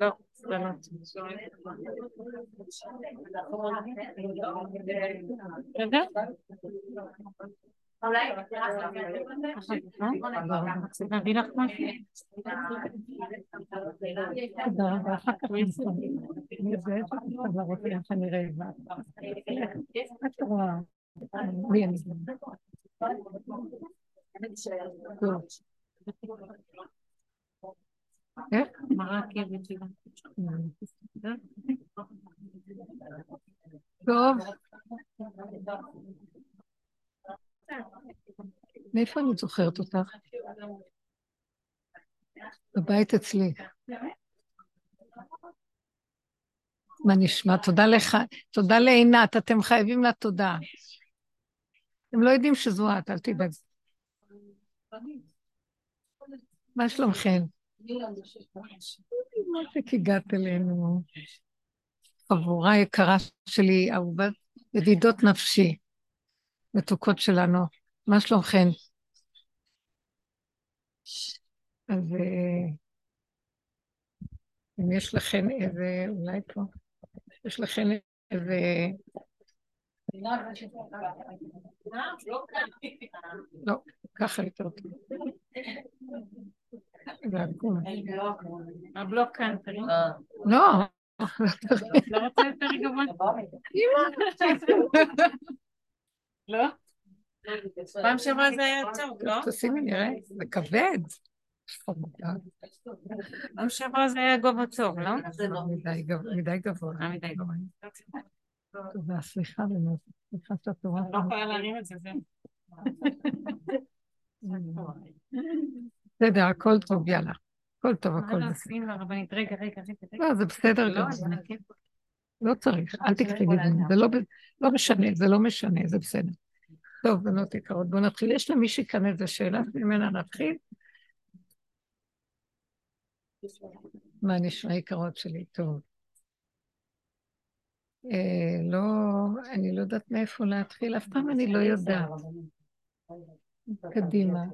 לא, סבלנות. בסדר? נביא לך משהו? תודה רבה, אחר כך אני רעבה. את רואה. איך? מה הרכבת שלה? טוב. מאיפה אני זוכרת אותך? בבית אצלי. מה נשמע? תודה לך, תודה לעינת, אתם חייבים לה תודה. אתם לא יודעים שזו את, אל תדאג. מה שלומכם? מה שהגעת אלינו. חבורה יקרה שלי, אהובת ידידות נפשי. מתוקות שלנו. מה שלומכן? אז אה, אם יש לכן איזה, אולי פה, יש לכן איזה... לא, ככה יותר טוב. הבלוק כאן, תראי. לא. לא רוצה יותר גבוה. לא? פעם שעברה זה היה טוב, לא? תשימי נראה, זה כבד. פעם שעברה זה היה גובה טוב, לא? מדי גבוה. אה, מדי גבוה. תודה, סליחה באמת. סליחה שאת רואה. לא יכולה להרים את זה, זהו. בסדר, הכל טוב, יאללה. הכל טוב, הכל בסדר. רגע, רגע, רגע. לא, זה בסדר לא, גם. לא צריך, אל תקחי לי זה לא, לא משנה, זה לא משנה, זה בסדר. טוב, בנות יקרות, בואו נתחיל. יש למישהי כאן איזה שאלה ממנה נתחיל? מה נשמע יקרות שלי? טוב. אה, לא, אני לא יודעת מאיפה להתחיל, אף פעם אני לא יודעת. קדימה.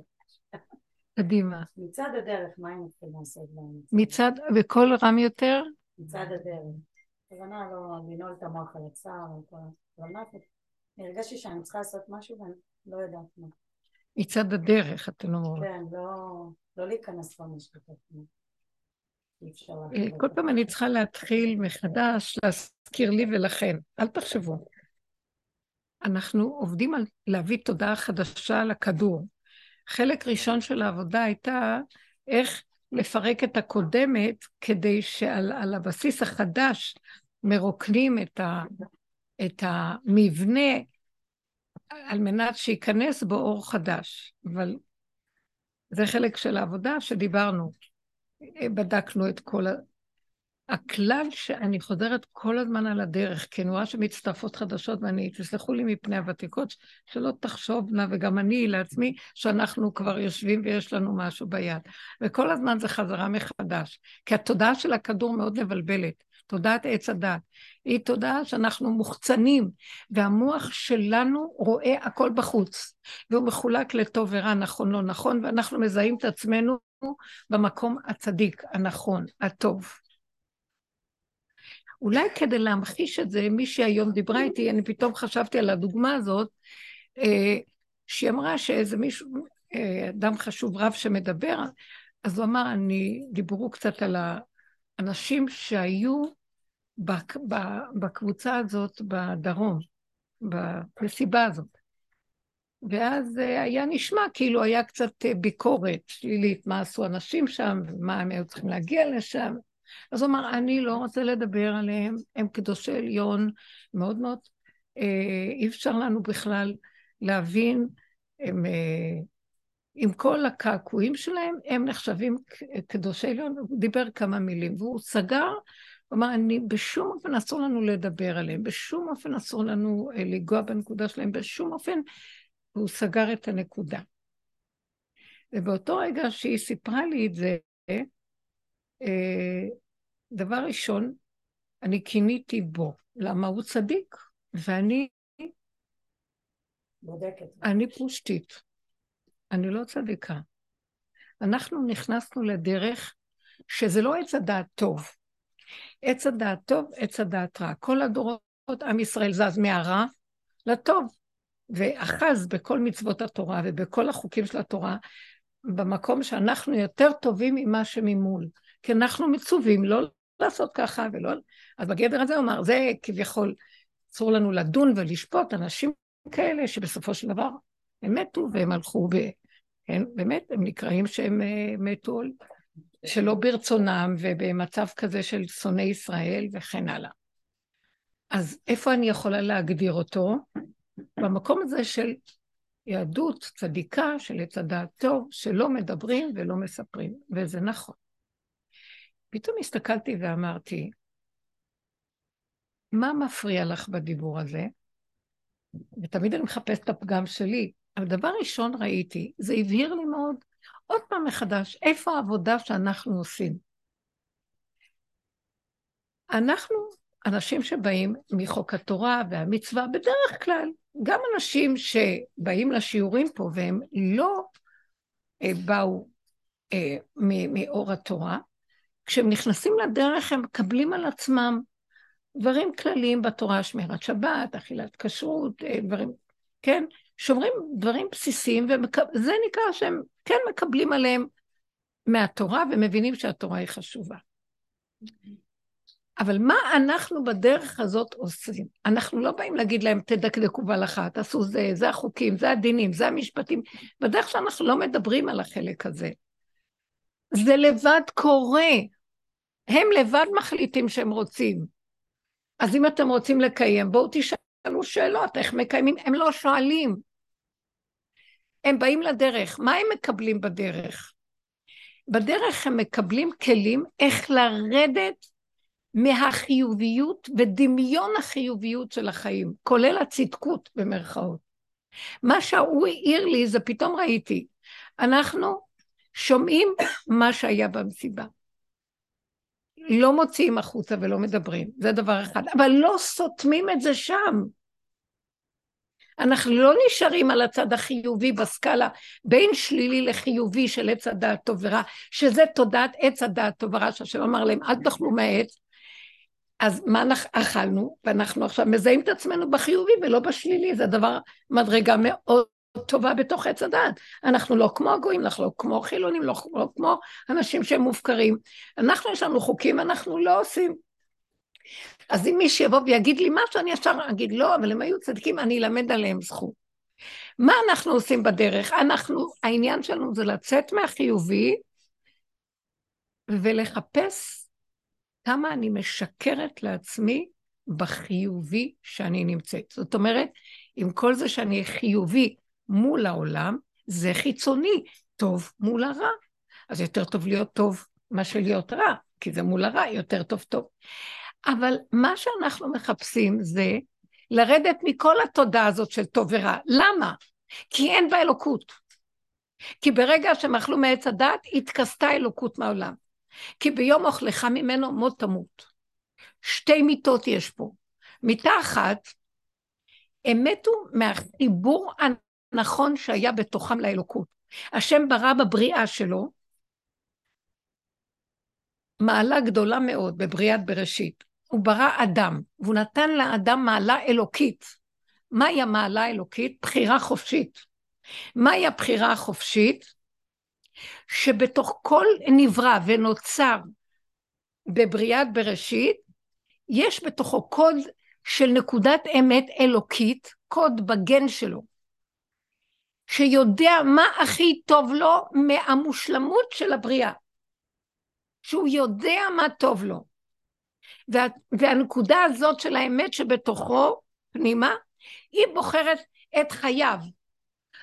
קדימה. מצד הדרך, מה הם יכולים לעשות? מצד, וקול רם יותר? מצד הדרך. הכוונה לא לנעול את המוח על מה אני הרגשתי שאני צריכה לעשות משהו ואני לא יודעת מה. מצד הדרך, אתן אומרות. כן, לא, לא להיכנס לתוך אה, כל פעם אני צריכה להתחיל מחדש להזכיר לי ולכן. אל תחשבו. אנחנו עובדים על להביא תודעה חדשה לכדור. חלק ראשון של העבודה הייתה איך לפרק את הקודמת כדי שעל הבסיס החדש מרוקנים את, ה, את המבנה על מנת שייכנס בו אור חדש. אבל זה חלק של העבודה שדיברנו. בדקנו את כל ה... הכלל שאני חוזרת כל הזמן על הדרך, רואה שמצטרפות חדשות, ואני, תסלחו לי מפני הוותיקות, שלא תחשובנה, וגם אני לעצמי, שאנחנו כבר יושבים ויש לנו משהו ביד. וכל הזמן זה חזרה מחדש, כי התודעה של הכדור מאוד מבלבלת. תודעת עץ הדת. היא תודעה שאנחנו מוחצנים, והמוח שלנו רואה הכל בחוץ, והוא מחולק לטוב ורע, נכון, לא נכון, ואנחנו מזהים את עצמנו במקום הצדיק, הנכון, הטוב. אולי כדי להמחיש את זה, מי שהיום דיברה איתי, אני פתאום חשבתי על הדוגמה הזאת, אה, שהיא אמרה שאיזה מישהו, אה, אדם חשוב רב שמדבר, אז הוא אמר, אני, דיברו קצת על האנשים שהיו בקבוצה הזאת בדרום, במסיבה הזאת. ואז אה, היה נשמע כאילו היה קצת ביקורת שלילית, מה עשו אנשים שם, ומה הם היו צריכים להגיע לשם. אז הוא אמר, אני לא רוצה לדבר עליהם, הם קדושי עליון, מאוד מאוד, אה, אי אפשר לנו בכלל להבין, הם, אה, עם כל הקעקועים שלהם, הם נחשבים קדושי עליון, הוא דיבר כמה מילים, והוא סגר, הוא אמר, אני, בשום אופן אסור לנו לדבר עליהם, בשום אופן אסור לנו אה, לנגוע בנקודה שלהם, בשום אופן, והוא סגר את הנקודה. ובאותו רגע שהיא סיפרה לי את זה, דבר ראשון, אני קיניתי בו. למה הוא צדיק? ואני... בודקת. אני פושטית. אני לא צדיקה. אנחנו נכנסנו לדרך שזה לא עץ הדעת טוב. עץ הדעת טוב, עץ הדעת רע. כל הדורות, עם ישראל זז מהרע לטוב. ואחז בכל מצוות התורה ובכל החוקים של התורה, במקום שאנחנו יותר טובים ממה שממול. כי אנחנו מצווים לא לעשות ככה ולא... אז בגדר הזה הוא אמר, זה כביכול, אסור לנו לדון ולשפוט אנשים כאלה שבסופו של דבר הם מתו והם הלכו ב... כן, באמת, הם נקראים שהם uh, מתו שלא ברצונם ובמצב כזה של שונאי ישראל וכן הלאה. אז איפה אני יכולה להגדיר אותו? במקום הזה של יהדות צדיקה, של עץ הדעת טוב, שלא מדברים ולא מספרים, וזה נכון. פתאום הסתכלתי ואמרתי, מה מפריע לך בדיבור הזה? ותמיד אני מחפשת את הפגם שלי, אבל דבר ראשון ראיתי, זה הבהיר לי מאוד, עוד פעם מחדש, איפה העבודה שאנחנו עושים? אנחנו אנשים שבאים מחוק התורה והמצווה, בדרך כלל, גם אנשים שבאים לשיעורים פה והם לא אה, באו אה, מאור התורה, כשהם נכנסים לדרך הם מקבלים על עצמם דברים כלליים בתורה, שמירת שבת, אכילת כשרות, אה, דברים, כן? שומרים דברים בסיסיים, וזה נקרא שהם כן מקבלים עליהם מהתורה ומבינים שהתורה היא חשובה. אבל מה אנחנו בדרך הזאת עושים? אנחנו לא באים להגיד להם, תדקדקו בהלכה, תעשו זה, זה החוקים, זה הדינים, זה המשפטים. בדרך שאנחנו לא מדברים על החלק הזה. זה לבד קורה. הם לבד מחליטים שהם רוצים. אז אם אתם רוצים לקיים, בואו תשאלו שאלות, איך מקיימים? הם לא שואלים. הם באים לדרך, מה הם מקבלים בדרך? בדרך הם מקבלים כלים איך לרדת מהחיוביות ודמיון החיוביות של החיים, כולל הצדקות במרכאות. מה שהוא העיר לי זה פתאום ראיתי, אנחנו שומעים מה שהיה במסיבה. לא מוציאים החוצה ולא מדברים, זה דבר אחד, אבל לא סותמים את זה שם. אנחנו לא נשארים על הצד החיובי בסקאלה בין שלילי לחיובי של עץ הדעת טוב ורע, שזה תודעת עץ הדעת טוב ורע, שהשם אמר להם, אל תאכלו מהעץ, אז מה אנחנו אכלנו, ואנחנו עכשיו מזהים את עצמנו בחיובי ולא בשלילי, זה דבר, מדרגה מאוד טובה בתוך עץ הדעת. אנחנו לא כמו הגויים, אנחנו לא כמו חילונים, לא, לא כמו אנשים שהם מופקרים. אנחנו, יש לנו חוקים, אנחנו לא עושים. אז אם מישהו יבוא ויגיד לי משהו, אני ישר אגיד, לא, אבל הם היו צדיקים, אני אלמד עליהם זכות. מה אנחנו עושים בדרך? אנחנו, העניין שלנו זה לצאת מהחיובי ולחפש כמה אני משקרת לעצמי בחיובי שאני נמצאת. זאת אומרת, עם כל זה שאני חיובי מול העולם, זה חיצוני, טוב מול הרע. אז יותר טוב להיות טוב מאשר להיות רע, כי זה מול הרע, יותר טוב טוב. אבל מה שאנחנו מחפשים זה לרדת מכל התודעה הזאת של טוב ורע. למה? כי אין בה אלוקות. כי ברגע שהם אכלו מעץ הדת, התכסתה אלוקות מהעולם. כי ביום אוכלך ממנו מות תמות. שתי מיתות יש פה. מיתה אחת, הם מתו מהחיבור הנכון שהיה בתוכם לאלוקות. השם ברא בבריאה שלו מעלה גדולה מאוד בבריאת בראשית. הוא ברא אדם, והוא נתן לאדם מעלה אלוקית. מהי המעלה האלוקית? בחירה חופשית. מהי הבחירה החופשית? שבתוך כל נברא ונוצר בבריאת בראשית, יש בתוכו קוד של נקודת אמת אלוקית, קוד בגן שלו, שיודע מה הכי טוב לו מהמושלמות של הבריאה, שהוא יודע מה טוב לו. וה, והנקודה הזאת של האמת שבתוכו, פנימה, היא בוחרת את חייו.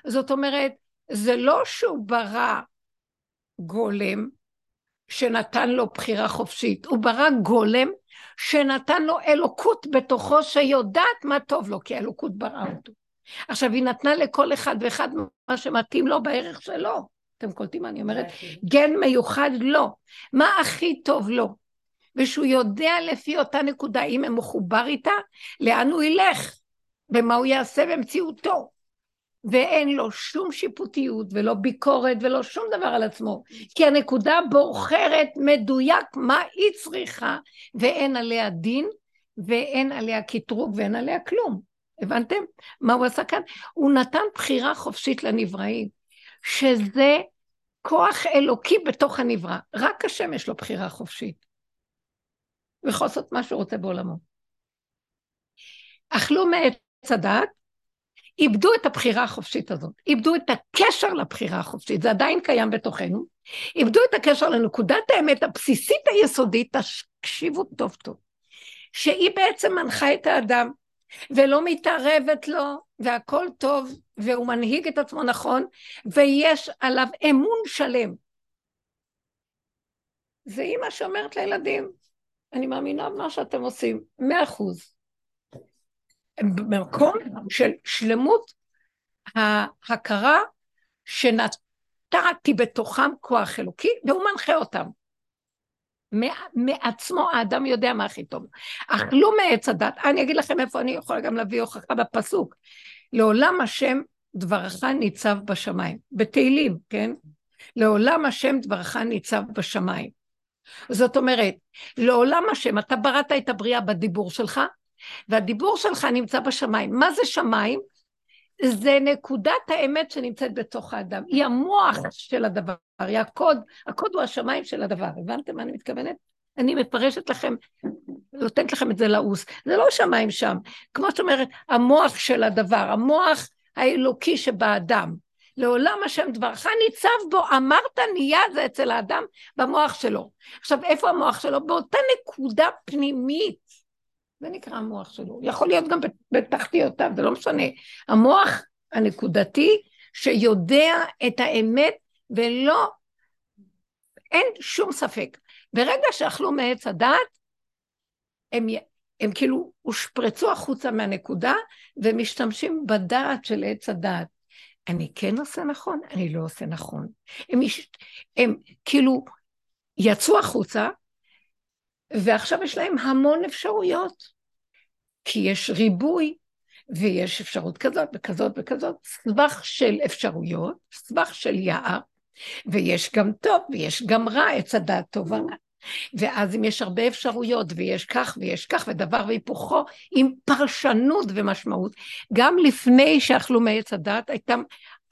זאת אומרת, זה לא שהוא ברא גולם שנתן לו בחירה חופשית, הוא ברא גולם שנתן לו אלוקות בתוכו שיודעת מה טוב לו, כי האלוקות בראה אותו. עכשיו, היא נתנה לכל אחד ואחד מה שמתאים לו בערך שלו. אתם קולטים מה אני אומרת? גן מיוחד לו. מה הכי טוב לו? ושהוא יודע לפי אותה נקודה, אם הוא מחובר איתה, לאן הוא ילך, ומה הוא יעשה במציאותו. ואין לו שום שיפוטיות ולא ביקורת ולא שום דבר על עצמו, כי הנקודה בוחרת מדויק מה היא צריכה, ואין עליה דין, ואין עליה קטרוג ואין עליה כלום. הבנתם? מה הוא עשה כאן? הוא נתן בחירה חופשית לנבראים, שזה כוח אלוקי בתוך הנברא. רק השם יש לו בחירה חופשית. הוא יכול לעשות מה שהוא רוצה בעולמו. אכלו מעץ הדת, איבדו את הבחירה החופשית הזאת, איבדו את הקשר לבחירה החופשית, זה עדיין קיים בתוכנו, איבדו את הקשר לנקודת האמת הבסיסית היסודית, תקשיבו טוב טוב, שהיא בעצם מנחה את האדם, ולא מתערבת לו, והכל טוב, והוא מנהיג את עצמו נכון, ויש עליו אמון שלם. זה אימא שאומרת לילדים, אני מאמינה במה שאתם עושים, מאה אחוז. במקום של שלמות ההכרה שנתתי בתוכם כוח אלוקי, והוא מנחה אותם. מעצמו האדם יודע מה הכי טוב. אכלו מעץ הדת, אני אגיד לכם איפה אני יכולה גם להביא הוכחה בפסוק. לעולם השם דברך ניצב בשמיים. בתהילים, כן? לעולם השם דברך ניצב בשמיים. זאת אומרת, לעולם השם, אתה בראת את הבריאה בדיבור שלך, והדיבור שלך נמצא בשמיים. מה זה שמיים? זה נקודת האמת שנמצאת בתוך האדם. היא המוח של הדבר, היא הקוד, הקוד הוא השמיים של הדבר. הבנתם מה אני מתכוונת? אני מפרשת לכם, נותנת לכם את זה לעוס. זה לא שמיים שם. כמו שאת אומרת, המוח של הדבר, המוח האלוקי שבאדם. לעולם השם דברך ניצב בו, אמרת נהיה זה אצל האדם במוח שלו. עכשיו, איפה המוח שלו? באותה נקודה פנימית. זה נקרא המוח שלו. יכול להיות גם בתחתיותיו, זה לא משנה. המוח הנקודתי שיודע את האמת ולא, אין שום ספק. ברגע שאכלו מעץ הדעת, הם, הם כאילו הושפרצו החוצה מהנקודה ומשתמשים בדעת של עץ הדעת. אני כן עושה נכון, אני לא עושה נכון. הם, הם כאילו יצאו החוצה, ועכשיו יש להם המון אפשרויות, כי יש ריבוי, ויש אפשרות כזאת וכזאת וכזאת, סבך של אפשרויות, סבך של יער, ויש גם טוב ויש גם רע, עץ הדעת טוב ורע. ואז אם יש הרבה אפשרויות, ויש כך ויש כך, ודבר והיפוכו, עם פרשנות ומשמעות, גם לפני שאכלו מעץ הדת,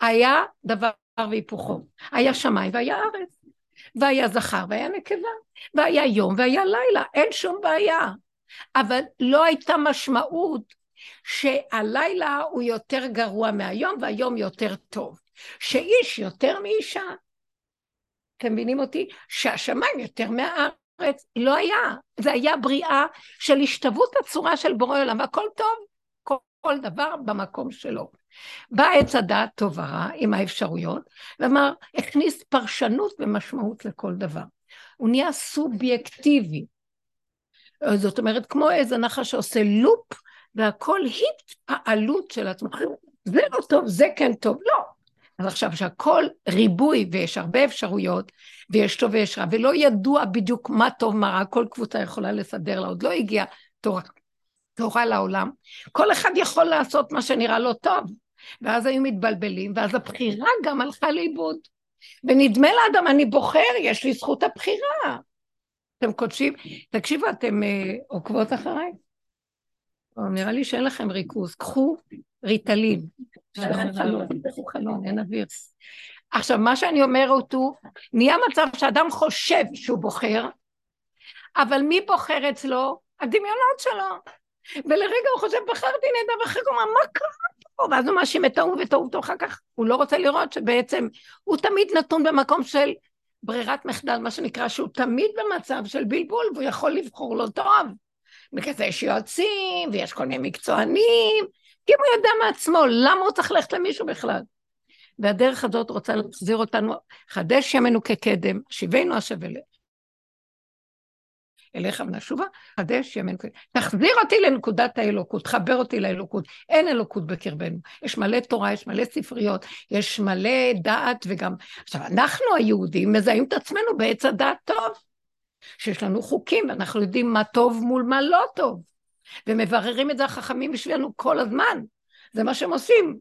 היה דבר והיפוכו. היה שמיים והיה ארץ. והיה זכר והיה נקבה, והיה יום והיה לילה, אין שום בעיה. אבל לא הייתה משמעות שהלילה הוא יותר גרוע מהיום והיום יותר טוב. שאיש יותר מאישה. אתם מבינים אותי? שהשמיים יותר מהארץ. לא היה. זה היה בריאה של השתוות הצורה של בורא עולם, והכל טוב, כל, כל דבר במקום שלו. בא עץ הדעת טוב ורע עם האפשרויות, ואמר, הכניס פרשנות ומשמעות לכל דבר. הוא נהיה סובייקטיבי. זאת אומרת, כמו איזה נחש שעושה לופ, והכל התפעלות של עצמו. זה לא טוב, זה כן טוב. לא. אז עכשיו שהכל ריבוי ויש הרבה אפשרויות, ויש טוב ויש רע, ולא ידוע בדיוק מה טוב מה רע, כל קבוצה יכולה לסדר לה, עוד לא הגיעה תורה, תורה לעולם. כל אחד יכול לעשות מה שנראה לו טוב. ואז היו מתבלבלים, ואז הבחירה גם הלכה לאיבוד. ונדמה לאדם, אני בוחר, יש לי זכות הבחירה. אתם קודשים, תקשיבו, אתם uh, עוקבות אחריי? נראה לי שאין לכם ריכוז. קחו ריטלין. קחו חלון, אין אוויר. עכשיו, מה שאני אומרת הוא, נהיה מצב שאדם חושב שהוא בוחר, אבל מי בוחר אצלו? הדמיונות שלו. ולרגע הוא חושב, בחרתי נהדר, ואחרי הוא אומר, מה קרה פה? ואז הוא מאשים את ההוא ואת ההוא, אחר כך הוא לא רוצה לראות שבעצם הוא תמיד נתון במקום של ברירת מחדל, מה שנקרא, שהוא תמיד במצב של בלבול, והוא יכול לבחור לו טוב. בגלל יש יועצים, ויש כל מיני מקצוענים, כי אם הוא יודע מעצמו, למה הוא צריך ללכת למישהו בכלל? והדרך הזאת רוצה להחזיר אותנו, חדש ימינו כקדם, שיבנו השב אליך. ונשובה, ימינו כקדם. תחזיר אותי לנקודת האלוקות, חבר אותי לאלוקות. אין אלוקות בקרבנו. יש מלא תורה, יש מלא ספריות, יש מלא דעת וגם... עכשיו, אנחנו היהודים מזהים את עצמנו בעץ הדעת טוב. שיש לנו חוקים, ואנחנו יודעים מה טוב מול מה לא טוב. ומבררים את זה החכמים בשבילנו כל הזמן. זה מה שהם עושים.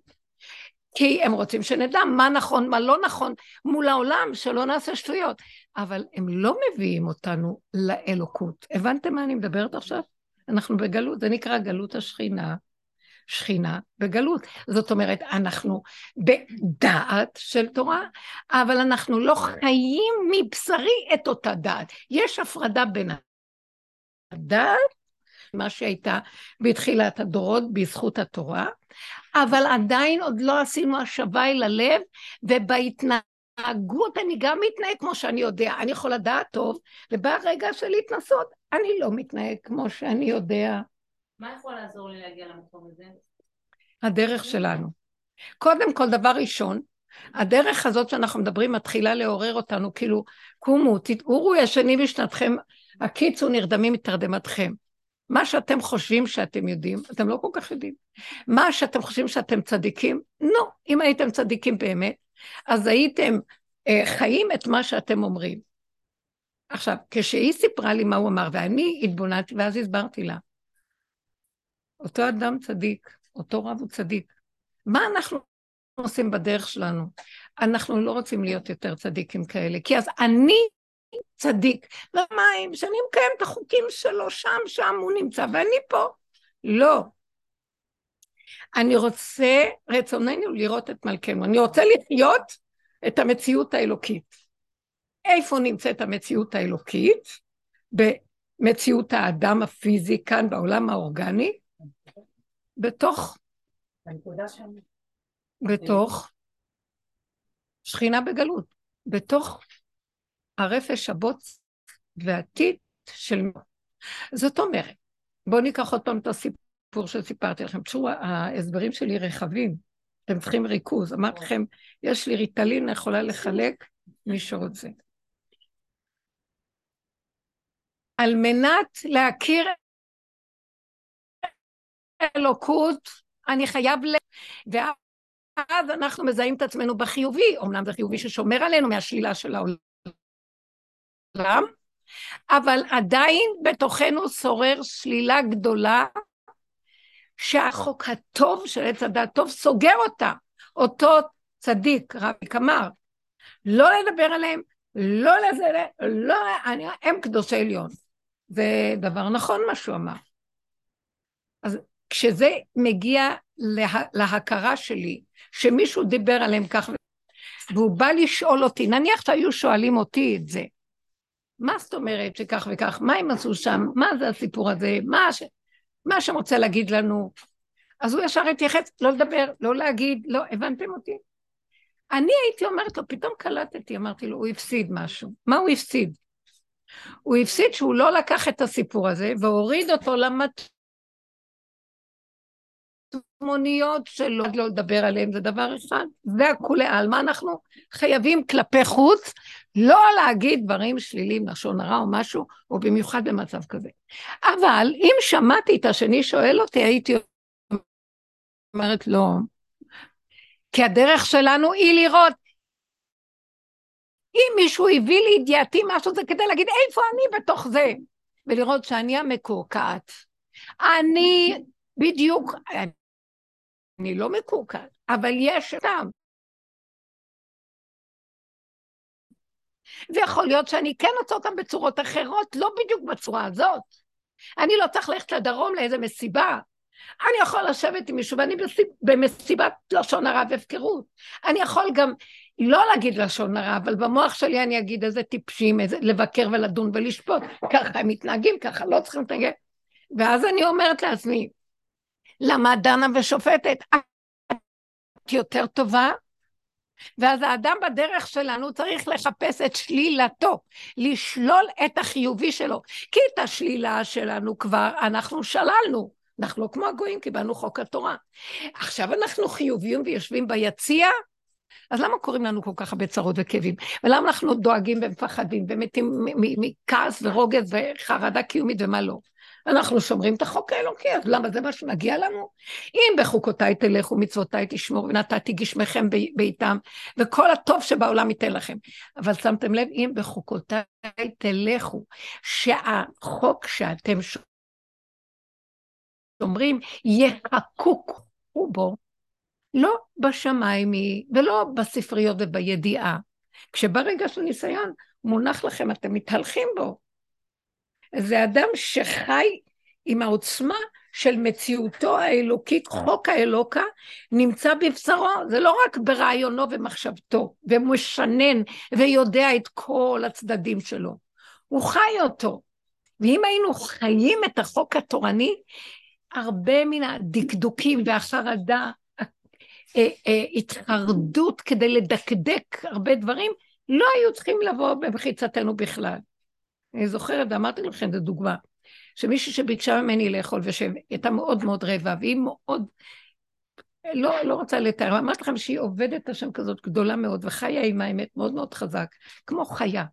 כי הם רוצים שנדע מה נכון, מה לא נכון מול העולם, שלא נעשה שטויות. אבל הם לא מביאים אותנו לאלוקות. הבנתם מה אני מדברת עכשיו? אנחנו בגלות, זה נקרא גלות השכינה. שכינה בגלות. זאת אומרת, אנחנו בדעת של תורה, אבל אנחנו לא חיים מבשרי את אותה דעת. יש הפרדה בין הדעת, מה שהייתה בתחילת הדורות בזכות התורה, אבל עדיין עוד לא עשינו השבה אל הלב, ובהתנהגות אני גם מתנהג כמו שאני יודע. אני יכול לדעת טוב, ובא הרגע של התנסות, אני לא מתנהג כמו שאני יודע. מה יכול לעזור לי להגיע למקום הזה? הדרך שלנו. קודם כל, דבר ראשון, הדרך הזאת שאנחנו מדברים מתחילה לעורר אותנו, כאילו, קומו, תתעורו ישנים בשנתכם, הקיצו נרדמים מתרדמתכם. מה שאתם חושבים שאתם יודעים, אתם לא כל כך יודעים. מה שאתם חושבים שאתם צדיקים, לא. אם הייתם צדיקים באמת, אז הייתם אה, חיים את מה שאתם אומרים. עכשיו, כשהיא סיפרה לי מה הוא אמר, ואני התבוננתי, ואז הסברתי לה, אותו אדם צדיק, אותו רב הוא צדיק. מה אנחנו עושים בדרך שלנו? אנחנו לא רוצים להיות יותר צדיקים כאלה, כי אז אני צדיק. ומה אם שאני מקיים את החוקים שלו שם, שם הוא נמצא, ואני פה? לא. אני רוצה, רצוננו לראות את מלכנו. אני רוצה לחיות את המציאות האלוקית. איפה נמצאת המציאות האלוקית? במציאות האדם הפיזי כאן בעולם האורגני, בתוך... בתוך שכינה בגלות, בתוך הרפש, הבוץ והטיט של... זאת אומרת, בואו ניקח עוד פעם את הסיפור שסיפרתי לכם. תשמעו, ההסברים שלי רחבים, אתם צריכים ריכוז. אמרתי לכם, יש לי ריטלין, יכולה לחלק מי שרוצה. על מנת להכיר אלוקות, אני חייב ל... ואז אנחנו מזהים את עצמנו בחיובי, אמנם זה חיובי ששומר עלינו מהשלילה של העולם, אבל עדיין בתוכנו שורר שלילה גדולה, שהחוק הטוב של עץ הדת טוב סוגר אותה. אותו צדיק, רבי קמר, לא לדבר עליהם, לא לזה, לא, אני, הם קדושי עליון. זה דבר נכון מה שהוא אמר. אז כשזה מגיע לה, להכרה שלי, שמישהו דיבר עליהם כך, והוא בא לשאול אותי, נניח שהיו שואלים אותי את זה, מה זאת אומרת שכך וכך, מה הם עשו שם, מה זה הסיפור הזה, מה, ש... מה שהם רוצה להגיד לנו, אז הוא ישר התייחס, לא לדבר, לא להגיד, לא, הבנתם אותי? אני הייתי אומרת לו, פתאום קלטתי, אמרתי לו, הוא הפסיד משהו. מה הוא הפסיד? הוא הפסיד שהוא לא לקח את הסיפור הזה והוריד אותו למת... מוניות שלא לא לדבר עליהן, זה דבר אחד, זה הכולי עלמא, אנחנו חייבים כלפי חוץ לא להגיד דברים שליליים, לשון הרע או משהו, או במיוחד במצב כזה. אבל אם שמעתי את השני שואל אותי, הייתי אומרת לא, כי הדרך שלנו היא לראות. אם מישהו הביא לידיעתי משהו, זה כדי להגיד איפה אני בתוך זה, ולראות שאני המקורקעת. אני בדיוק, אני לא מקורקעת, אבל יש טעם. ויכול להיות שאני כן רוצה אותם בצורות אחרות, לא בדיוק בצורה הזאת. אני לא צריך ללכת לדרום לאיזה מסיבה. אני יכול לשבת עם מישהו ואני במסיבת לשון הרע והפקרות. אני יכול גם לא להגיד לשון הרע, אבל במוח שלי אני אגיד איזה טיפשים, איזה לבקר ולדון ולשפוט. ככה הם מתנהגים, ככה לא צריכים להתנהג. ואז אני אומרת לעצמי, למה דנה ושופטת? את יותר טובה? ואז האדם בדרך שלנו צריך לחפש את שלילתו, לשלול את החיובי שלו. כי את השלילה שלנו כבר אנחנו שללנו. אנחנו לא כמו הגויים, קיבלנו חוק התורה. עכשיו אנחנו חיוביים ויושבים ביציע, אז למה קוראים לנו כל כך הרבה צרות וכאבים? ולמה אנחנו דואגים ומפחדים ומתים מכעס ורוגז וחרדה קיומית ומה לא? אנחנו שומרים את החוק האלוקי, אז למה זה מה שמגיע לנו? אם בחוקותיי תלכו, מצוותיי תשמור, ונתתי גשמכם בעיתם, וכל הטוב שבעולם ייתן לכם. אבל שמתם לב, אם בחוקותיי תלכו, שהחוק שאתם שומרים יחקוק בו, לא בשמיים היא, ולא בספריות ובידיעה. כשברגע של ניסיון מונח לכם, אתם מתהלכים בו. זה אדם שחי עם העוצמה של מציאותו האלוקית, חוק האלוקה, נמצא בבשרו, זה לא רק ברעיונו ומחשבתו, ומשנן ויודע את כל הצדדים שלו, הוא חי אותו. ואם היינו חיים את החוק התורני, הרבה מן הדקדוקים והחרדה, אה, אה, התחרדות כדי לדקדק הרבה דברים, לא היו צריכים לבוא במחיצתנו בכלל. אני זוכרת, ואמרתי לכם, זו דוגמה, שמישהי שביקשה ממני לאכול, ושהייתה מאוד מאוד רעבה, והיא מאוד, לא, לא רוצה לתאר, אמרתי לכם שהיא עובדת השם כזאת גדולה מאוד, וחיה עם האמת מאוד מאוד חזק, כמו חיה.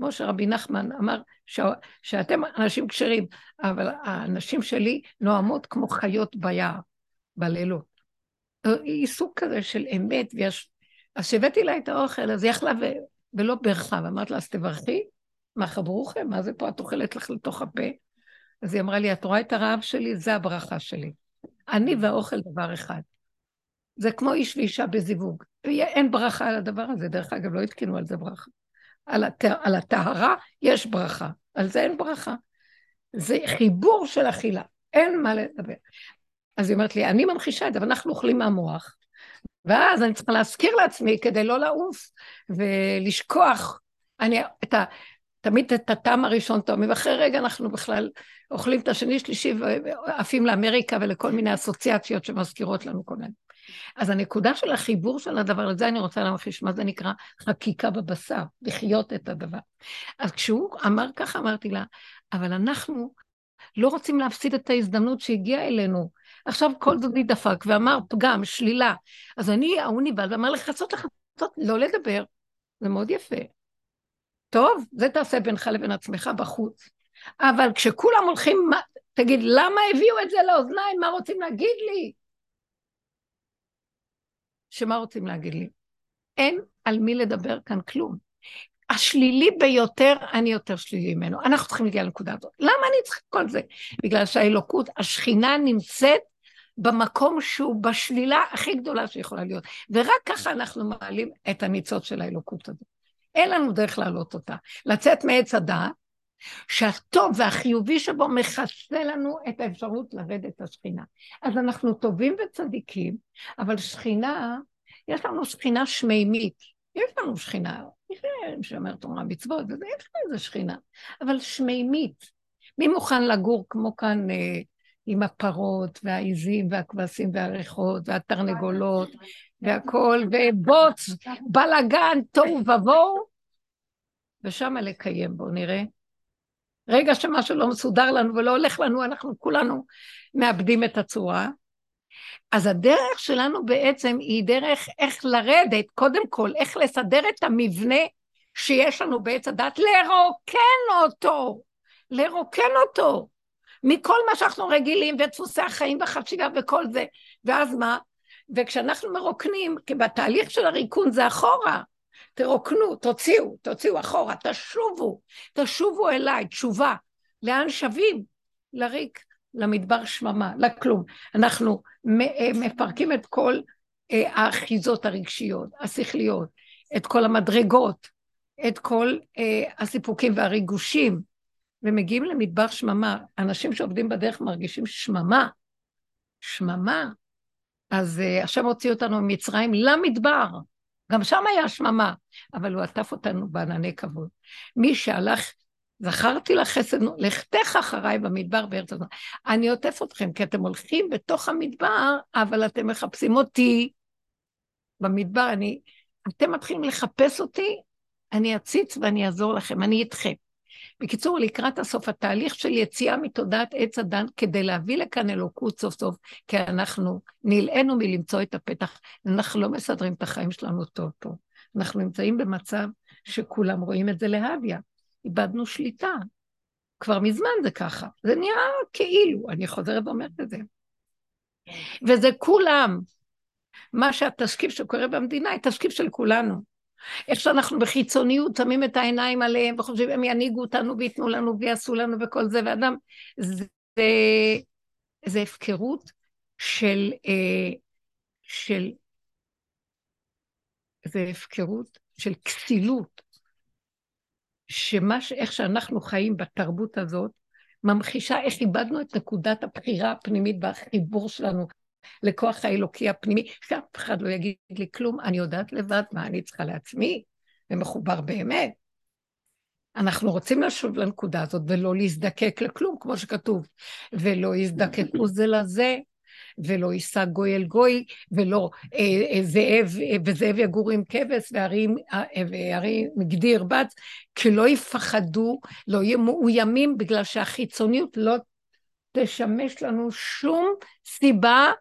כמו שרבי נחמן אמר, ש... שאתם אנשים כשרים, אבל הנשים שלי נואמות כמו חיות ביער, בלילות. היא סוג כזה של אמת, ויש... אז כשהבאתי לה את האוכל, אז היא יכלה ו... ולא ברכה, ואמרת לה, אז תברכי, מה חברוכם? מה זה פה את אוכלת לך לתוך הפה? אז היא אמרה לי, את רואה את הרעב שלי? זה הברכה שלי. אני והאוכל דבר אחד. זה כמו איש ואישה בזיווג. אין ברכה על הדבר הזה, דרך אגב, לא התקינו על זה ברכה. על, הת... על הטהרה יש ברכה, על זה אין ברכה. זה חיבור של אכילה, אין מה לדבר. אז היא אומרת לי, אני ממחישה את זה, אבל אנחנו אוכלים מהמוח, ואז אני צריכה להזכיר לעצמי כדי לא לעוף ולשכוח. אני, את ה, תמיד את הטעם הראשון טוב, ואחרי רגע אנחנו בכלל אוכלים את השני, שלישי, ועפים לאמריקה ולכל מיני אסוציאציות שמזכירות לנו כל מיני. אז הנקודה של החיבור של הדבר, לזה אני רוצה להמחיש, מה זה נקרא חקיקה בבשר, לחיות את הדבר. אז כשהוא אמר ככה, אמרתי לה, אבל אנחנו לא רוצים להפסיד את ההזדמנות שהגיעה אלינו. עכשיו כל דודי דפק ואמר פגם, שלילה. אז אני, ההוא ניבל ואמר לעשות לך, לא לדבר. זה מאוד יפה. טוב, זה תעשה בינך לבין עצמך בחוץ. אבל כשכולם הולכים, מה, תגיד, למה הביאו את זה לאוזניים? מה רוצים להגיד לי? שמה רוצים להגיד לי? אין על מי לדבר כאן כלום. השלילי ביותר, אני יותר שלילי ממנו. אנחנו צריכים להגיע לנקודה הזאת. למה אני צריכה כל זה? בגלל שהאלוקות, השכינה נמצאת במקום שהוא בשלילה הכי גדולה שיכולה להיות. ורק ככה אנחנו מעלים את הניצוץ של האלוקות הזאת. אין לנו דרך להעלות אותה. לצאת מעץ הדעת, שהטוב והחיובי שבו מכסה לנו את האפשרות לרדת השכינה. אז אנחנו טובים וצדיקים, אבל שכינה, יש לנו שכינה שמימית. יש לנו שכינה, שומר תורה מצוות, וזה, יש לנו איזה שכינה, אבל שמימית. מי מוכן לגור כמו כאן אה, עם הפרות והעיזים והכבשים והריחות והתרנגולות והכול, ובוץ, בלאגן, תוהו ובוהו, ושם לקיים, בואו נראה. רגע שמשהו לא מסודר לנו ולא הולך לנו, אנחנו כולנו מאבדים את הצורה. אז הדרך שלנו בעצם היא דרך איך לרדת, קודם כל, איך לסדר את המבנה שיש לנו בעץ הדת, לרוקן אותו, לרוקן אותו, מכל מה שאנחנו רגילים, ודפוסי החיים והחשיבה וכל זה. ואז מה? וכשאנחנו מרוקנים, כי בתהליך של הריקון זה אחורה, תרוקנו, תוציאו, תוציאו אחורה, תשובו, תשובו אליי, תשובה. לאן שבים? לריק, למדבר שממה, לכלום. אנחנו אה, מפרקים את כל אה, האחיזות הרגשיות, השכליות, את כל המדרגות, את כל אה, הסיפוקים והריגושים, ומגיעים למדבר שממה. אנשים שעובדים בדרך מרגישים שממה, שממה. אז השם הוציא אותנו ממצרים למדבר. גם שם היה שממה, אבל הוא עטף אותנו בענני כבוד. מי שהלך, זכרתי לך חסד, לכתך אחריי במדבר בארץ הזאת. אני עוטף אתכם, כי אתם הולכים בתוך המדבר, אבל אתם מחפשים אותי במדבר. אני, אתם מתחילים לחפש אותי, אני אציץ ואני אעזור לכם, אני איתכם. בקיצור, לקראת הסוף, התהליך של יציאה מתודעת עץ הדן כדי להביא לכאן אלוקות סוף סוף, כי אנחנו נלאינו מלמצוא את הפתח, אנחנו לא מסדרים את החיים שלנו טוב פה. אנחנו נמצאים במצב שכולם רואים את זה להביא. איבדנו שליטה. כבר מזמן זה ככה. זה נראה כאילו, אני חוזרת ואומרת את זה. וזה כולם. מה שהתשקיף שקורה במדינה, היא תשקיף של כולנו. איך שאנחנו בחיצוניות שמים את העיניים עליהם וחושבים, הם ינהיגו אותנו וייתנו לנו ויעשו לנו וכל זה, ואדם, זה, זה הפקרות של, אה, של, זה הפקרות של כסילות, שמה. איך שאנחנו חיים בתרבות הזאת, ממחישה איך איבדנו את נקודת הבחירה הפנימית והחיבור שלנו לכוח האלוקי הפנימי, שאף אחד לא יגיד לי כלום, אני יודעת לבד מה אני צריכה לעצמי, ומחובר באמת. אנחנו רוצים לשוב לנקודה הזאת ולא להזדקק לכלום, כמו שכתוב, ולא יזדקקו זה לזה, ולא יישא גוי אל גוי, ולא אה, אה, זאב, אה, וזאב יגור עם כבש, והרים, אה, והרים גדי ירבץ, כי לא יפחדו, לא יהיו מאוימים, בגלל שהחיצוניות לא תשמש לנו שום סיבה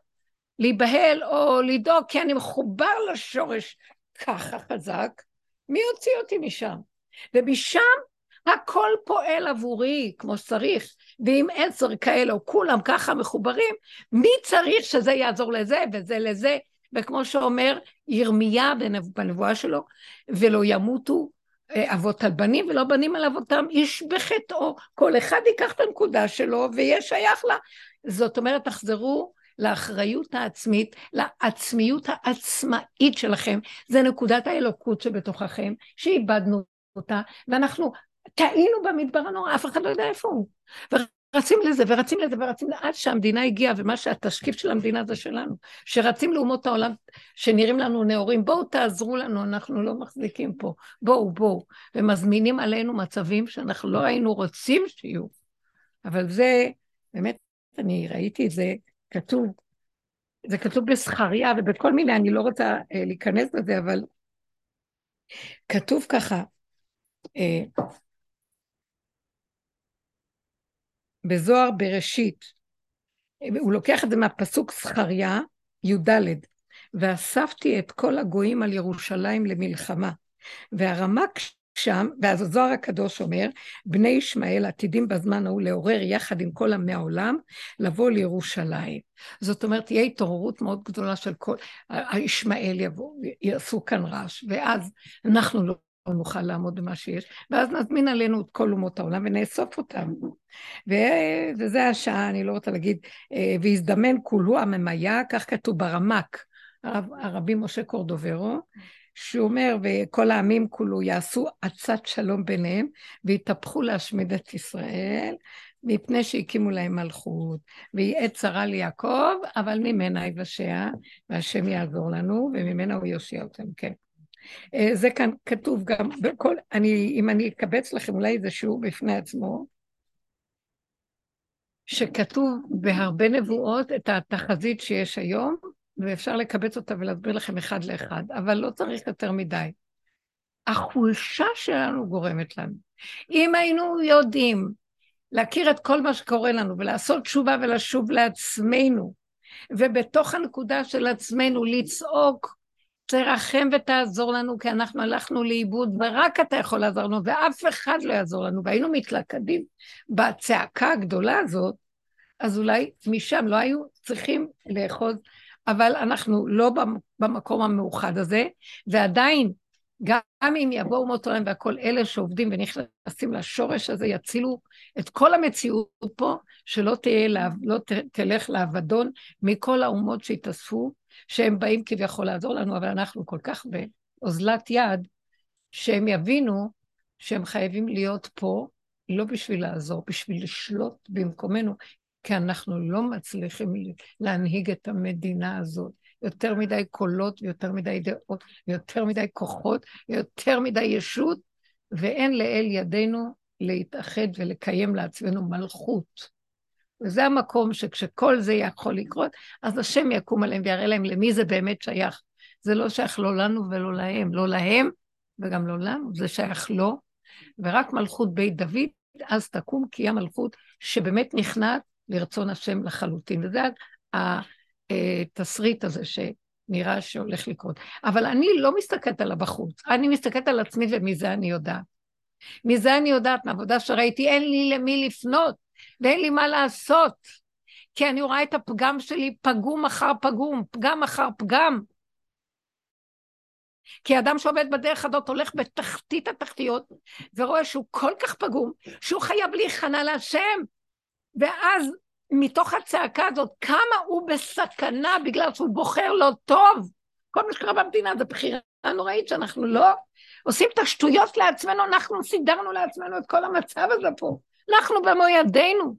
להיבהל או לדאוג, כי אני מחובר לשורש ככה חזק, מי יוציא אותי משם? ומשם הכל פועל עבורי כמו שצריך, ואם עשר כאלה או כולם ככה מחוברים, מי צריך שזה יעזור לזה וזה לזה? וכמו שאומר ירמיה בנבואה שלו, ולא ימותו אה, אבות על בנים ולא בנים על אבותם, איש בחטאו, כל אחד ייקח את הנקודה שלו ויהיה שייך לה. זאת אומרת, תחזרו לאחריות העצמית, לעצמיות העצמאית שלכם. זה נקודת האלוקות שבתוככם, שאיבדנו אותה, ואנחנו טעינו במדבר הנורא, אף אחד לא יודע איפה הוא. ורצים לזה, ורצים לזה, ורצים לזה, עד שהמדינה הגיעה, ומה שהתשקיף של המדינה זה שלנו. שרצים לאומות העולם שנראים לנו נאורים, בואו תעזרו לנו, אנחנו לא מחזיקים פה, בואו, בואו. ומזמינים עלינו מצבים שאנחנו לא היינו רוצים שיהיו. אבל זה, באמת, אני ראיתי את זה כתוב, זה כתוב בזכריה ובכל מיני, אני לא רוצה אה, להיכנס לזה, אבל כתוב ככה, אה, בזוהר בראשית, הוא לוקח את זה מהפסוק זכריה, י"ד, ואספתי את כל הגויים על ירושלים למלחמה. והרמק שם, ואז הזוהר הקדוש אומר, בני ישמעאל עתידים בזמן ההוא לעורר יחד עם כל עמי העולם, לבוא לירושלים. זאת אומרת, תהיה התעוררות מאוד גדולה של כל, הישמעאל יבואו, יעשו כאן רעש, ואז אנחנו לא לא נוכל לעמוד במה שיש, ואז נזמין עלינו את כל אומות העולם ונאסוף אותם. ו... וזה השעה, אני לא רוצה להגיד, אה, והזדמן כולו הממיה, כך כתוב ברמק, הרב, הרבי משה קורדוברו, שהוא אומר, וכל העמים כולו יעשו עצת שלום ביניהם, ויתהפכו להשמיד את ישראל, מפני שהקימו להם מלכות. ויהי עת צרה ליעקב, אבל ממנה יבשע, והשם יעזור לנו, וממנה הוא יושיע אותם, כן. אה, זה כאן כתוב גם בכל, אני, אם אני אקבץ לכם אולי זה שיעור בפני עצמו, שכתוב בהרבה נבואות את התחזית שיש היום, ואפשר לקבץ אותה ולהסביר לכם אחד לאחד, אבל לא צריך יותר מדי. החולשה שלנו גורמת לנו. אם היינו יודעים להכיר את כל מה שקורה לנו ולעשות תשובה ולשוב לעצמנו, ובתוך הנקודה של עצמנו לצעוק תרחם ותעזור לנו, כי אנחנו הלכנו לאיבוד, ורק אתה יכול לעזור לנו, ואף אחד לא יעזור לנו. והיינו מתלכדים בצעקה הגדולה הזאת, אז אולי משם לא היו צריכים לאחוז, אבל אנחנו לא במקום המאוחד הזה, ועדיין, גם אם יבואו אומות עולם והכל, אלה שעובדים ונכנסים לשורש הזה, יצילו את כל המציאות פה, שלא תהיה, לא תלך לאבדון מכל האומות שהתאספו, שהם באים כביכול לעזור לנו, אבל אנחנו כל כך באוזלת יד, שהם יבינו שהם חייבים להיות פה לא בשביל לעזור, בשביל לשלוט במקומנו, כי אנחנו לא מצליחים להנהיג את המדינה הזאת. יותר מדי קולות ויותר מדי דעות ויותר מדי כוחות ויותר מדי ישות, ואין לאל ידינו להתאחד ולקיים לעצמנו מלכות. וזה המקום שכשכל זה יכול לקרות, אז השם יקום עליהם ויראה להם למי זה באמת שייך. זה לא שייך לא לנו ולא להם, לא להם וגם לא לנו, זה שייך לו. ורק מלכות בית דוד, אז תקום, כי היא המלכות שבאמת נכנעת לרצון השם לחלוטין. וזה התסריט הזה שנראה שהולך לקרות. אבל אני לא מסתכלת על הבחוץ, אני מסתכלת על עצמי ומזה אני יודעת. מזה אני יודעת, מעבודה שראיתי, אין לי למי לפנות, ואין לי מה לעשות. כי אני רואה את הפגם שלי פגום אחר פגום, פגם אחר פגם. כי אדם שעובד בדרך הזאת הולך בתחתית התחתיות, ורואה שהוא כל כך פגום, שהוא חייב להיכנע להשם. ואז מתוך הצעקה הזאת, כמה הוא בסכנה בגלל שהוא בוחר לא טוב. כל מה שקרה במדינה זה בחירה נוראית שאנחנו לא עושים את השטויות לעצמנו, אנחנו סידרנו לעצמנו את כל המצב הזה פה. אנחנו במו ידינו.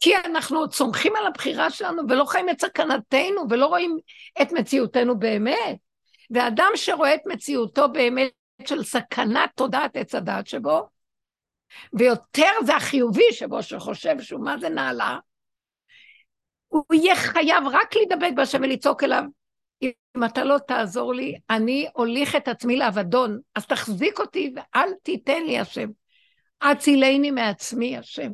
כי אנחנו צומחים על הבחירה שלנו ולא חיים את סכנתנו ולא רואים את מציאותנו באמת. ואדם שרואה את מציאותו באמת של סכנת תודעת עץ הדעת שבו, ויותר זה החיובי שבו, שחושב שהוא מה זה נעלה, הוא יהיה חייב רק להידבק בהשם ולצעוק אליו, אם אתה לא תעזור לי, אני אוליך את עצמי לאבדון, אז תחזיק אותי ואל תיתן לי השם. אצילני מעצמי השם.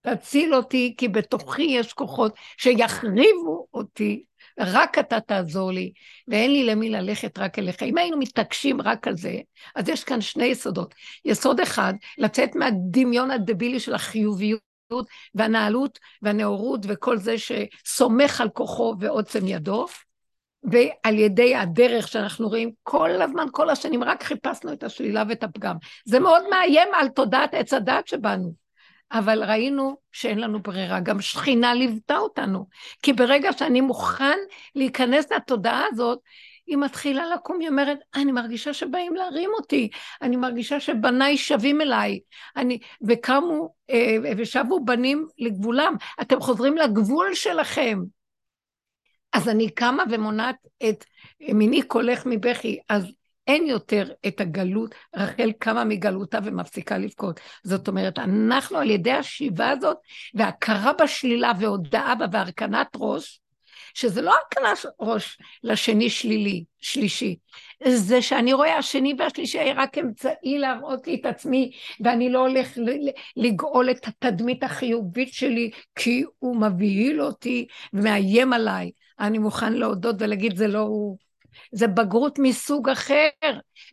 תציל אותי, כי בתוכי יש כוחות שיחריבו אותי, רק אתה תעזור לי, ואין לי למי ללכת רק אליך. אם היינו מתעקשים רק על זה, אז יש כאן שני יסודות. יסוד אחד, לצאת מהדמיון הדבילי של החיוביות והנעלות והנאורות וכל זה שסומך על כוחו ועוצם ידו, ועל ידי הדרך שאנחנו רואים כל הזמן, כל השנים, רק חיפשנו את השלילה ואת הפגם. זה מאוד מאיים על תודעת עץ הדת שבנו. אבל ראינו שאין לנו ברירה, גם שכינה ליוותה אותנו. כי ברגע שאני מוכן להיכנס לתודעה הזאת, היא מתחילה לקום, היא אומרת, אני מרגישה שבאים להרים אותי, אני מרגישה שבניי שווים אליי, אני, וקמו אה, ושבו בנים לגבולם, אתם חוזרים לגבול שלכם. אז אני קמה ומונעת את מיני קולך מבכי, אז אין יותר את הגלות, רחל קמה מגלותה ומפסיקה לבכות. זאת אומרת, אנחנו על ידי השיבה הזאת, והכרה בשלילה והודאה בה והרכנת ראש, שזה לא הרכנת ראש לשני שלילי, שלישי, זה שאני רואה השני והשלישי רק אמצעי להראות לי את עצמי, ואני לא הולך לגאול את התדמית החיובית שלי, כי הוא מבהיל אותי ומאיים עליי. אני מוכן להודות ולהגיד, זה לא הוא. זה בגרות מסוג אחר,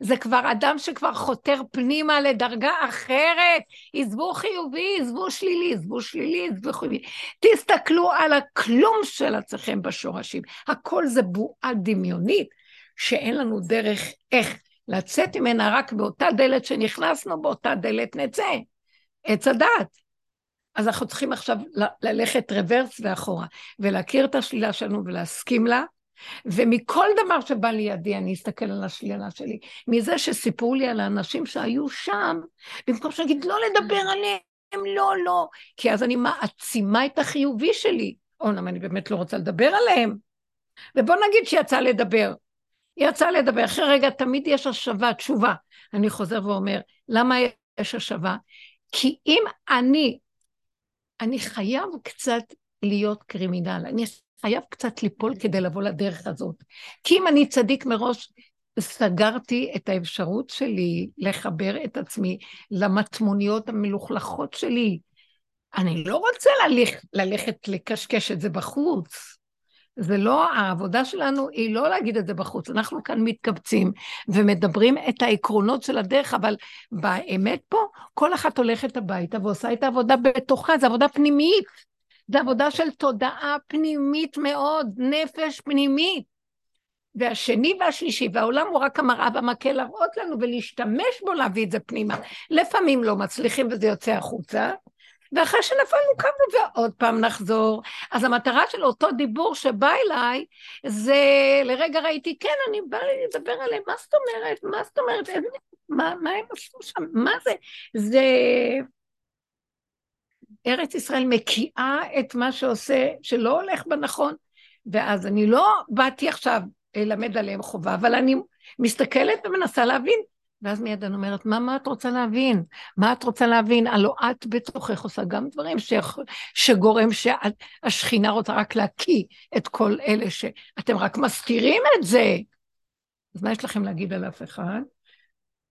זה כבר אדם שכבר חותר פנימה לדרגה אחרת. עזבו חיובי, עזבו שלילי, עזבו שלילי, עזבו חיובי. תסתכלו על הכלום של עצמכם בשורשים. הכל זה בועה דמיונית, שאין לנו דרך איך לצאת ממנה רק באותה דלת שנכנסנו, באותה דלת נצא. עץ הדעת. אז אנחנו צריכים עכשיו ללכת רוורס ואחורה, ולהכיר את השלילה שלנו ולהסכים לה, ומכל דבר שבא לידי אני אסתכל על השלילה שלי. מזה שסיפרו לי על האנשים שהיו שם, במקום שאני אגיד לא לדבר עליהם, לא, לא, כי אז אני מעצימה את החיובי שלי. אומנם אני באמת לא רוצה לדבר עליהם. ובוא נגיד שיצא לדבר. יצאה לדבר, אחרי רגע תמיד יש השבה, תשובה. אני חוזר ואומר, למה יש השבה? כי אם אני, אני חייב קצת להיות קרימינל, אני חייב קצת ליפול כדי לבוא לדרך הזאת. כי אם אני צדיק מראש, סגרתי את האפשרות שלי לחבר את עצמי למטמוניות המלוכלכות שלי. אני לא רוצה ללכ, ללכת לקשקש את זה בחוץ. זה לא, העבודה שלנו היא לא להגיד את זה בחוץ. אנחנו כאן מתקבצים ומדברים את העקרונות של הדרך, אבל באמת פה, כל אחת הולכת הביתה ועושה את העבודה בתוכה, זו עבודה פנימית. זה עבודה של תודעה פנימית מאוד, נפש פנימית. והשני והשלישי, והעולם הוא רק המראה והמקל להראות לנו ולהשתמש בו להביא את זה פנימה. לפעמים לא מצליחים וזה יוצא החוצה, ואחרי שנפלנו קמנו ועוד פעם נחזור. אז המטרה של אותו דיבור שבא אליי, זה לרגע ראיתי, כן, אני באה לדבר עליהם, מה זאת אומרת? מה זאת אומרת? מה, מה הם עשו שם? מה זה? זה ארץ ישראל מקיאה את מה שעושה, שלא הולך בנכון. ואז אני לא באתי עכשיו ללמד עליהם חובה, אבל אני מסתכלת ומנסה להבין. ואז מיד אני אומרת, מה, מה את רוצה להבין? מה את רוצה להבין? הלוא את בתוכך עושה גם דברים ש... שגורם שהשכינה רוצה רק להקיא את כל אלה שאתם רק מזכירים את זה. אז מה יש לכם להגיד על אף אחד?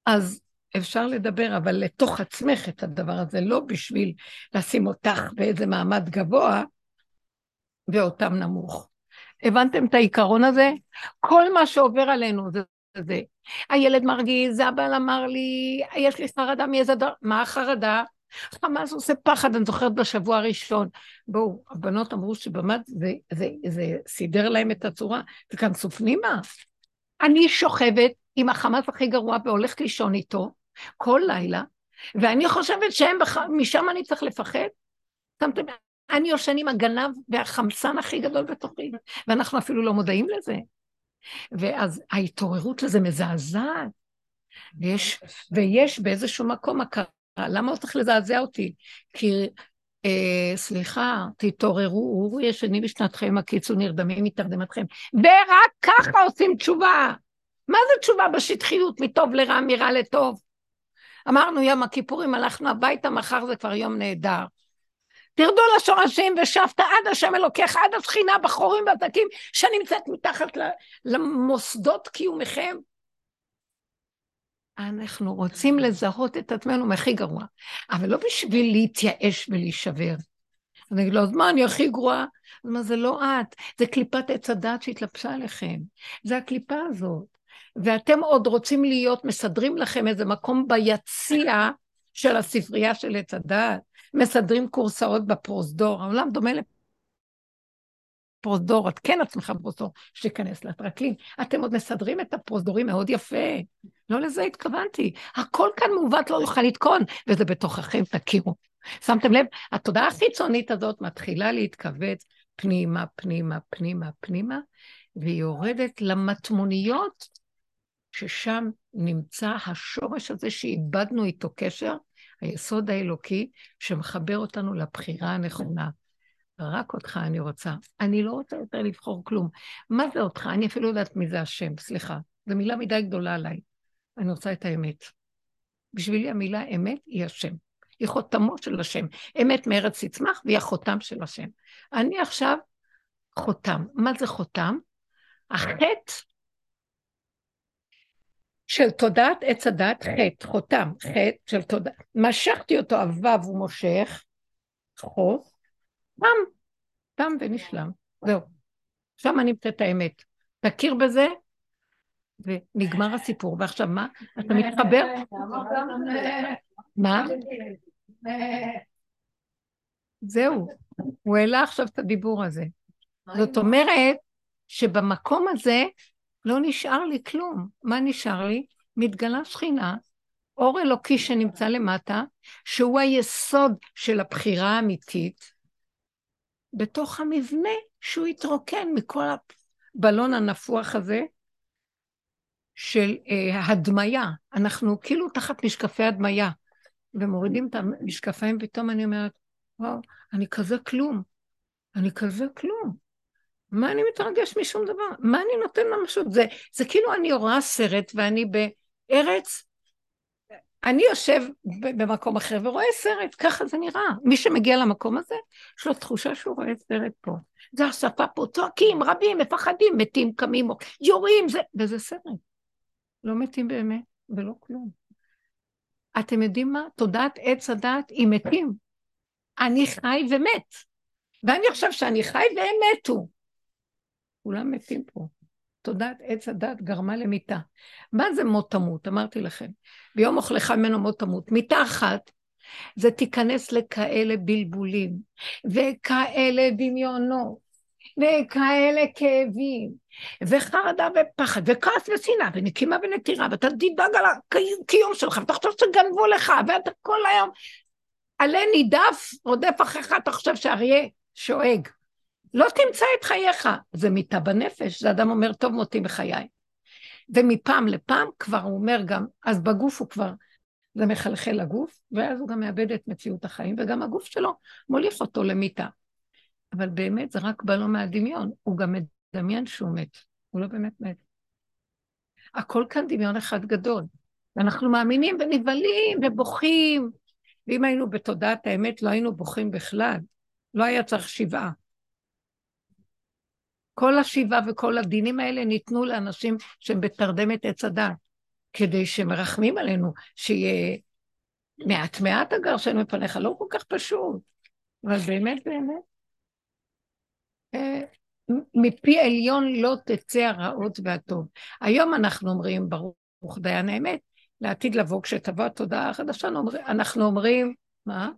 אז אפשר לדבר, אבל לתוך עצמך את הדבר הזה, לא בשביל לשים אותך באיזה מעמד גבוה ואותם נמוך. הבנתם את העיקרון הזה? כל מה שעובר עלינו זה, זה הילד מרגיז, הבעל אמר לי, יש לי חרדה מאיזה דבר, מה החרדה? חמאס עושה פחד, אני זוכרת בשבוע הראשון. בואו, הבנות אמרו שבאמת זה, זה, זה סידר להם את הצורה, תיכנסו פנימה. אני שוכבת עם החמאס הכי גרוע והולכת לישון איתו כל לילה, ואני חושבת שהם, בח... משם אני צריך לפחד. שמתם, אני יושן עם הגנב והחמסן הכי גדול בתוכי, ואנחנו אפילו לא מודעים לזה. ואז ההתעוררות לזה מזעזעת. ויש, ויש באיזשהו מקום הכרה, למה הוא צריך לזעזע אותי? כי, אה, סליחה, תתעוררו, אורו ישנים בשנתכם, הקיצו נרדמים מתרדמתכם. ורק ככה עושים תשובה. מה זה תשובה בשטחיות, מטוב לרע, מרע לטוב? אמרנו יום הכיפורים, הלכנו הביתה, מחר זה כבר יום נהדר. תרדו לשורשים ושבת עד השם אלוקיך, עד השכינה בחורים והזקים שנמצאת מתחת למוסדות קיומכם. אנחנו רוצים לזהות את עצמנו מהכי גרוע, אבל לא בשביל להתייאש ולהישבר. אני אגיד לו, אז מה, אני הכי גרועה? אז מה, זה לא את, זה קליפת עץ הדת שהתלבשה עליכם. זה הקליפה הזאת. ואתם עוד רוצים להיות, מסדרים לכם איזה מקום ביציע של הספרייה של עץ הדת. מסדרים קורסאות בפרוזדור, העולם דומה לפרוזדור, את כן עצמך פרוזדור, שתיכנס לטרקלין. אתם עוד מסדרים את הפרוזדורים מאוד יפה. לא לזה התכוונתי. הכל כאן מעוות לא יוכל לתקון, וזה בתוככם, תכירו. שמתם לב? התודעה החיצונית הזאת מתחילה להתכווץ פנימה, פנימה, פנימה, פנימה, והיא יורדת למטמוניות, ששם נמצא השורש הזה שאיבדנו איתו קשר, היסוד האלוקי שמחבר אותנו לבחירה הנכונה. רק אותך אני רוצה. אני לא רוצה יותר לבחור כלום. מה זה אותך? אני אפילו לא יודעת מי זה השם, סליחה. זו מילה מדי גדולה עליי. אני רוצה את האמת. בשבילי המילה אמת היא השם. היא חותמו של השם. אמת מארץ תצמח והיא החותם של השם. אני עכשיו חותם. מה זה חותם? החטא של תודעת עץ הדת, חטא, חותם, חטא של תודעת, משכתי אותו, הוו הוא מושך, חוף, תם, תם ונשלם, זהו. שם אני נמצאת האמת. תכיר בזה, ונגמר הסיפור. ועכשיו מה? אתה מתחבר? מה? זהו, הוא העלה עכשיו את הדיבור הזה. זאת אומרת שבמקום הזה לא נשאר לי כלום. מה נשאר לי? מתגלה שכינה, אור אלוקי שנמצא למטה, שהוא היסוד של הבחירה האמיתית, בתוך המבנה שהוא התרוקן מכל הבלון הנפוח הזה של אה, הדמיה. אנחנו כאילו תחת משקפי הדמיה, ומורידים את המשקפיים, פתאום אני אומרת, וואו, אני כזה כלום. אני כזה כלום. מה אני מתרגש משום דבר? מה אני נותן למשות? זה, זה כאילו אני רואה סרט ואני בארץ, אני יושב במקום אחר ורואה סרט, ככה זה נראה. מי שמגיע למקום הזה, יש לו תחושה שהוא רואה סרט פה. זה השפה פה, צועקים, רבים, מפחדים, מתים, קמים, יורים, זה, וזה סרט. לא מתים באמת, ולא כלום. אתם יודעים מה? תודעת עץ הדת היא מתים. אני חי ומת. ואני חושב שאני חי והם מתו. כולם מתים פה. תודעת עץ הדת גרמה למיתה. מה זה מות תמות? אמרתי לכם. ביום אוכלך ממנו מות תמות. מיתה אחת, זה תיכנס לכאלה בלבולים, וכאלה דמיונות, וכאלה כאבים, וחרדה ופחד, וכעס ושנאה, ונקימה ונטירה, ואתה תדאג על הקיום שלך, ואתה חושב שגנבו לך, ואתה כל היום עלה נידף, רודף אחריך, אתה חושב שאריה שואג. לא תמצא את חייך. זה מיטה בנפש, זה אדם אומר, טוב מותי בחיי. ומפעם לפעם כבר הוא אומר גם, אז בגוף הוא כבר, זה מחלחל לגוף, ואז הוא גם מאבד את מציאות החיים, וגם הגוף שלו מוליך אותו למיטה. אבל באמת זה רק בא לו מהדמיון, הוא גם מדמיין שהוא מת, הוא לא באמת מת. הכל כאן דמיון אחד גדול. ואנחנו מאמינים ונבהלים ובוכים, ואם היינו בתודעת האמת לא היינו בוכים בכלל, לא היה צריך שבעה. כל השיבה וכל הדינים האלה ניתנו לאנשים שהם בתרדמת עץ הדת, כדי שמרחמים עלינו, שיהיה מעט מעט הגרשנו מפניך, לא כל כך פשוט, אבל באמת באמת. אה, מפי עליון לא תצא הרעות והטוב. היום אנחנו אומרים, ברוך דיין האמת, לעתיד לבוא, כשתבוא התודעה החדשה, אנחנו אומרים, מה?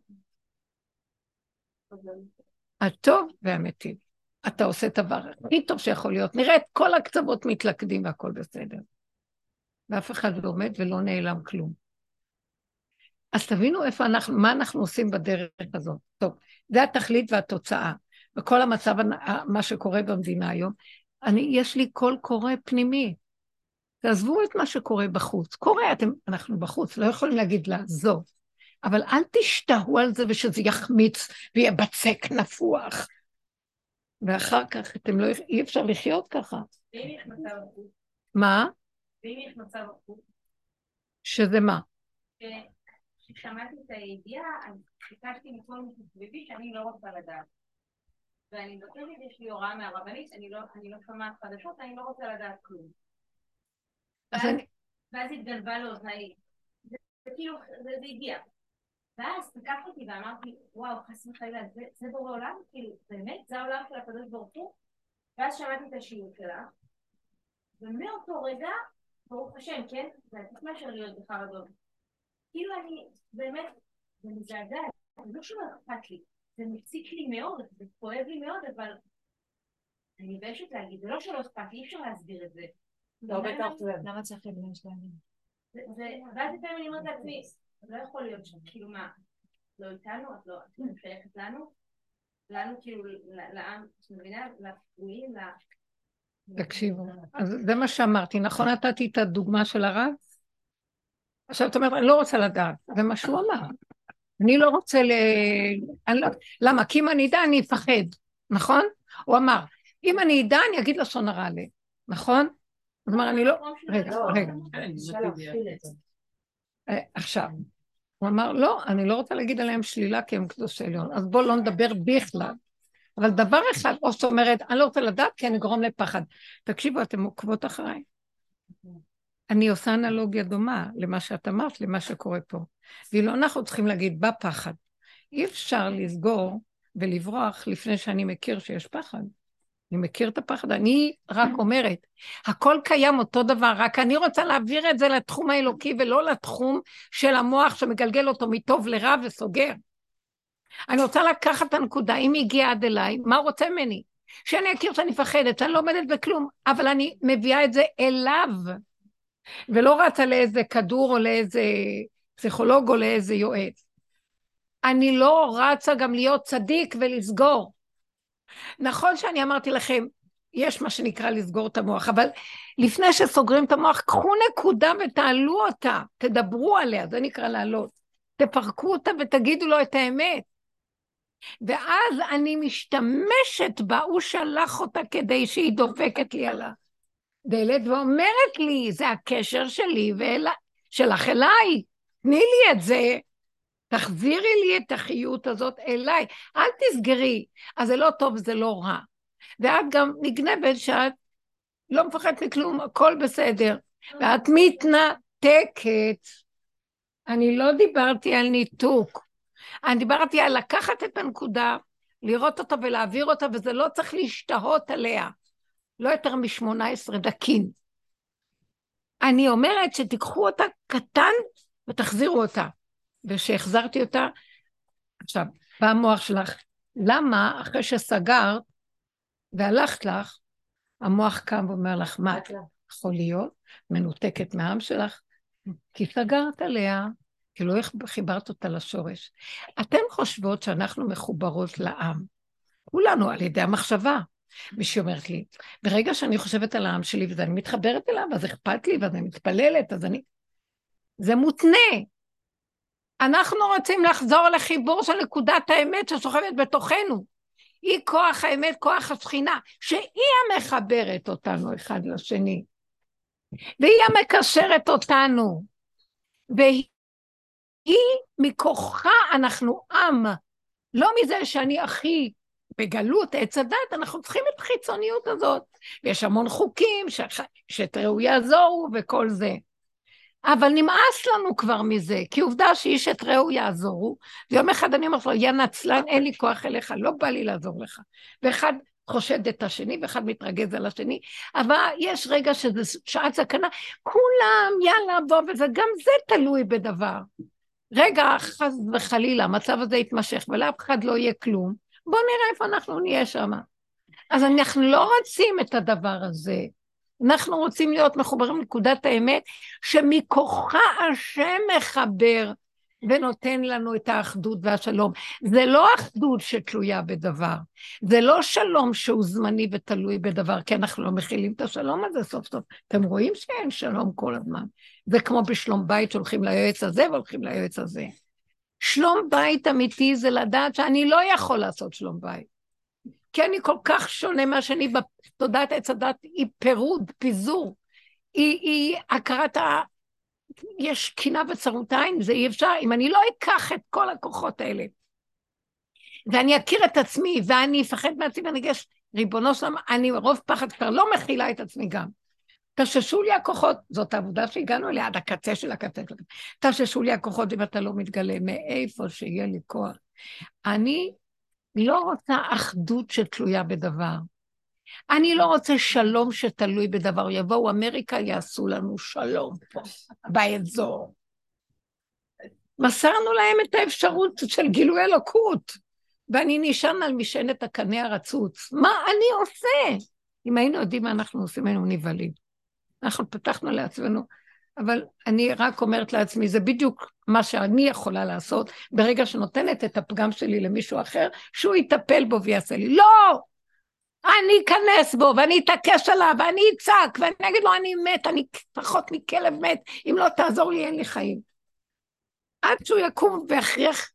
הטוב והמיטיב. אתה עושה את הדבר הכי טוב שיכול להיות. נראה את כל הקצוות מתלכדים והכל בסדר. ואף אחד לא עומד ולא נעלם כלום. אז תבינו איפה אנחנו, מה אנחנו עושים בדרך הזאת. טוב, זה התכלית והתוצאה. וכל המצב, מה שקורה במדינה היום, אני, יש לי קול קורא פנימי. תעזבו את מה שקורה בחוץ. קורה, אתם, אנחנו בחוץ, לא יכולים להגיד לעזוב. אבל אל תשתהו על זה ושזה יחמיץ ויהיה בצק נפוח. ואחר כך אתם לא, אי אפשר לחיות ככה. ואם יש מצב הפוך? מה? ואם יש מצב הפוך? שזה מה? כששמעתי את הידיעה, אז ביקשתי מכל מי שסביבי שאני לא רוצה לדעת. ואני מבקשת, יש לי הוראה מהרבנית, אני לא, אני לא שומעת חדשות, אני לא רוצה לדעת כלום. ואז, אני... ואז התגלבה לאוזניי. זה, זה כאילו, זה, זה הגיע. ואז תקף אותי ואמרתי, וואו, חס וחלילה, זה, בורא עולם? כאילו, באמת? זה העולם של הקדוש ברוך הוא? ואז שמעתי את השיעור שלה, ומאותו רגע, ברוך השם, כן? זה עדיף מאשר להיות בחרדות. כאילו אני, באמת, זה מזעזע, זה לא שלא אכפת לי, זה מציק לי מאוד, זה כואב לי מאוד, אבל אני מביישת להגיד, זה לא שלא אכפת לי, אי אפשר להסביר את זה. לא בטח. למה צריך לבייש להגיד? ואז לפעמים אני אומרת לעצמי, לא יכול להיות שם, כאילו מה, לא איתנו, את לא, שייכת לנו, לנו כאילו, לעם, את מבינה? לפגועים, ל... תקשיבו, אז זה מה שאמרתי, נכון נתתי את הדוגמה של הרב? עכשיו את אומרת, אני לא רוצה לדעת, זה מה שהוא אמר. אני לא רוצה ל... לא... למה? כי אם אני אדע, אני אפחד, נכון? הוא אמר, אם אני אדע, אני אגיד לשון הרע עליהם, נכון? זאת אומרת, אני לא... רגע, רגע. אה, עכשיו, הוא אמר, לא, אני לא רוצה להגיד עליהם שלילה כי הם קדוש עליון, אז בואו לא נדבר בכלל. אבל דבר אחד, או זאת אומרת, אני לא רוצה לדעת כי אני אגרום לפחד. תקשיבו, אתם עוקבות אחריי. אני עושה אנלוגיה דומה למה שאת אמרת, למה שקורה פה. ואילו אנחנו צריכים להגיד, בפחד. אי אפשר לסגור ולברוח לפני שאני מכיר שיש פחד. אני מכיר את הפחד, אני רק אומרת, הכל קיים אותו דבר, רק אני רוצה להעביר את זה לתחום האלוקי ולא לתחום של המוח שמגלגל אותו מטוב לרע וסוגר. אני רוצה לקחת את הנקודה, אם הגיעה עד אליי, מה הוא רוצה ממני? שאני אכיר שאני מפחדת, אני לא עומדת בכלום, אבל אני מביאה את זה אליו, ולא רצה לאיזה כדור או לאיזה פסיכולוג או לאיזה יועץ. אני לא רצה גם להיות צדיק ולסגור. נכון שאני אמרתי לכם, יש מה שנקרא לסגור את המוח, אבל לפני שסוגרים את המוח, קחו נקודה ותעלו אותה, תדברו עליה, זה נקרא לעלות. תפרקו אותה ותגידו לו את האמת. ואז אני משתמשת בה, הוא שלח אותה כדי שהיא דופקת לי על הדלת ואומרת לי, זה הקשר שלי ואל... שלך אליי, תני לי את זה, תחזירי לי את החיות הזאת אליי, אל תסגרי. אז זה לא טוב, זה לא רע. ואת גם נגנבת שאת לא מפחדת מכלום, הכל בסדר. ואת מתנתקת. אני לא דיברתי על ניתוק. אני דיברתי על לקחת את הנקודה, לראות אותה ולהעביר אותה, וזה לא צריך להשתהות עליה. לא יותר מ-18 דקים. אני אומרת שתיקחו אותה קטן ותחזירו אותה. ושהחזרתי אותה, עכשיו, בא המוח שלך, למה אחרי שסגרת והלכת לך, המוח קם ואומר לך, מה, יכול להיות? מנותקת מהעם שלך? כי סגרת עליה, כי לא חיברת אותה לשורש. אתן חושבות שאנחנו מחוברות לעם, כולנו על ידי המחשבה. מישהי אומרת לי, ברגע שאני חושבת על העם שלי ואני מתחברת אליו, אז אכפת לי ואני מתפללת, אז אני... זה מותנה. אנחנו רוצים לחזור לחיבור של נקודת האמת ששוכבת בתוכנו. היא כוח האמת, כוח השכינה, שהיא המחברת אותנו אחד לשני. והיא המקשרת אותנו. והיא, מכוחה אנחנו עם. לא מזה שאני הכי בגלות עץ הדת, אנחנו צריכים את החיצוניות הזאת. ויש המון חוקים שתראו יעזורו וכל זה. אבל נמאס לנו כבר מזה, כי עובדה שאיש את רעהו יעזורו, ויום אחד אני אומרת לו, יא נצלן, אין לי כוח אליך, לא בא לי לעזור לך. ואחד חושד את השני ואחד מתרגז על השני, אבל יש רגע שזה שעת סכנה, כולם, יאללה, בוא, וזה גם זה תלוי בדבר. רגע, חס וחלילה, המצב הזה יתמשך ולאף אחד לא יהיה כלום, בואו נראה איפה אנחנו נהיה שם. אז אנחנו לא רוצים את הדבר הזה. אנחנו רוצים להיות מחוברים לנקודת האמת, שמכוחה השם מחבר ונותן לנו את האחדות והשלום. זה לא אחדות שתלויה בדבר, זה לא שלום שהוא זמני ותלוי בדבר, כי אנחנו לא מכילים את השלום הזה סוף סוף. אתם רואים שאין שלום כל הזמן. זה כמו בשלום בית שהולכים ליועץ הזה והולכים ליועץ הזה. שלום בית אמיתי זה לדעת שאני לא יכול לעשות שלום בית. כי אני כל כך שונה מהשני בתודעת עץ הדת, היא פירוד, פיזור. היא, היא הכרת ה... יש קינה עין, זה אי אפשר. אם אני לא אקח את כל הכוחות האלה, ואני אכיר את עצמי, ואני אפחד מעצמי, ואני אגיד, ריבונו שלמה, אני רוב פחד כבר לא מכילה את עצמי גם. תששו לי הכוחות, זאת העבודה שהגענו אליה עד הקצה של הקצה של הקצה. תששו לי הכוחות אם אתה לא מתגלה, מאיפה שיהיה לי כוח. אני לא רוצה אחדות שתלויה בדבר. אני לא רוצה שלום שתלוי בדבר. יבואו אמריקה, יעשו לנו שלום פה, באזור. מסרנו להם את האפשרות של גילוי אלוקות, ואני נשען על משענת הקנה הרצוץ. מה אני עושה? אם היינו יודעים מה אנחנו עושים, היינו נבהלים. אנחנו פתחנו לעצמנו, אבל אני רק אומרת לעצמי, זה בדיוק מה שאני יכולה לעשות ברגע שנותנת את הפגם שלי למישהו אחר, שהוא יטפל בו ויעשה לי. לא! אני אכנס בו, ואני אתעקש עליו, ואני אצעק, ואני אגיד לו, אני מת, אני פחות מכלב מת, אם לא תעזור לי, אין לי חיים. עד שהוא יקום ויכריח,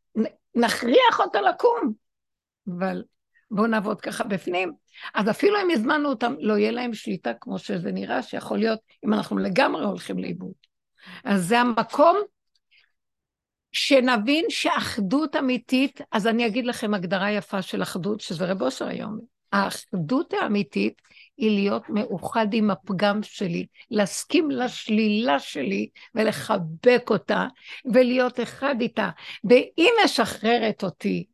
נכריח אותו לקום. אבל בואו נעבוד ככה בפנים. אז אפילו אם הזמנו אותם, לא יהיה להם שליטה כמו שזה נראה, שיכול להיות אם אנחנו לגמרי הולכים לאיבוד. אז זה המקום שנבין שאחדות אמיתית, אז אני אגיד לכם הגדרה יפה של אחדות, שזה רב אושר היום. האחדות האמיתית היא להיות מאוחד עם הפגם שלי, להסכים לשלילה שלי ולחבק אותה ולהיות אחד איתה. והיא משחררת אותי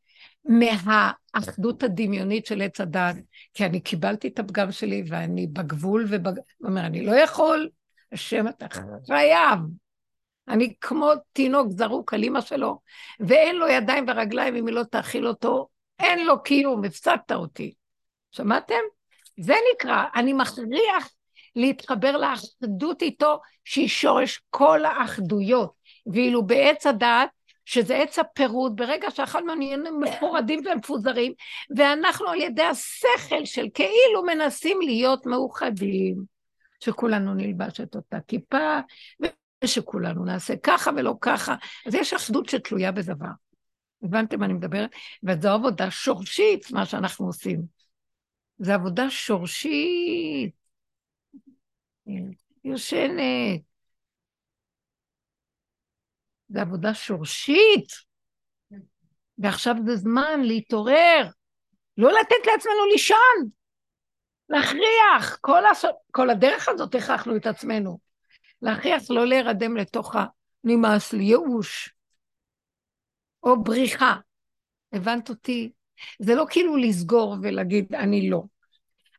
מהאחדות הדמיונית של עץ הדת, כי אני קיבלתי את הפגם שלי ואני בגבול ובג... הוא אומר, אני לא יכול, השם אתה חייב. אני כמו תינוק זרוק על אימא שלו, ואין לו ידיים ורגליים אם היא לא תאכיל אותו, אין לו קיום, הפסדת אותי. שמעתם? זה נקרא, אני מכריח להתחבר לאחדות איתו, שהיא שורש כל האחדויות. ואילו בעץ הדעת, שזה עץ הפירוד, ברגע שאכלנו נהיה מפורדים ומפוזרים, ואנחנו על ידי השכל של כאילו מנסים להיות מאוחדים, שכולנו נלבש את אותה כיפה, ושכולנו נעשה ככה ולא ככה. אז יש אחדות שתלויה בדבר. הבנתם מה אני מדברת? וזו עבודה שורשית, מה שאנחנו עושים. זו עבודה שורשית. יושנת. זו עבודה שורשית. ועכשיו זה זמן להתעורר, לא לתת לעצמנו לישון, להכריח. כל, הש... כל הדרך הזאת הכרחנו את עצמנו. להכריח לא להירדם לתוך הנמאס לי, ייאוש, או בריחה. הבנת אותי? זה לא כאילו לסגור ולהגיד, אני לא.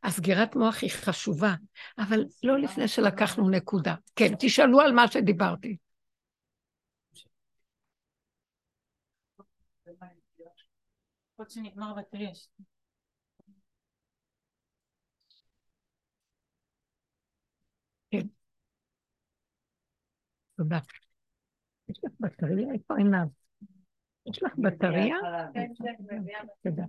הסגירת מוח היא חשובה, אבל לא לפני שלקחנו נקודה. כן, תשאלו על מה שדיברתי. כן. תודה. יש לך בטריה? איפה עיניו? יש לך בטריה? תודה.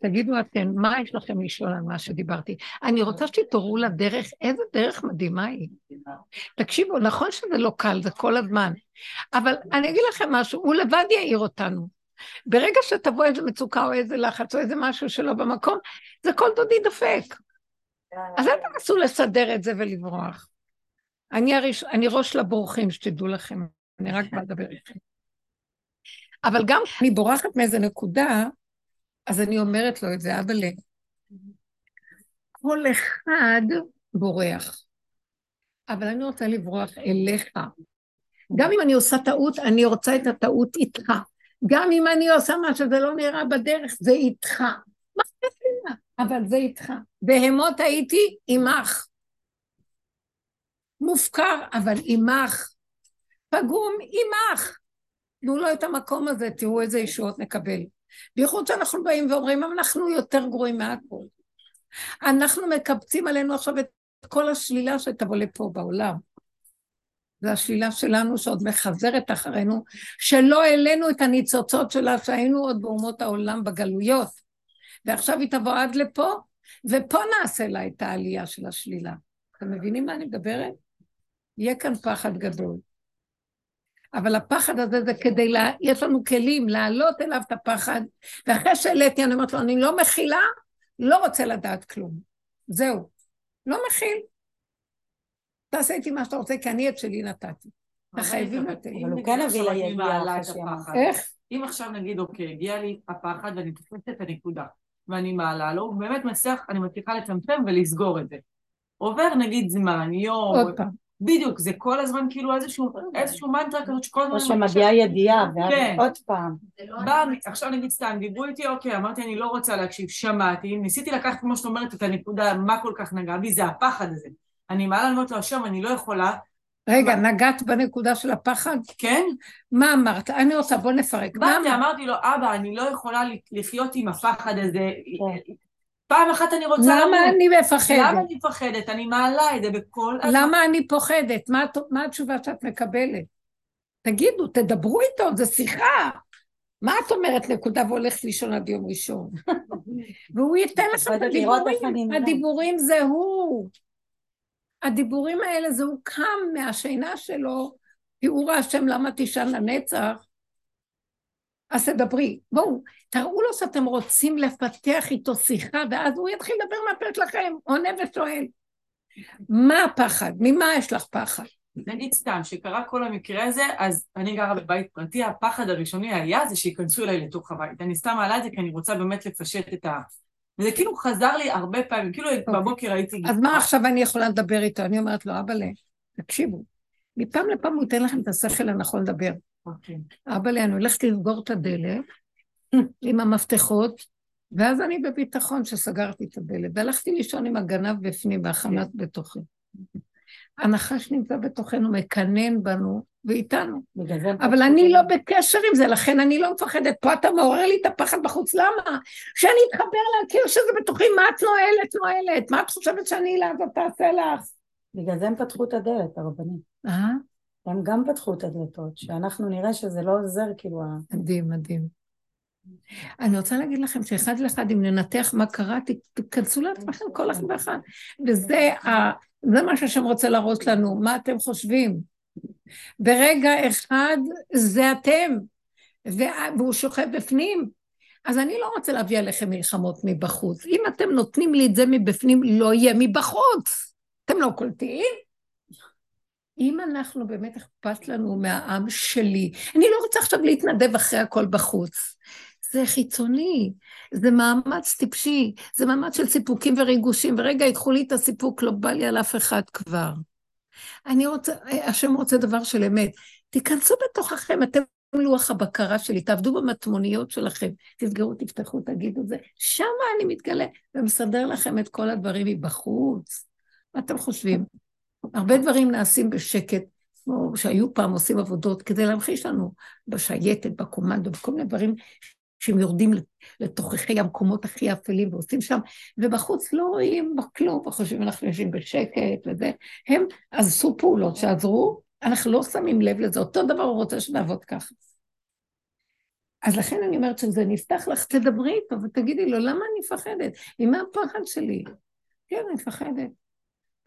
תגידו אתם, מה יש לכם לשאול על מה שדיברתי? אני רוצה שתתעוררו לדרך, איזה דרך מדהימה היא. תקשיבו, נכון שזה לא קל, זה כל הזמן, אבל אני אגיד לכם משהו, הוא לבד יעיר אותנו. ברגע שתבוא איזה מצוקה או איזה לחץ או איזה משהו שלא במקום, זה כל דודי דופק. אז אל תנסו לסדר את זה ולברוח. אני, הראש, אני ראש לבורחים, שתדעו לכם, אני רק באה לדבר איתכם. אבל גם אני בורחת מאיזה נקודה, אז אני אומרת לו את זה, אבל כל אחד בורח, אבל אני רוצה לברוח אליך. גם אם אני עושה טעות, אני רוצה את הטעות איתך. גם אם אני עושה מה שזה לא נראה בדרך, זה איתך. מה אכפת לי? אבל זה איתך. בהמות הייתי עמך. מופקר, אבל עמך. פגום עמך. תנו לו את המקום הזה, תראו איזה ישועות נקבל. בייחוד שאנחנו באים ואומרים, אנחנו יותר גרועים מהכל. אנחנו מקבצים עלינו עכשיו את כל השלילה שתבוא לפה בעולם. זו השלילה שלנו שעוד מחזרת אחרינו, שלא העלינו את הניצוצות שלה שהיינו עוד באומות העולם בגלויות. ועכשיו היא תבוא עד לפה, ופה נעשה לה את העלייה של השלילה. אתם מבינים מה אני מדברת? יהיה כאן פחד גדול. אבל הפחד הזה זה כדי, לה... יש לנו כלים להעלות אליו את הפחד, ואחרי שהעליתי אני אומרת לו, אני לא מכילה, לא רוצה לדעת כלום. זהו. לא מכיל. תעשה איתי מה שאתה רוצה, כי אני את שלי נתתי. אתה חייבים לתת. אבל הוא כן הביא לידיעה איך? אם עכשיו נגיד, אוקיי, הגיע לי הפחד ואני תופסת את הנקודה, ואני מעלה לו, הוא באמת מצליח, אני מצליחה לצמצם ולסגור את זה. עובר נגיד זמן, יום, עוד פעם. בדיוק, זה כל הזמן כאילו איזשהו, איזשהו מנטרה כזאת שכל הזמן... או שמגיעה ידיעה, ואז כן. עוד פעם. בא, עכשיו נגיד סתם, דיברו איתי, אוקיי, אמרתי אני לא רוצה להקשיב, שמעתי, ניסיתי לקחת כמו שאת אומרת את הנקודה, מה כל כך נגע בי, זה הפחד הזה. אני מעלה, אני אומרת לו, השם, אני לא יכולה, רגע, נגעת בנקודה של הפחד? כן? מה אמרת? אני רוצה, בוא נפרק. מה באתי, אמרת? אמרתי לו, אבא, אני לא יכולה לחיות עם הפחד הזה. פעם אחת אני רוצה למה אני למה מפחדת? אני מפחדת? אני מעלה את זה בכל. למה אני פוחדת? מה, מה התשובה שאת מקבלת? תגידו, תדברו איתו, זו שיחה. מה את אומרת נקודה והולכת לישון עד יום ראשון? והוא ייתן לכם את אני הדיבורים. הדיבורים זה הוא. הדיבורים האלה זה הוא קם מהשינה שלו, תיאור השם למה תישן לנצח. אז תדברי. בואו, תראו לו שאתם רוצים לפתח איתו שיחה, ואז הוא יתחיל לדבר מהפה שלכם, עונה ושואל. מה הפחד? ממה יש לך פחד? נגיד סתם, שקרה כל המקרה הזה, אז אני גרה בבית פרטי, הפחד הראשוני היה זה שייכנסו אליי לתוך הבית. אני סתם מעלה את זה כי אני רוצה באמת לפשט את ה... וזה כאילו חזר לי הרבה פעמים, כאילו בבוקר הייתי... אז מה עכשיו אני יכולה לדבר איתו? אני אומרת לו, אבאלה, תקשיבו, מפעם לפעם הוא ייתן לכם את השכל הנכון לדבר. אוקיי. אבאלה, אני הולכת לסגור את הדלת עם המפתחות, ואז אני בביטחון שסגרתי את הדלת, והלכתי לישון עם הגנב בפנים והחמאס בתוכי. הנחש נמצא בתוכנו, מקנן בנו ואיתנו. אבל אני לא בקשר עם זה, לכן אני לא מפחדת. פה אתה מעורר לי את הפחד בחוץ, למה? שאני אתחבר להכיר שזה בתוכי, מה את נועלת, נועלת? מה את חושבת שאני אז תעשה לך? בגלל זה הם פתחו את הדלת, הרבנים. אה? הם גם פתחו את הדלתות, שאנחנו נראה שזה לא עוזר, כאילו, מדהים, מדהים. אני רוצה להגיד לכם שאחד לאחד, אם ננתח מה קרה, תיכנסו לעצמכם כל אחד ואחד. וזה ה... זה מה שהשם רוצה להראות לנו, מה אתם חושבים. ברגע אחד זה אתם, וה- והוא שוכב בפנים. אז אני לא רוצה להביא עליכם מלחמות מבחוץ. אם אתם נותנים לי את זה מבפנים, לא יהיה מבחוץ. אתם לא קולטים? אם אנחנו באמת אכפת לנו מהעם שלי, אני לא רוצה עכשיו להתנדב אחרי הכל בחוץ. זה חיצוני, זה מאמץ טיפשי, זה מאמץ של סיפוקים וריגושים, ורגע ייקחו לי את הסיפוק, לא בא לי על אף אחד כבר. אני רוצה, השם רוצה דבר של אמת. תיכנסו בתוככם, אתם לוח הבקרה שלי, תעבדו במטמוניות שלכם, תסגרו, תפתחו, תגידו זה, שמה אני מתגלה, ומסדר לכם את כל הדברים מבחוץ. מה אתם חושבים? הרבה דברים נעשים בשקט, כמו שהיו פעם עושים עבודות כדי להמחיש לנו בשייטת, בקומנדו, בכל מיני דברים שהם יורדים לתוככי המקומות הכי אפלים ועושים שם, ובחוץ לא רואים כלום, וחושבים אנחנו יושבים בשקט וזה. הם עשו פעולות שעזרו, אנחנו לא שמים לב לזה, אותו דבר הוא רוצה שנעבוד ככה. אז לכן אני אומרת שזה נפתח לך, תדברי איתו ותגידי לו, למה אני מפחדת? ממה הפחד שלי? כן, אני מפחדת.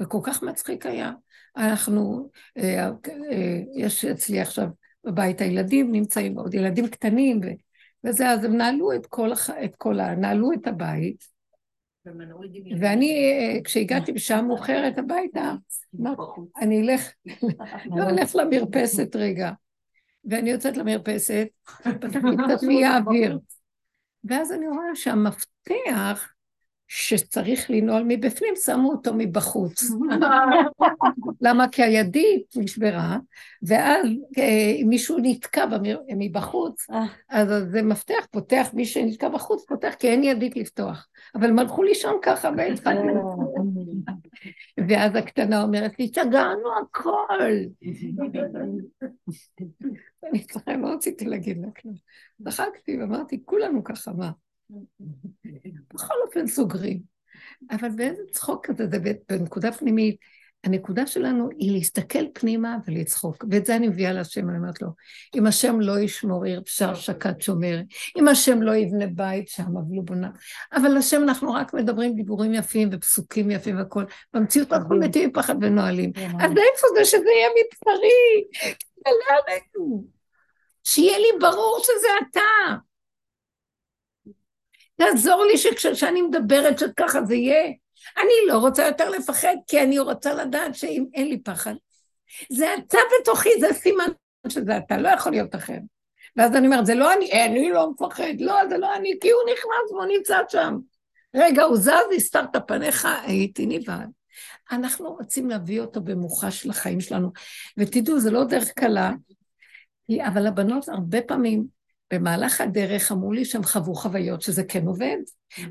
וכל כך מצחיק היה. אנחנו, אה, אה, יש אצלי עכשיו בבית הילדים, נמצאים עוד ילדים קטנים, ו, וזה, אז הם נעלו את כל, הח, את כל ה... נעלו את הבית, ואני, כשהגעתי בשעה מאוחרת הביתה, אמרתי, אני אלך, לא אלך למרפסת רגע. ואני יוצאת למרפסת, פתחתי קצת ויהיה אוויר. ואז אני רואה שהמפתח שצריך לנעול מבפנים, שמו אותו מבחוץ. למה? כי הידית נשברה, ואז אה, מישהו נתקע מבחוץ, אז זה מפתח, פותח, מי שנתקע בחוץ פותח, כי אין ידית לפתוח. אבל הם הלכו לישון ככה והתחלנו. ואז הקטנה אומרת לי, סגרנו הכל. אני לא רציתי להגיד לה כלום. צחקתי ואמרתי, כולנו ככה, מה? בכל אופן סוגרים. אבל באיזה צחוק כזה, זה בנקודה פנימית, הנקודה שלנו היא להסתכל פנימה ולצחוק. ואת זה אני מביאה להשם, אני אומרת לו, אם השם לא ישמור עיר פשר שקד שומר, אם השם לא יבנה בית שם, אבל הוא בונה. אבל השם, אנחנו רק מדברים דיבורים יפים ופסוקים יפים והכול. במציאות אנחנו מתים מפחד ונועלים. אז איפה זה שזה יהיה עלינו. שיהיה לי ברור שזה אתה. תעזור לי שכשאני מדברת שככה זה יהיה. אני לא רוצה יותר לפחד, כי אני רוצה לדעת שאם אין לי פחד, זה אתה בתוכי, זה סימן שזה אתה, לא יכול להיות אחר. ואז אני אומרת, זה לא אני, אני לא מפחד, לא, זה לא אני, כי הוא נכנס והוא נמצא שם. רגע, הוא זז, הסתרת פניך, הייתי נבהל. אנחנו רוצים להביא אותו במוחש לחיים שלנו, ותדעו, זה לא דרך קלה, אבל הבנות הרבה פעמים במהלך הדרך אמרו לי שהם חוו חוויות שזה כן עובד,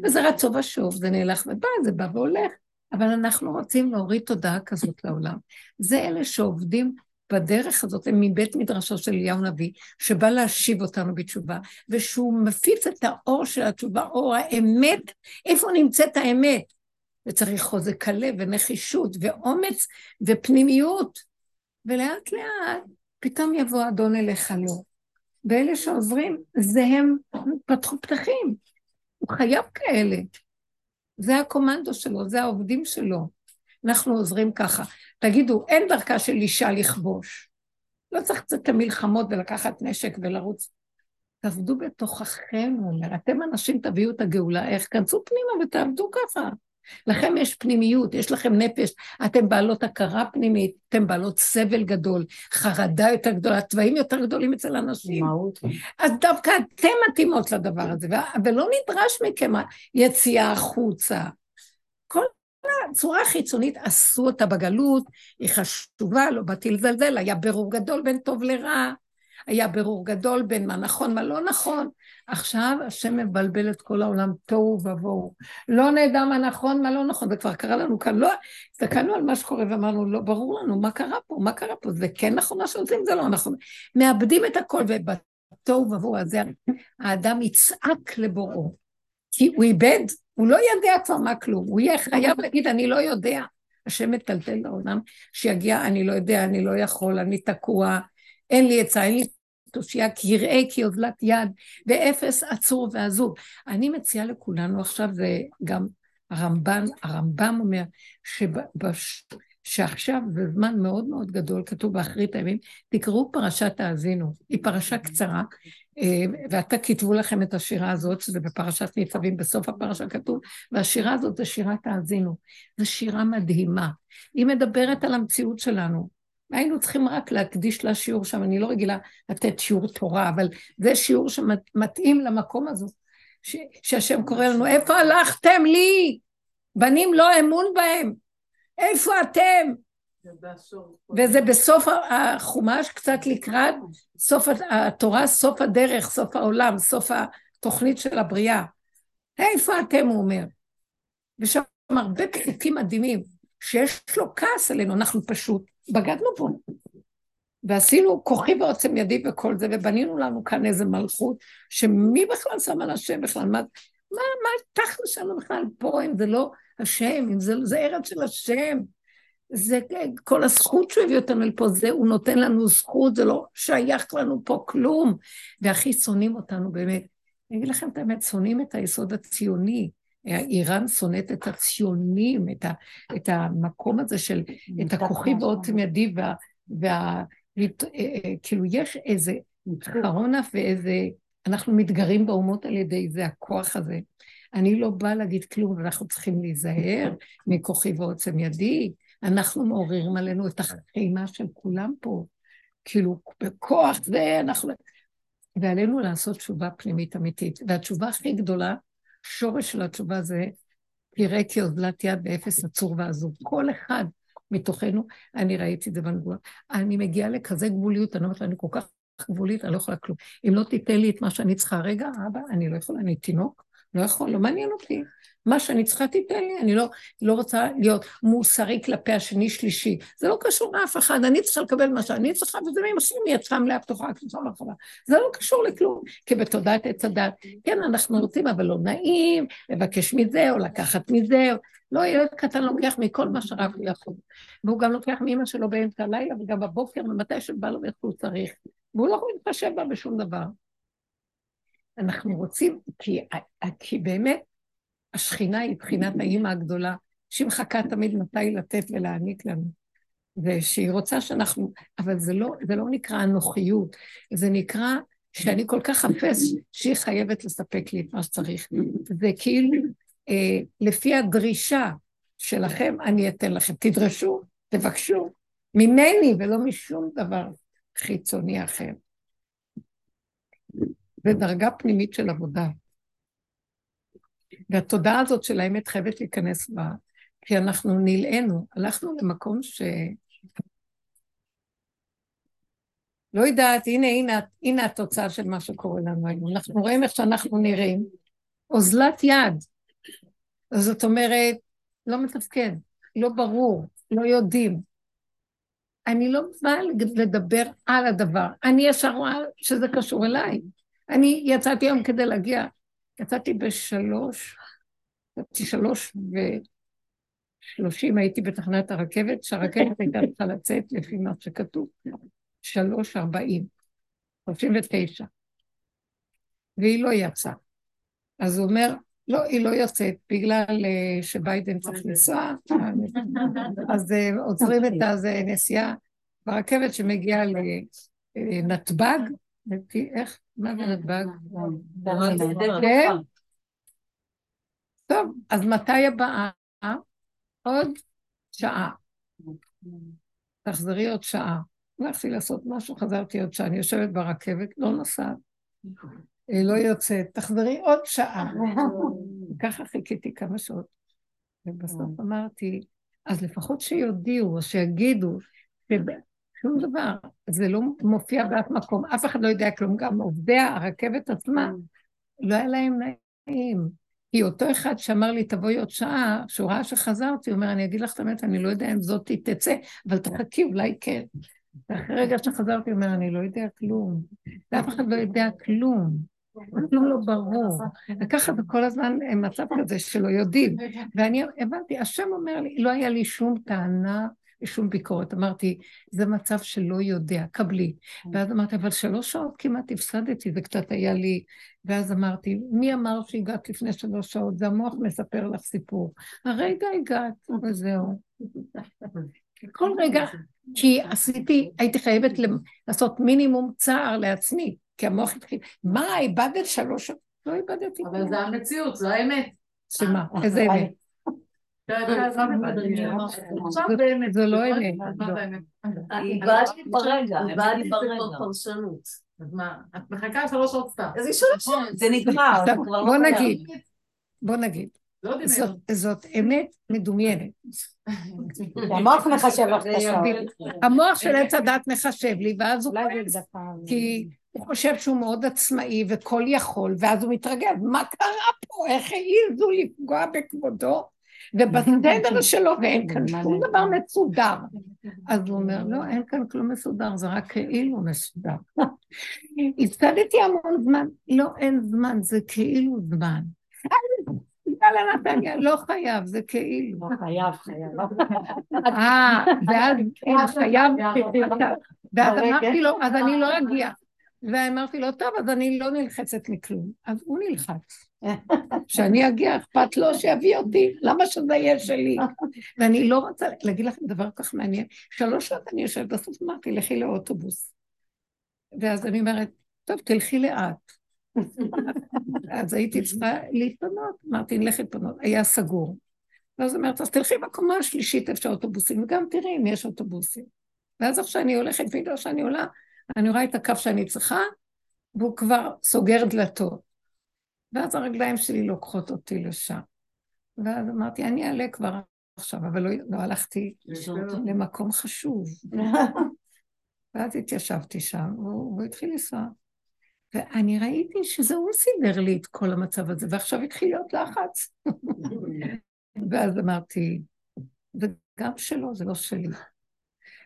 וזה רצו ושוב, זה נהלך ובא, זה בא והולך, אבל אנחנו רוצים להוריד תודעה כזאת לעולם. זה אלה שעובדים בדרך הזאת, הם מבית מדרשו של אליהו נביא, שבא להשיב אותנו בתשובה, ושהוא מפיץ את האור של התשובה, אור האמת, איפה נמצאת האמת? וצריך חוזק הלב ונחישות ואומץ ופנימיות, ולאט לאט פתאום יבוא אדון אליך לא. ואלה שעוזרים, זה הם פתחו פתחים. הוא חייב כאלה. זה הקומנדו שלו, זה העובדים שלו. אנחנו עוזרים ככה. תגידו, אין דרכה של אישה לכבוש. לא צריך קצת את המלחמות ולקחת נשק ולרוץ. תעבדו בתוככם, הוא אומר. אתם אנשים תביאו את הגאולה, איך? כנסו פנימה ותעבדו ככה. לכם יש פנימיות, יש לכם נפש, אתם בעלות הכרה פנימית, אתם בעלות סבל גדול, חרדה יותר גדולה, תוואים יותר גדולים אצל אנשים. אז דווקא אתם מתאימות לדבר הזה, ולא נדרש מכם יציאה החוצה. כל הצורה החיצונית עשו אותה בגלות, היא חשובה, לא באתי לזלזל, היה ברור גדול בין טוב לרע, היה ברור גדול בין מה נכון, מה לא נכון. עכשיו השם מבלבל את כל העולם, תוהו ובוהו. לא נדע מה נכון, מה לא נכון, זה כבר קרה לנו כאן. לא, הסתכלנו על מה שקורה ואמרנו, לא, ברור לנו, מה קרה פה, מה קרה פה, זה כן נכון מה שעושים, זה לא נכון. מאבדים את הכל, ובתוהו ובוהו הזה האדם יצעק לבוראו. כי הוא איבד, הוא לא יודע כבר מה כלום, הוא יהיה חייב להגיד, אני לא יודע. השם מטלטל לעולם, שיגיע, אני לא יודע, אני לא יכול, אני תקוע, אין לי עצה, אין לי תושייה, כי יראה כי אוזלת יד, ואפס עצור ועזוב. אני מציעה לכולנו עכשיו, זה גם הרמב"ן, הרמב"ם אומר, שבש, שעכשיו זה זמן מאוד מאוד גדול, כתוב באחרית הימים, תקראו פרשת האזינו, היא פרשה קצרה, אה, ועתה כתבו לכם את השירה הזאת, שזה בפרשת ניצבים, בסוף הפרשה כתוב, והשירה הזאת זה שירת האזינו. זו שירה מדהימה. היא מדברת על המציאות שלנו. היינו צריכים רק להקדיש לה שיעור שם, אני לא רגילה לתת שיעור תורה, אבל זה שיעור שמתאים למקום הזה, ש, שהשם קורא לנו, איפה הלכתם לי? בנים לא אמון בהם, איפה אתם? וזה בסוף החומש, קצת לקראת סוף התורה, סוף הדרך, סוף העולם, סוף התוכנית של הבריאה. איפה אתם, הוא אומר. ושם הרבה פסוקים מדהימים, שיש לו כעס עלינו, אנחנו פשוט בגדנו פה. ועשינו כוחי ועוצם ידי וכל זה, ובנינו לנו כאן איזה מלכות, שמי בכלל שם על השם בכלל? מה, מה, מה תכל'ס שלנו בכלל פה, אם זה לא השם, אם זה, זה ארץ של השם? זה כל הזכות שהוא הביא אותנו לפה, זה, הוא נותן לנו זכות, זה לא שייך לנו פה כלום. והכי שונאים אותנו באמת. אני אגיד לכם את האמת, שונאים את היסוד הציוני. איראן שונאת את הציונים, את, ה, את המקום הזה של, את הכוחי בעוצם ידי, וה, וה, וה, כאילו יש איזה חרונה ואיזה, אנחנו מתגרים באומות על ידי זה, הכוח הזה. אני לא באה להגיד כלום, אנחנו צריכים להיזהר מכוחי ועוצם ידי, אנחנו מעוררים עלינו את החימה של כולם פה. כאילו, בכוח זה אנחנו... ועלינו לעשות תשובה פנימית אמיתית. והתשובה הכי גדולה שורש של התשובה זה תראה כאוזלת יד באפס עצור ועזוב. כל אחד מתוכנו, אני ראיתי את זה בנבואה, אני מגיעה לכזה גבוליות, אני אומרת לה, אני כל כך גבולית, אני לא יכולה כלום. אם לא תיתן לי את מה שאני צריכה, רגע, אבא, אני לא יכולה, אני תינוק, לא יכול, לא מעניין אותי. מה שאני צריכה תיתן לי, אני לא, לא רוצה להיות מוסרי כלפי השני שלישי. זה לא קשור לאף אחד, אני צריכה לקבל מה שאני צריכה, וזה ממסכים יצאה מלאה פתוחה, כפתוחה ברחבה. זה לא קשור לכלום, כי בתודעת עץ הדת, כן, אנחנו רוצים, אבל לא נעים, לבקש מזה, או לקחת מזה. לא, ילד קטן לוקח מכל מה שרק הוא יכול. והוא גם לוקח מאמא שלו באמצע הלילה, וגם בבוקר, ומתי שבא לו ואיך הוא צריך. והוא לא להתחשב בה בשום דבר. אנחנו רוצים, כי, כי באמת השכינה היא בחינת האימא הגדולה, שהיא מחכה תמיד מתי לתת ולהעניק לנו. ושהיא רוצה שאנחנו, אבל זה לא, זה לא נקרא אנוכיות, זה נקרא שאני כל כך אפס שהיא חייבת לספק לי את מה שצריך. זה כאילו, אה, לפי הדרישה שלכם, אני אתן לכם. תדרשו, תבקשו, ממני ולא משום דבר חיצוני אחר. זה דרגה פנימית של עבודה. והתודעה הזאת של האמת חייבת להיכנס בה, כי אנחנו נלאינו, הלכנו למקום ש... לא יודעת, הנה, הנה, הנה התוצאה של מה שקורה לנו היום. אנחנו רואים איך שאנחנו נראים, אוזלת יד. זאת אומרת, לא מתפקד, לא ברור, לא יודעים. אני לא באה לדבר על הדבר, אני ישר רואה שזה קשור אליי. אני יצאתי היום כדי להגיע, יצאתי בשלוש, יצאתי שלוש ושלושים הייתי בתחנת הרכבת, שהרכבת הייתה צריכה לצאת לפי מה שכתוב, שלוש ארבעים, שלושים ותשע. והיא לא יצאה. אז הוא אומר, לא, היא לא יוצאת, בגלל אה, שביידן צריך לנסוע, אז אה, עוצרים את הנסיעה ברכבת שמגיעה לנתב"ג, איך? מה זה נתב"ג? כן? טוב, אז מתי הבאה? עוד שעה. תחזרי עוד שעה. הלכתי לעשות משהו, חזרתי עוד שעה, אני יושבת ברכבת, לא נוסעת. לא יוצאת, תחזרי עוד שעה. ככה חיכיתי כמה שעות. ובסוף אמרתי, אז לפחות שיודיעו, או שיגידו, שום דבר, זה לא מופיע באף מקום, אף אחד לא יודע כלום, גם עובדי הרכבת עצמה, לא היה להם נעים. כי אותו אחד שאמר לי, תבואי עוד שעה, שהוא ראה שחזרתי, הוא אומר, אני אגיד לך את האמת, אני לא יודע אם זאת תצא, אבל תחכי, אולי כן. ואחרי רגע שחזרתי, הוא אומר, אני לא יודע כלום. ואף אחד לא יודע כלום. כלום לא ברור. וככה זה כל הזמן מצב כזה שלא יודעים. ואני הבנתי, השם אומר לי, לא היה לי שום טענה שום ביקורת. אמרתי, זה מצב שלא יודע, קבלי. ואז אמרתי, אבל שלוש שעות כמעט הפסדתי, זה קצת היה לי... ואז אמרתי, מי אמר שהגעת לפני שלוש שעות? זה המוח מספר לך סיפור. הרגע הגעת, וזהו. כל רגע, כי עשיתי, הייתי חייבת לעשות מינימום צער לעצמי, כי המוח התחיל, מה, איבדת שלוש שעות? לא איבדתי. אבל זה המציאות, זו האמת. שמה? איזה אמת? זה לא אמת. איבדתי ברגע, איבדתי ברגע. אז מה, את מחכה שלוש סתם. איזה שלוש? זה נגמר, לא בוא. נגיד, בוא נגיד, לא זאת- אמת מדומיינת. המוח מחשב לך את. המוח של עץ הדת מחשב לי, ואז הוא כועס. כי הוא חושב שהוא מאוד עצמאי וכל יכול, ואז הוא מתרגל, מה קרה פה? איך העזו לפגוע בכבודו? ובסדר שלו, ואין כאן שום דבר מסודר. אז הוא אומר, לא, אין כאן כלום מסודר, זה רק כאילו מסודר. הפסדתי המון זמן. לא, אין זמן, זה כאילו זמן. יאללה, נתניה, לא חייב, זה כאילו. לא חייב, חייב. אה, ואז חייב, ואז. אמרתי לו, אז אני לא אגיע. ואמרתי לו, טוב, אז אני לא נלחצת מכלום. אז הוא נלחץ. שאני אגיע, אכפת לו שיביא אותי, למה שזה יהיה שלי? ואני לא רוצה להגיד לכם דבר כל כך מעניין. שלוש שעות אני יושבת, בסוף אמרתי, לכי לאוטובוס. ואז אני אומרת, טוב, תלכי לאט. אז הייתי צריכה להתפנות, אמרתי, נלך להתפנות, היה סגור. ואז אומרת, אז תלכי בקומה השלישית איפה שהאוטובוסים, וגם תראי אם יש אוטובוסים. ואז עכשיו אני הולכת, ואיתו שאני עולה, אני רואה את הקו שאני צריכה, והוא כבר סוגר דלתות. ואז הרגליים שלי לוקחות אותי לשם. ואז אמרתי, אני אעלה כבר עכשיו, אבל לא, לא הלכתי למקום חשוב. ואז התיישבתי שם, והוא, והוא התחיל לנסוע. ואני ראיתי שזה הוא סידר לי את כל המצב הזה, ועכשיו התחיל להיות לחץ. ואז אמרתי, וגם שלו, זה לא שלי.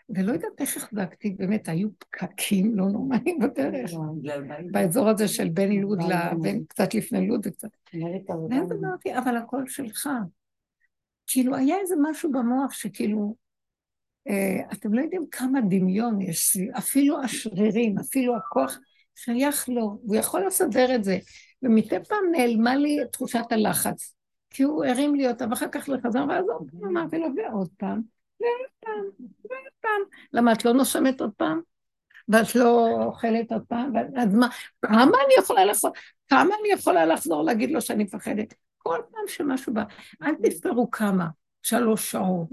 ולא יודעת איך החזקתי, באמת, היו פקקים לא נורמליים בדרך. באזור הזה של בין לוד לבין, קצת לפני לוד וקצת. ואז אמרתי, אבל הכל שלך. כאילו, היה איזה משהו במוח שכאילו, אה, אתם לא יודעים כמה דמיון יש סביב, אפילו השרירים, אפילו הכוח שייך לו, והוא יכול לסדר את זה. ומדי פעם נעלמה לי תחושת הלחץ, כי הוא הרים לי אותה, ואחר כך לחזר, ואז עוד פעם אמרתי לו, ועוד פעם, ועוד פעם, ועוד פעם. למה, את לא נושמת עוד פעם? ואת לא אוכלת עוד פעם? אז מה, כמה אני יכולה לעשות? כמה אני יכולה לחזור להגיד לו שאני מפחדת? כל פעם שמשהו בא, אל תספרו כמה, שלוש שעות.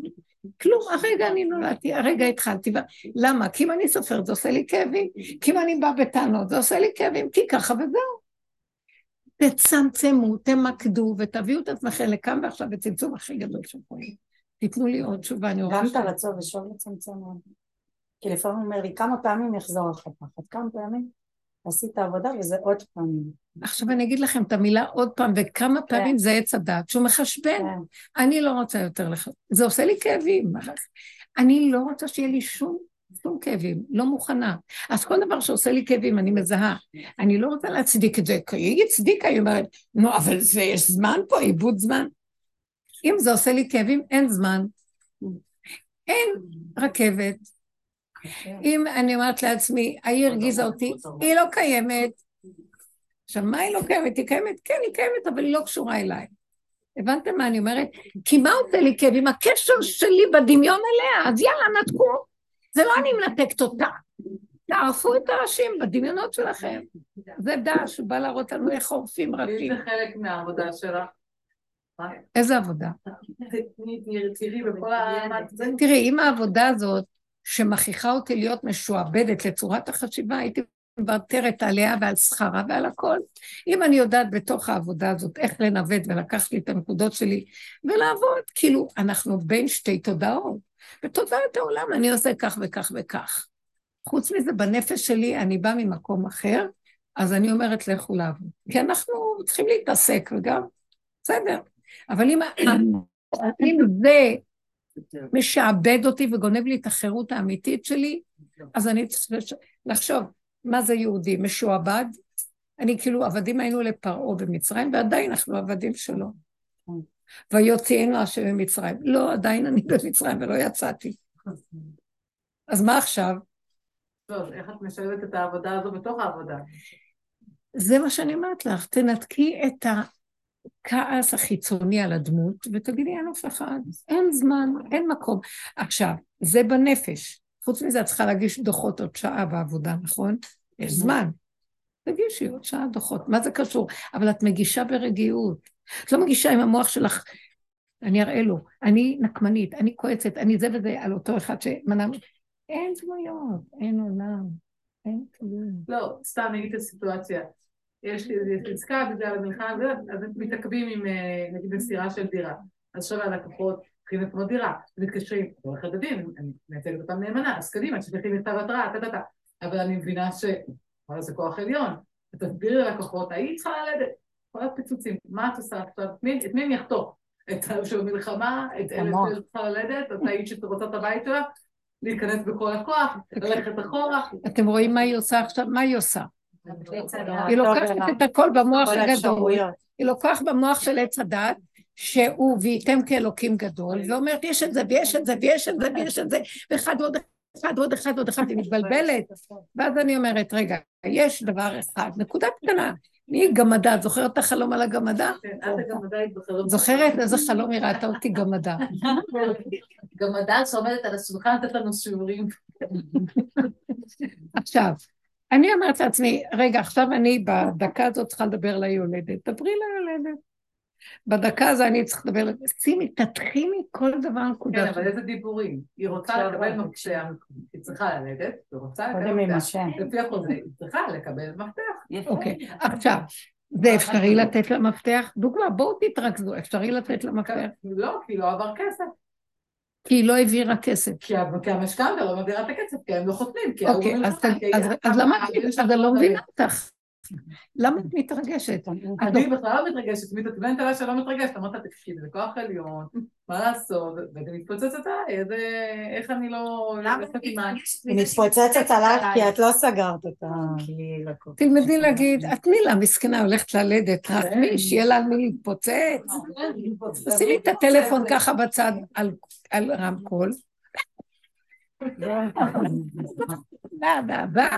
כלום, הרגע אני נולדתי, הרגע התחלתי. למה? כי אם אני סופרת זה עושה לי כאבים, כי אם אני באה בטענות זה עושה לי כאבים, כי ככה וזהו. תצמצמו, תמקדו ותביאו את עצמכם לכאן ועכשיו בצמצום הכי גדול שיכולים. תיתנו לי עוד תשובה, אני גם את הרצון ושוב לצמצם עוד. כי לפעמים הוא אומר לי, כמה פעמים יחזור לך פחד? כמה פעמים? עשית עבודה וזה עוד פעמים. עכשיו אני אגיד לכם את המילה עוד פעם, וכמה כן. פעמים זה עץ הדת, שהוא מחשבן. כן. אני לא רוצה יותר לך, זה עושה לי כאבים. אני לא רוצה שיהיה לי שום, שום כאבים, לא מוכנה. אז כל דבר שעושה לי כאבים, אני מזהה. אני לא רוצה להצדיק את זה, כי היא הצדיקה, היא אומרת, נו, אבל זה, יש זמן פה, עיבוד זמן. אם זה עושה לי כאבים, אין זמן. אין רכבת, אם אני אומרת לעצמי, העיר הרגיזה אותי, היא לא קיימת. עכשיו, מה היא לא קיימת? היא קיימת? כן, היא קיימת, אבל היא לא קשורה אליי. הבנתם מה אני אומרת? כי מה עושה לי כאב? עם הקשר שלי בדמיון אליה, אז יאללה, נתקו. זה לא אני מנתקת אותה. תערפו את הראשים בדמיונות שלכם. זה דש, הוא בא להראות לנו איך עורפים ראשים. זה חלק מהעבודה שלך. איזה עבודה? תראי אם העבודה הזאת שמכריחה אותי להיות משועבדת לצורת החשיבה, הייתי מוותרת עליה ועל שכרה ועל הכל. אם אני יודעת בתוך העבודה הזאת איך לנווט ולקחת לי את הנקודות שלי ולעבוד, כאילו, אנחנו בין שתי תודעות. בתודעת העולם אני עושה כך וכך וכך. חוץ מזה, בנפש שלי אני באה ממקום אחר, אז אני אומרת לכו לעבוד. כי אנחנו צריכים להתעסק וגם, בסדר. אבל אם, אם זה משעבד אותי וגונב לי את החירות האמיתית שלי, אז אני צריכה לחשוב, מה זה יהודי? משועבד? אני כאילו, עבדים היינו לפרעה במצרים, ועדיין אנחנו עבדים שלו. ויוציאנו השם ממצרים. לא, עדיין אני במצרים ולא יצאתי. אז מה עכשיו? טוב, איך את משלבת את העבודה הזו בתוך העבודה? זה מה שאני אומרת לך, תנתקי את ה... הכעס החיצוני על הדמות, ותגידי, אין אף אחד, אין זמן, אין מקום. עכשיו, זה בנפש. חוץ מזה, את צריכה להגיש דוחות עוד שעה בעבודה, נכון? יש זמן. תגישי עוד שעה דוחות, מה זה קשור? אבל את מגישה ברגיעות. את לא מגישה עם המוח שלך, אני אראה לו, אני נקמנית, אני כועצת, אני זה וזה, על אותו אחד שמנע... אין דמויות, אין עולם, אין כלום. לא, סתם נגיד את הסיטואציה. יש לי עסקה בגלל המלחמה אז הם מתעכבים עם אה, נגיד מסירה של דירה. אז עכשיו הלקוחות צריכים לקנות דירה, מתקשרים, עורכת הדין, אני מייצגת אותם נאמנה, אז קדימה, תשלחי מכתב התראה, טה טה טה. אבל אני מבינה ש... אבל זה כוח עליון. תסבירי ללקוחות, היית צריכה ללדת. כל הפיצוצים, מה את עושה עכשיו? את מי אני אחתוך? את המלחמה, את אלה שצריכה ללדת, את האיש שרוצה את הבית שלה, להיכנס בכל הכוח, ללכת אחורה. אתם רואים מה היא עושה עכשיו? מה היא עושה? היא לוקחת את הכל במוח הגדול, היא לוקחת במוח של עץ הדת, שהוא וייתם כאלוקים גדול, ואומרת יש את זה ויש את זה ויש את זה ויש את זה, ואחד ועוד אחד ועוד אחד ועוד אחד, היא מתבלבלת. ואז אני אומרת, רגע, יש דבר אחד, נקודה קטנה, מי גמדה? את זוכרת את החלום על הגמדה? כן, את הגמדה בחלום. זוכרת איזה חלום היא ראתה אותי גמדה. גמדה שעומדת על השולחן לתת לנו שיעורים. עכשיו, אני אומרת לעצמי, רגע, עכשיו אני בדקה הזאת צריכה לדבר ליולדת, דברי ליולדת. בדקה הזו אני צריכה לדבר, שימי, תתחילי כל דבר נקודה. כן, אבל איזה דיבורים? היא רוצה לקבל מפתח, היא צריכה ללדת, היא רוצה לקבל מפתח. לפי החוזה, היא צריכה לקבל מפתח. אוקיי, עכשיו, זה אפשרי לתת לה מפתח? דוגמה, בואו תתרכזו, אפשרי לתת לה מפתח? לא, כי לא עבר כסף. כי היא לא העבירה כסף. כי המשכנתה לא מעבירה את הכסף, כי הם לא חותמים, כי אוקיי, ההוא מלחמה, אז- אז למה, אז אני לא מבינה אותך. למה את מתרגשת? אני בכלל לא מתרגשת, מי תתבנת עליי שלא מתרגשת, אמרת, תקשיבי, זה כוח עליון, מה לעשות, וזה מתפוצץ עליי, איזה, איך אני לא... למה עם מים? היא מתפוצצת עלייך כי את לא סגרת את ה... תלמדי להגיד, את תני לה, מסכנה, הולכת ללדת, רחמי, שיהיה לה על מי להתפוצץ. שימי את הטלפון ככה בצד על- על רמקול. בא, בא, בא.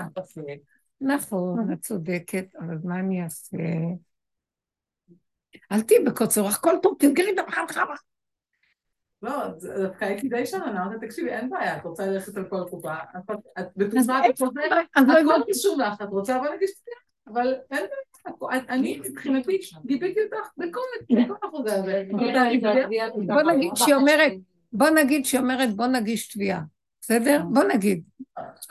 נכון, את צודקת, אבל מה אני אעשה? אל תהיי בקוצר רוח, כל טוב, תסגרי את המחר חמה. לא, דווקא הייתי די שנה, אמרתי, תקשיבי, אין בעיה, את רוצה ללכת על כל קופה, את- את בטוחה, את חוזרת, לא הכל. רשום לך, את רוצה בוא נגיש תביעה, אבל אין בעיה, אני מבחינתי גיביתי אותך בכל בכל החוזה הזה. בוא נגיד שהיא אומרת, בוא נגיד שהיא אומרת, בוא נגיש תביעה, בסדר? בוא נגיד.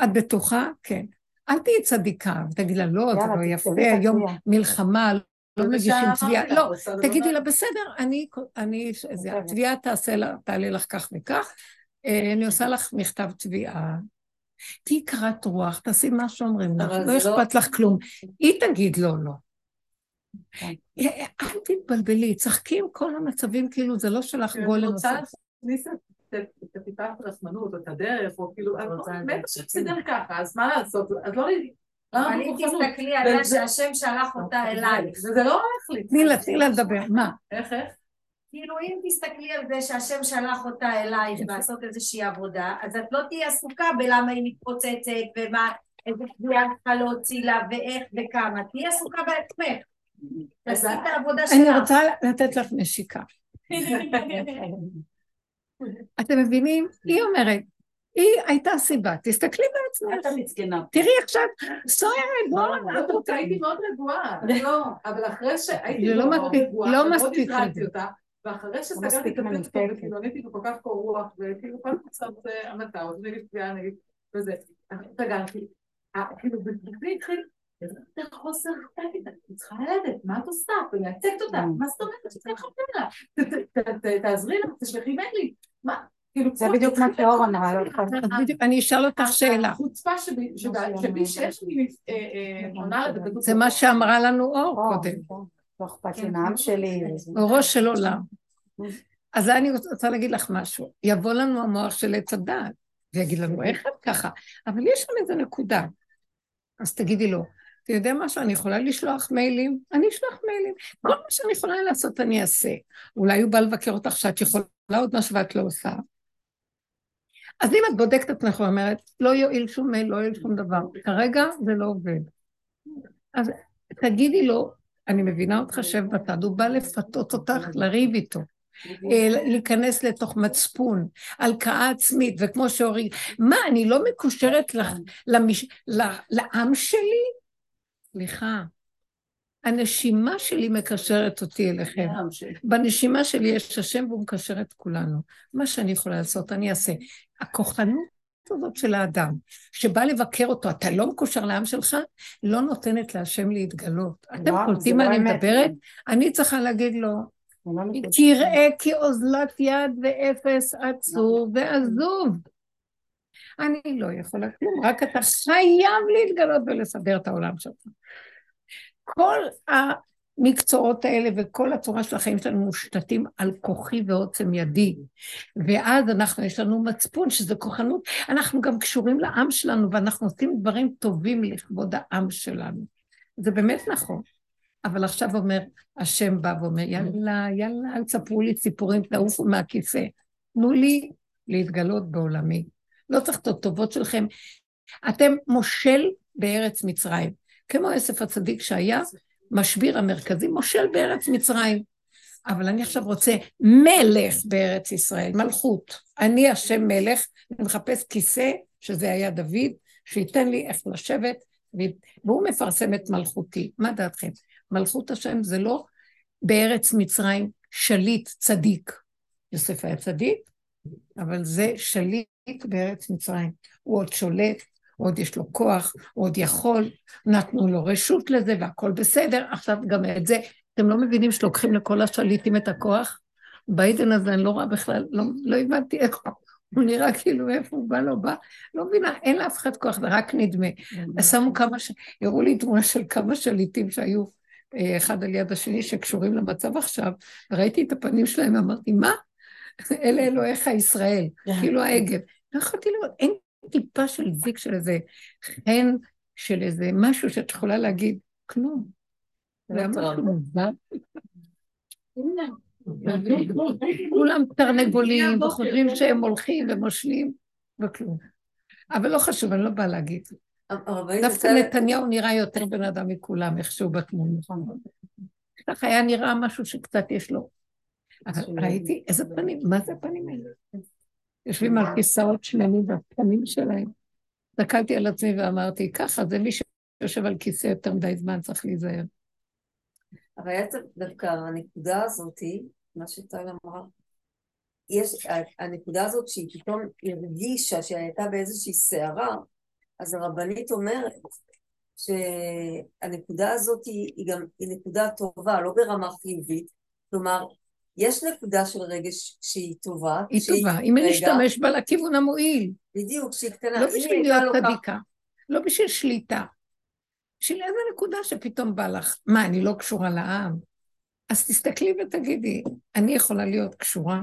את בטוחה? כן. אל תהיי צדיקה, ותגיד לה, לא, זה לא יפה, היום. מלחמה, לא מגישים תביעה. לא, תגידי לה, בסדר, אני, אני, בסדר. התביעה תעשה לה, תעלה לך כך וכך, אה, אני עושה לך מכתב תביעה. תהיי קרת רוח, תעשי מה שאומרים לך, לא לא- אכפת לך כלום. היא תגיד לא, לא. כן. אה, אל תתבלבלי, צחקי עם כל המצבים כאילו זה לא שלך אני גולם. רוצה נוסף. להכניס את- את את טיפת הרחמנות, או את הדרך, או כאילו, רוצה בטח לדעת. שתסתדר ככה, אז מה לעשות? אז לא... אבל אם בכוחנות? תסתכלי עליה וזה- שהשם שלח אותה אלייך. וזה לא הולך לי. תני לה, תני לה לדבר. מה? איך, איך? כאילו אם תסתכלי על זה שהשם שלח אותה אלייך לעשות איזושהי עבודה, אז את לא תהיי עסוקה בלמה היא מתפוצצת ומה, איזה קביעה צריכה להוציא לה ואיך וכמה, תהיי עסוקה בעצמך. תעשי את העבודה אני שלך. רוצה לתת לך נשיקה. אתם מבינים? היא אומרת, היא הייתה סיבה, תסתכלי בעצמך. אתה מסכנה. תראי עכשיו, סוערת, בואו את רוצה, הייתי מאוד רגועה, לא, אבל אחרי שהייתי לא מאוד רגועה, לא מספיק ואחרי שסגרתי את הטלפון מנותקת. וכאילו עניתי בכל כך קור רוח, וכאילו כל מצב זה אז נגיד תביעה נגיד, וזה, סגרתי, אה, כאילו בגבי התחיל, איזה חוסר חטאת, את צריכה ללדת, מה את עושה? ומייצגת אותה, מה זאת אומרת שאת צריכה לחפש לה? ת- ת- ת- תעזרי לה, תשלחי מיילים, מה? כאילו, זה בדיוק מה שאור אמרה, לא בדיוק, אני אשאל אותך שאלה. החוצפה שבי, שיש לי אה, אה, עונה לזה, זה מה שאמרה לנו אור או, קודם, כן. לא אכפת לי מהעם שלי. אורו של עולם. אז אני רוצה להגיד לך משהו. יבוא לנו המוח של עץ הדעת, ויגיד לנו, איך את ככה? אבל יש שם איזה נקודה. אז תגידי לו, אתה יודע משהו, אני יכולה לשלוח מיילים? אני אשלח מיילים. כל מה שאני יכולה לעשות אני אעשה. אולי הוא בא לבקר אותך שאת יכולה עוד משהו ואת לא עושה. אז אם את בודקת את עצמך ואומרת, לא יועיל שום מייל, לא יועיל שום דבר, כרגע זה לא עובד. אז תגידי לו, אני מבינה אותך, שב בצד, הוא בא לפתות אותך, לריב איתו. אה, להיכנס לתוך מצפון, הלקאה עצמית, וכמו שאורי, מה, אני לא מקושרת לעם שלי? סליחה, הנשימה שלי מקשרת אותי אליכם. בנשימה שלי יש השם והוא מקשר את כולנו. מה שאני יכולה לעשות, אני אעשה. הכוחנות הזאת של האדם, שבא לבקר אותו, אתה לא מקושר לעם שלך, לא נותנת להשם להתגלות. אתם קולטים מה לא אני. מדברת? אני צריכה להגיד לו, לא. תראה כי אוזלת יד ואפס עצוב ועזוב. אני לא יכולה כלום, רק אתה חייב להתגלות ולסדר את העולם שלך. כל המקצועות האלה וכל הצורה של החיים שלנו מושתתים על כוחי ועוצם ידי. ואז אנחנו, יש לנו מצפון שזה כוחנות, אנחנו גם קשורים לעם שלנו ואנחנו עושים דברים טובים לכבוד העם שלנו. זה באמת נכון. אבל עכשיו אומר, השם בא ואומר, יאללה, יאללה, אל תספרו לי סיפורים, תעופו מהכיסא. תנו לי להתגלות בעולמי. לא צריך את הטובות שלכם. אתם מושל בארץ מצרים. כמו יוסף הצדיק שהיה משביר המרכזי, מושל בארץ מצרים. אבל אני עכשיו רוצה מלך בארץ ישראל, מלכות. אני השם מלך, אני מחפש כיסא, שזה היה דוד, שייתן לי איך לשבת, והוא מפרסם את מלכותי. מה דעתכם? מלכות השם זה לא בארץ מצרים שליט צדיק. יוסף היה צדיק, אבל זה שליט בארץ מצרים. הוא עוד שולט, הוא עוד יש לו כוח, הוא עוד יכול, נתנו לו רשות לזה והכל בסדר, עכשיו גם את זה, אתם לא מבינים שלוקחים לכל השליטים את הכוח? בעידן הזה אני לא רואה בכלל, לא, לא הבנתי איך הוא נראה כאילו איפה הוא בא, לא בא, לא מבינה, אין לאף אחד כוח, זה רק נדמה. אז שמו כמה, ש... הראו לי תמונה של כמה שליטים שהיו אה, אחד על יד השני שקשורים למצב עכשיו, וראיתי את הפנים שלהם ואמרתי, מה? אלה אלוהיך ישראל, כאילו העגל. לא יכולתי לראות, אין טיפה של זיק של איזה חן, של איזה משהו שאת יכולה להגיד, כלום. זה משהו מוזר. כולם תרנגולים, וחושבים שהם הולכים ומושלים, וכלום. אבל לא חשוב, אני לא באה להגיד. דווקא נתניהו נראה יותר בן אדם מכולם, איכשהו בתמונה. ככה היה נראה משהו שקצת יש לו. ראיתי איזה פנים, מה זה הפנים האלה? יושבים על כיסאות שלמים והפנים שלהם. הסתכלתי על עצמי ואמרתי, ככה, זה מי שיושב על כיסא יותר מדי זמן צריך להיזהר. אבל בעצם דווקא הנקודה הזאתי, מה שטל אמרה, יש, הנקודה הזאת שהיא פתאום הרגישה שהיא הייתה באיזושהי סערה, אז הרבנית אומרת שהנקודה הזאת היא, היא גם היא נקודה טובה, לא ברמה חיובית, כלומר, יש נקודה של רגש שהיא טובה. היא שהיא, טובה, אם אני אשתמש בה לכיוון המועיל. בדיוק, שהיא קטנה. לא בשביל להיות צדיקה, לא בשביל שליטה. בשביל איזה נקודה שפתאום בא לך, מה, אני לא קשורה לעם? אז תסתכלי ותגידי, אני יכולה להיות קשורה?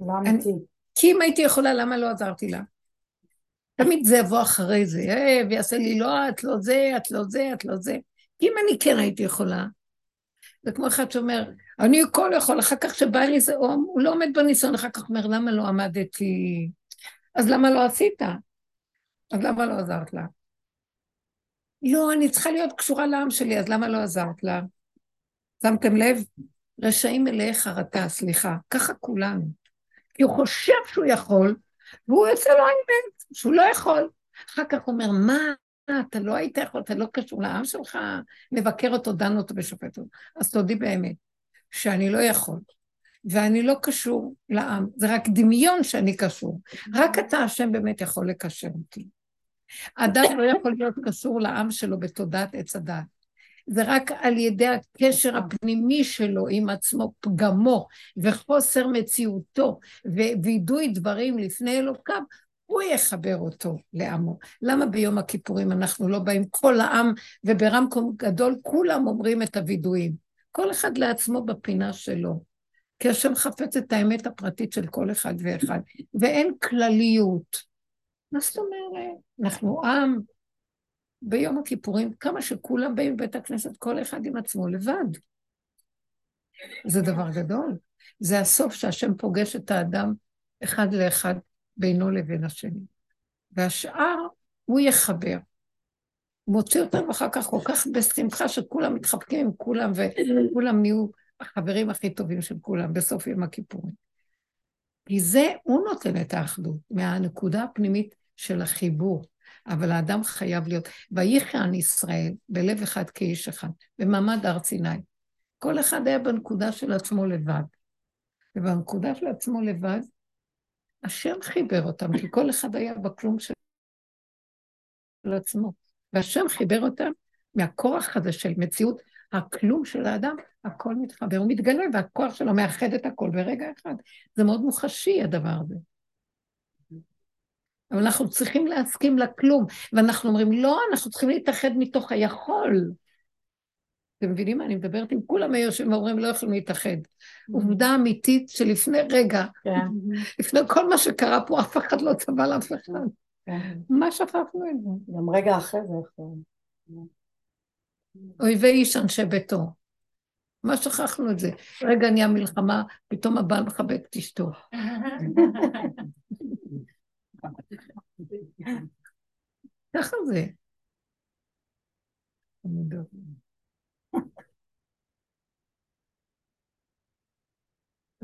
לא אמיתי. כי אם הייתי יכולה, למה לא עזרתי לה? תמיד זה יבוא אחרי זה, אה, ויעשה לי לא, את לא זה, את לא זה, את לא זה. כי אם אני כן הייתי יכולה, זה כמו אחד שאומר, אני כל יכול, אחר כך שבא לי זה אום, הוא לא עומד בניסיון, אחר כך אומר, למה לא עמדתי? אז למה לא עשית? אז למה לא עזרת לה? לא, אני צריכה להיות קשורה לעם שלי, אז למה לא עזרת לה? שמתם לב? רשעים מלאי חרטה, סליחה. ככה כולנו. כי הוא חושב שהוא יכול, והוא יוצא לו האמת, שהוא לא יכול. אחר כך הוא אומר, מה, אתה לא היית יכול, אתה לא קשור לעם שלך, מבקר אותו, דן אותו ושופט אותו. אז תודי באמת, שאני לא יכול, ואני לא קשור לעם, זה רק דמיון שאני קשור. רק אתה, השם, באמת יכול לקשר אותי. אדם לא יכול להיות קשור לעם שלו בתודעת עץ הדת. זה רק על ידי הקשר הפנימי שלו עם עצמו, פגמו וחוסר מציאותו ווידוי דברים לפני אלוקיו, הוא יחבר אותו לעמו. למה ביום הכיפורים אנחנו לא באים כל העם וברמקום גדול כולם אומרים את הווידויים? כל אחד לעצמו בפינה שלו. כי השם חפץ את האמת הפרטית של כל אחד ואחד, ואין כלליות. מה זאת אומרת? אנחנו עם. ביום הכיפורים, כמה שכולם באים לבית הכנסת, כל אחד עם עצמו לבד. זה דבר גדול. זה הסוף שהשם פוגש את האדם אחד לאחד בינו לבין השני. והשאר, הוא יחבר. מוציא אותם אחר כך כל כך בשמחה שכולם מתחבקים עם כולם, וכולם נהיו החברים הכי טובים של כולם בסוף יום הכיפורים. כי זה, הוא נותן את האחדות, מהנקודה הפנימית של החיבור. אבל האדם חייב להיות, ויחן ישראל בלב אחד כאיש אחד, במעמד הר סיני. כל אחד היה בנקודה של עצמו לבד. ובנקודה של עצמו לבד, השם חיבר אותם, כי כל אחד היה בכלום של עצמו. והשם חיבר אותם מהכוח הזה של מציאות הכלום של האדם, הכל מתחבר, הוא מתגלה, והכוח שלו מאחד את הכל ברגע אחד. זה מאוד מוחשי הדבר הזה. אבל אנחנו צריכים להסכים לכלום, ואנחנו אומרים, לא, אנחנו צריכים להתאחד מתוך היכול. אתם מבינים מה? אני מדברת עם כולם היושבים ואומרים, לא יכולים להתאחד. Mm-hmm. עובדה אמיתית שלפני רגע, כן. לפני כל מה שקרה פה, אף אחד לא צבע לאף אחד. כן. מה שכחנו את זה? גם רגע אחרי זה. אויבי איש אנשי ביתו. מה שכחנו את זה? רגע נהיה מלחמה, פתאום הבעל מחבק את אשתו. ככה זה.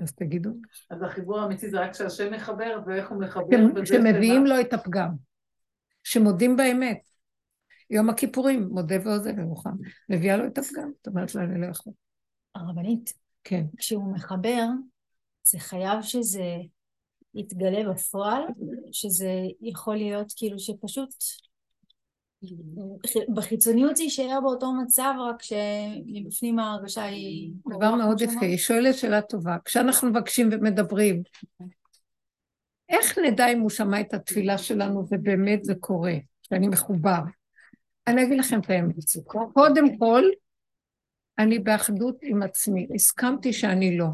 אז תגידו. אז החיבור האמיתי זה רק כשהשם מחבר, ואיך הוא מחבר. כשמביאים לו את הפגם. שמודים באמת. יום הכיפורים, מודה ועוזב ומוכן. מביאה לו את הפגם, זאת אומרת לו, אני לא יכול. הרבנית. כן. כשהוא מחבר, זה חייב שזה יתגלה בפועל, שזה יכול להיות כאילו שפשוט בחיצוניות זה יישאר באותו מצב, רק שמבפנים ההרגשה היא... דבר מאוד יפה, היא שואלת שאלה טובה. כשאנחנו מבקשים ומדברים, איך נדע אם הוא שמע את התפילה שלנו ובאמת זה קורה, שאני מחובר? אני אגיד לכם את האמת. קודם כל, אני באחדות עם עצמי. הסכמתי שאני לא.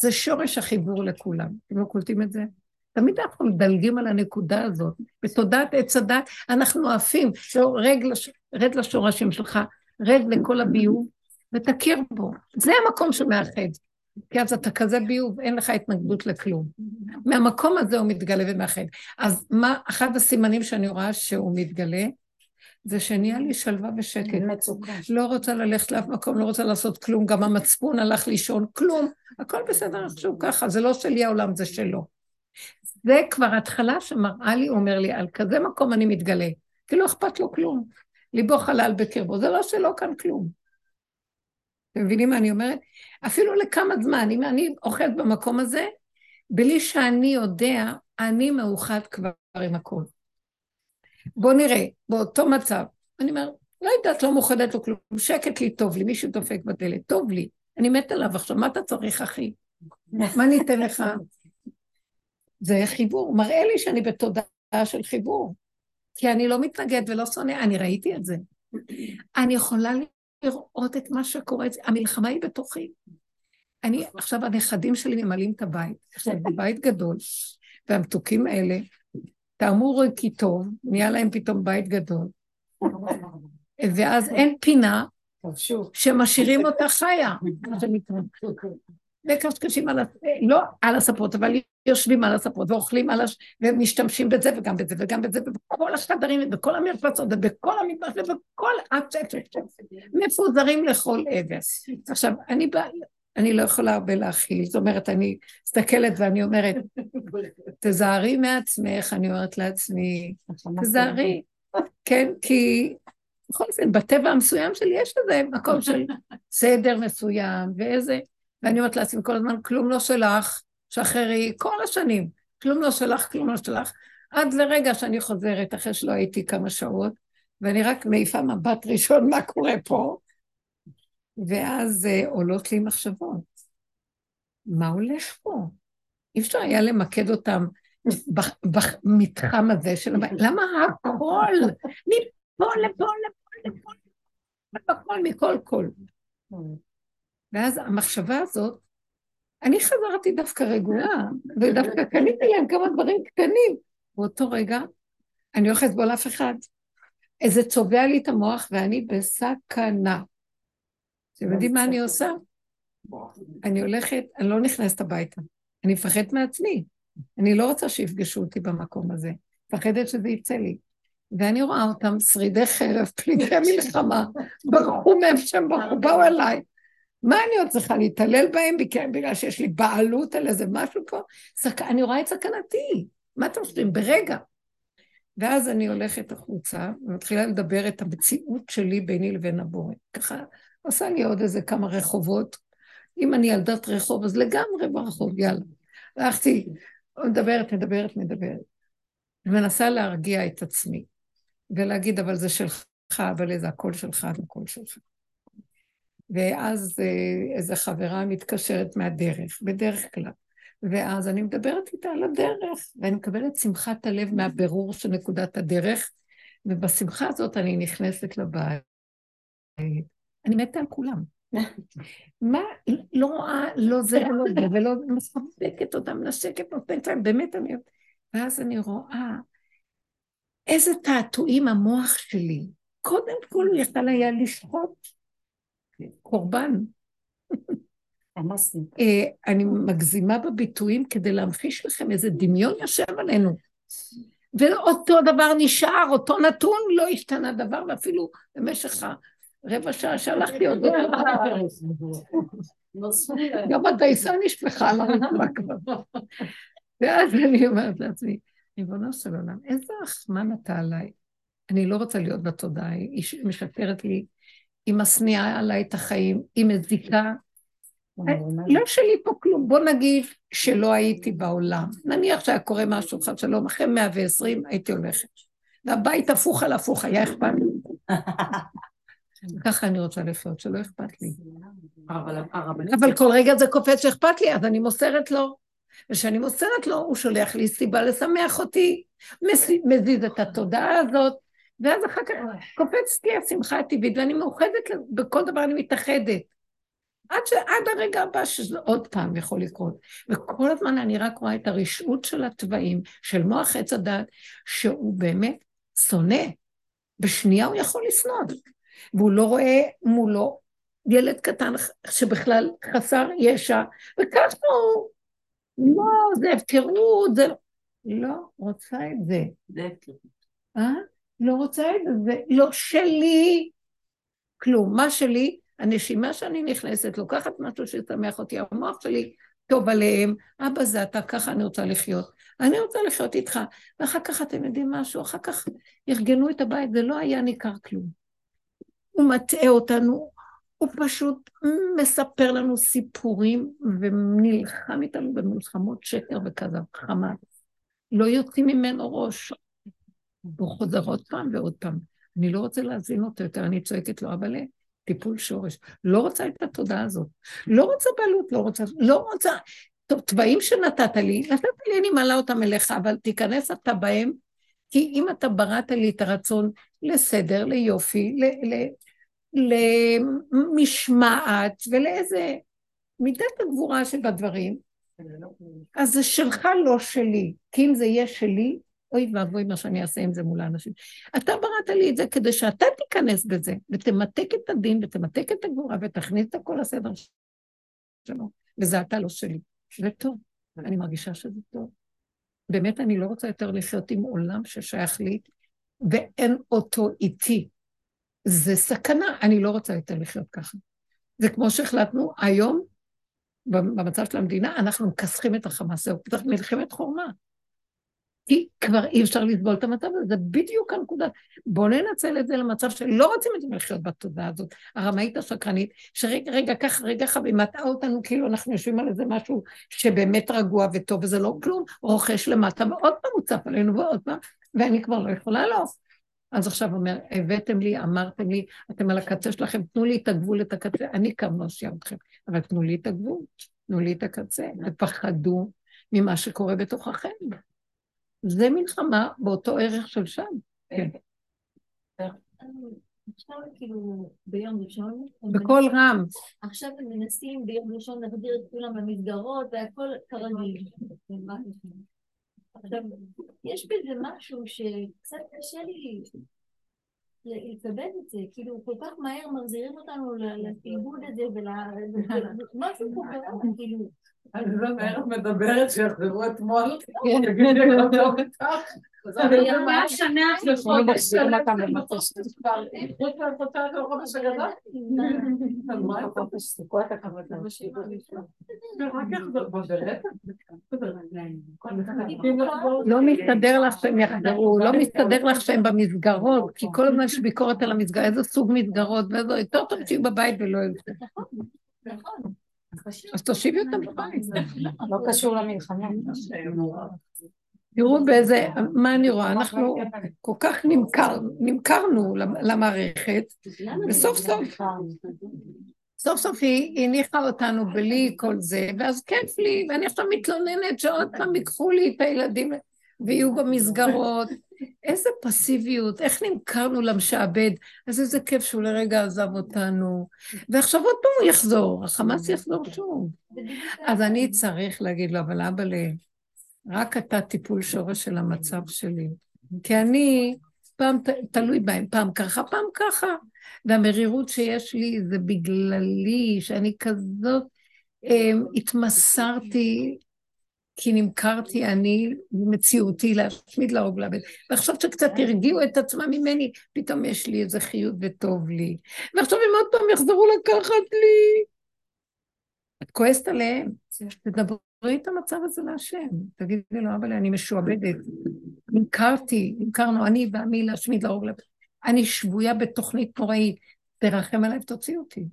זה שורש החיבור לכולם. אתם לא קולטים את זה? תמיד אנחנו מדלגים על הנקודה הזאת. בתודעת עץ הדת אנחנו עפים, רד, לש... רד לשורשים שלך, רד לכל הביוב ותכיר בו. זה המקום שמאחד. כי אז אתה כזה ביוב, אין לך התנגדות לכלום. מהמקום הזה הוא מתגלה ומאחד. אז מה, אחד הסימנים שאני רואה שהוא מתגלה, זה שנהיה לי שלווה ושקט. מצוקה. לא רוצה ללכת לאף מקום, לא רוצה לעשות כלום, גם המצפון הלך לישון, כלום. הכל בסדר איכשהו ככה, זה לא שלי העולם, זה שלו. זה כבר התחלה שמראה לי, אומר לי, על כזה מקום אני מתגלה. כי לא אכפת לו כלום. ליבו חלל בקרבו, זה לא שלא כאן כלום. אתם מבינים מה אני אומרת? אפילו לכמה זמן, אם אני אוחז במקום הזה, בלי שאני יודע, אני מאוחד כבר עם הכול. בואו נראה, באותו מצב, אני אומר, לא יודעת, לא מאוחדת לו כלום, שקט לי, טוב לי, מישהו דופק בדלת, טוב לי, אני מת עליו עכשיו, מה אתה צריך, אחי? מה אני אתן לך? זה חיבור, מראה לי שאני בתודעה של חיבור, כי אני לא מתנגד ולא שונא, אני ראיתי את זה. אני יכולה לראות את מה שקורה, המלחמה היא בתוכי. אני, עכשיו הנכדים שלי ממלאים את הבית, עכשיו זה בית גדול, והמתוקים האלה, טעמו כי טוב, נהיה להם פתאום בית גדול, ואז אין פינה שמשאירים אותה חיה. מקשקשים על, לא על הספות, אבל יושבים על הספות ואוכלים על הש... ומשתמשים בזה וגם בזה וגם בזה, ובכל החדרים ובכל המרפסות ובכל המטבח ובכל מפוזרים לכל עבר. עכשיו, אני באה, אני לא יכולה הרבה להכיל, זאת אומרת, אני מסתכלת ואני אומרת, תזהרי מעצמך, אני אומרת לעצמי, תזהרי, כן, כי בכל אופן, בטבע המסוים שלי יש איזה מקום של סדר מסוים, ואיזה... ואני אומרת לעצמי כל הזמן, כלום לא שלך, שחררי כל השנים, כלום לא שלך, כלום לא שלך, עד לרגע שאני חוזרת, אחרי שלא הייתי כמה שעות, ואני רק מעיפה מבט ראשון מה קורה פה, ואז uh, עולות לי מחשבות. מה הולך פה? אי אפשר היה למקד אותם במתחם הזה של. למה הכל? מפה לפה לפה לפה, הכל מכל כל. ואז המחשבה הזאת, אני חזרתי דווקא רגועה, ודווקא קניתי להם כמה דברים קטנים. באותו רגע, אני הולכת בו לאף אחד. איזה צובע לי את המוח, ואני בסכנה. אתם יודעים מה אני עושה? אני הולכת, אני לא נכנסת הביתה. אני מפחדת מעצמי. אני לא רוצה שיפגשו אותי במקום הזה. מפחדת שזה יצא לי. ואני רואה אותם שרידי חרב, פליטי מלחמה, ברחו מהם שהם ברחו, באו אליי. מה אני עוד צריכה להתעלל בהם בגלל שיש לי בעלות על איזה משהו פה? סק... אני רואה את סכנתי. מה אתם חושבים? ברגע. ואז אני הולכת החוצה ומתחילה לדבר את המציאות שלי ביני לבין הבורא. ככה עושה לי עוד איזה כמה רחובות. אם אני ילדת רחוב, אז לגמרי ברחוב, יאללה. הלכתי, מדברת, מדברת, מדברת. ומנסה להרגיע את עצמי, ולהגיד, אבל זה שלך, אבל זה הכל שלך, זה הכל שלך. ואז אה, איזו חברה מתקשרת מהדרך, בדרך כלל. ואז אני מדברת איתה על הדרך, ואני מקבלת שמחת הלב מהבירור של נקודת הדרך, ובשמחה הזאת אני נכנסת לבית. אני מתה על כולם. מה, לא רואה, לא זה ולא זה, ולא מספקת אותם, נשקת, נותנת להם, באמת אני... ואז אני רואה איזה תעתועים המוח שלי. קודם כל הוא יכל היה לשחוט קורבן. אה, אני מגזימה בביטויים כדי להמחיש לכם איזה דמיון יושב עלינו. ואותו דבר נשאר, אותו נתון, לא השתנה דבר, ואפילו במשך הרבע שעה שהלכתי עוד גם הדייסה נשפכה על הרצפה כבר. ואז אני אומרת לעצמי, ריבונו של עולם, איזה רחמן אתה עליי. אני לא רוצה להיות בתודעה, היא משפרת לי היא משניאה עליי את החיים, היא מזיקה, לא שלי פה כלום, בוא נגיד שלא הייתי בעולם. נניח שהיה קורה משהו, חד שלום, אחרי 120 הייתי הולכת. והבית הפוך על הפוך, היה אכפת לי. ככה אני רוצה לחיות, שלא אכפת לי. אבל כל רגע זה קופץ שאכפת לי, אז אני מוסרת לו. וכשאני מוסרת לו, הוא שולח לי סיבה לשמח אותי, מזיז את התודעה הזאת, ואז אחר כך קופצת לי השמחה הטבעית, ואני מאוחדת, בכל דבר אני מתאחדת. עד, ש... עד הרגע הבא שזה עוד פעם יכול לקרות. וכל הזמן אני רק רואה את הרשעות של התוואים, של מוח עץ הדת, שהוא באמת שונא. בשנייה הוא יכול לשנוא. והוא לא רואה מולו ילד קטן שבכלל חסר ישע, וככה הוא, לא, זה הפקרות, זה לא... לא רוצה את זה. זה הפקרות. אה? לא רוצה את זה, זה לא שלי. כלום. מה שלי? הנשימה שאני נכנסת, לוקחת משהו שישמח אותי, המוח שלי טוב עליהם, אבא זה אתה, ככה אני רוצה לחיות. אני רוצה לחיות איתך. ואחר כך אתם יודעים משהו, אחר כך ארגנו את הבית, זה לא היה ניכר כלום. הוא מטעה אותנו, הוא פשוט מספר לנו סיפורים ונלחם איתנו במלחמות שקר וכזב, חמה. לא יוצאים ממנו ראש. הוא חוזר עוד פעם ועוד פעם. אני לא רוצה להזין אותו יותר, אני צועקת לו, אבל טיפול שורש. לא רוצה את התודעה הזאת. לא רוצה בעלות, לא רוצה, לא רוצה... טוב, תוואים שנתת לי, נתת לי, אני מעלה אותם אליך, אבל תיכנס אתה בהם, כי אם אתה בראת לי את הרצון לסדר, ליופי, ל, ל, למשמעת ולאיזה מידת הגבורה שבדברים, אז זה שלך, לא שלי. כי אם זה יהיה שלי, אוי ואבוי מה שאני אעשה עם זה מול האנשים. אתה בראת לי את זה כדי שאתה תיכנס בזה, ותמתק את הדין, ותמתק את הגבורה, ותכניס את הכל לסדר שלו. וזה אתה לא שלי. זה טוב, אני מרגישה שזה טוב. באמת, אני לא רוצה יותר לחיות עם עולם ששייך לי, ואין אותו איתי. זה סכנה, אני לא רוצה יותר לחיות ככה. זה כמו שהחלטנו היום, במצב של המדינה, אנחנו מכסחים את החמאס, זהו, צריך מלחמת חורמה. כי כבר אי אפשר לסבול את המצב הזה, זה בדיוק הנקודה. בואו ננצל את זה למצב שלא רוצים את זה לחיות בתודעה הזאת, הרמאית השקרנית, שרגע, רגע, ככה, רגע חבי, מטעה אותנו כאילו אנחנו יושבים על איזה משהו שבאמת רגוע וטוב, וזה לא כלום, רוכש למטה, ועוד פעם הוא צף עלינו ועוד פעם, ואני כבר לא יכולה לא. אז עכשיו אומר, הבאתם לי, אמרתם לי, אתם על הקצה שלכם, תנו לי את הגבול, את הקצה, אני כאן מושיע אתכם, אבל תנו לי את הגבול, תנו לי את הקצה, ופחדו ממה שקורה בתוככם. זה מלחמה באותו ערך של שם. כן. עכשיו כאילו ביום ראשון, בקול רם. עכשיו הם מנסים ביום ראשון להחזיר את כולם למסגרות והכל כרגיל. עכשיו, יש בזה משהו שקצת קשה לי לקבל את זה, כאילו כל כך מהר מחזירים אותנו לתלבוד הזה ולמשהו פה קרה, כאילו אני לא בערב מדברת שיחזרו אתמול. מה השנה לא מסתדר לך שהם יחזרו, לא מסתדר לך שהם במסגרות, כי כל הזמן יש ביקורת על המסגרות, איזה סוג מסגרות, ואיזה יותר טוב שיהיו בבית ולא ילכו. אז תושיבי אותם בבית. לא קשור למלחמה. תראו באיזה, מה אני רואה, אנחנו כל כך נמכר, נמכרנו למערכת, וסוף סוף, סוף סוף היא הניחה אותנו בלי כל זה, ואז כיף לי, ואני עכשיו מתלוננת שעוד פעם ייקחו לי את הילדים ויהיו במסגרות. איזה פסיביות, איך נמכרנו למשעבד, אז איזה כיף שהוא לרגע עזב אותנו. ועכשיו עוד פעם הוא יחזור, החמאס יחזור שוב. אז אני צריך להגיד לו, אבל אבא רק אתה טיפול שורש של המצב שלי. כי אני, פעם תלוי בהם, פעם ככה, פעם ככה. והמרירות שיש לי זה בגללי, שאני כזאת אה, התמסרתי כי נמכרתי אני מציאותי להשמיד להרוג לאבד. ועכשיו שקצת הרגיעו את עצמם ממני, פתאום יש לי איזה חיות וטוב לי. ועכשיו הם עוד פעם יחזרו לקחת לי. את כועסת עליהם, תדברי את המצב הזה להשם. תגידי לו, אבל אני משועבדת. נמכרתי, נמכרנו אני ועמי להשמיד להרוג לאבד. אני שבויה בתוכנית נוראית, תרחם עליי ותוציא אותי.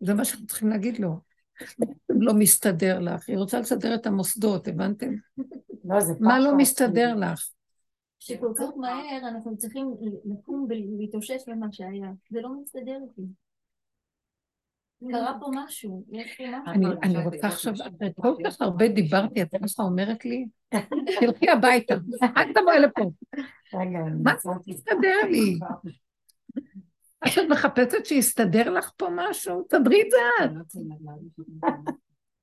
זה מה שאנחנו צריכים להגיד לו. לא מסתדר לך, היא רוצה לסדר את המוסדות, הבנתם? לא, זה מה. לא מסתדר לך? שכל כך מהר אנחנו צריכים לקום ולהתאושש ממה שהיה. זה לא מסתדר איתי. קרה פה משהו, יש פה משהו. אני, רוצה עכשיו, כל כך הרבה דיברתי, את ככה אומרת לי, תלכי הביתה, אל תבואי לפה. מה מצאתי. מסתדר לי? את מחפשת שיסתדר לך פה משהו? תדרי את זה את.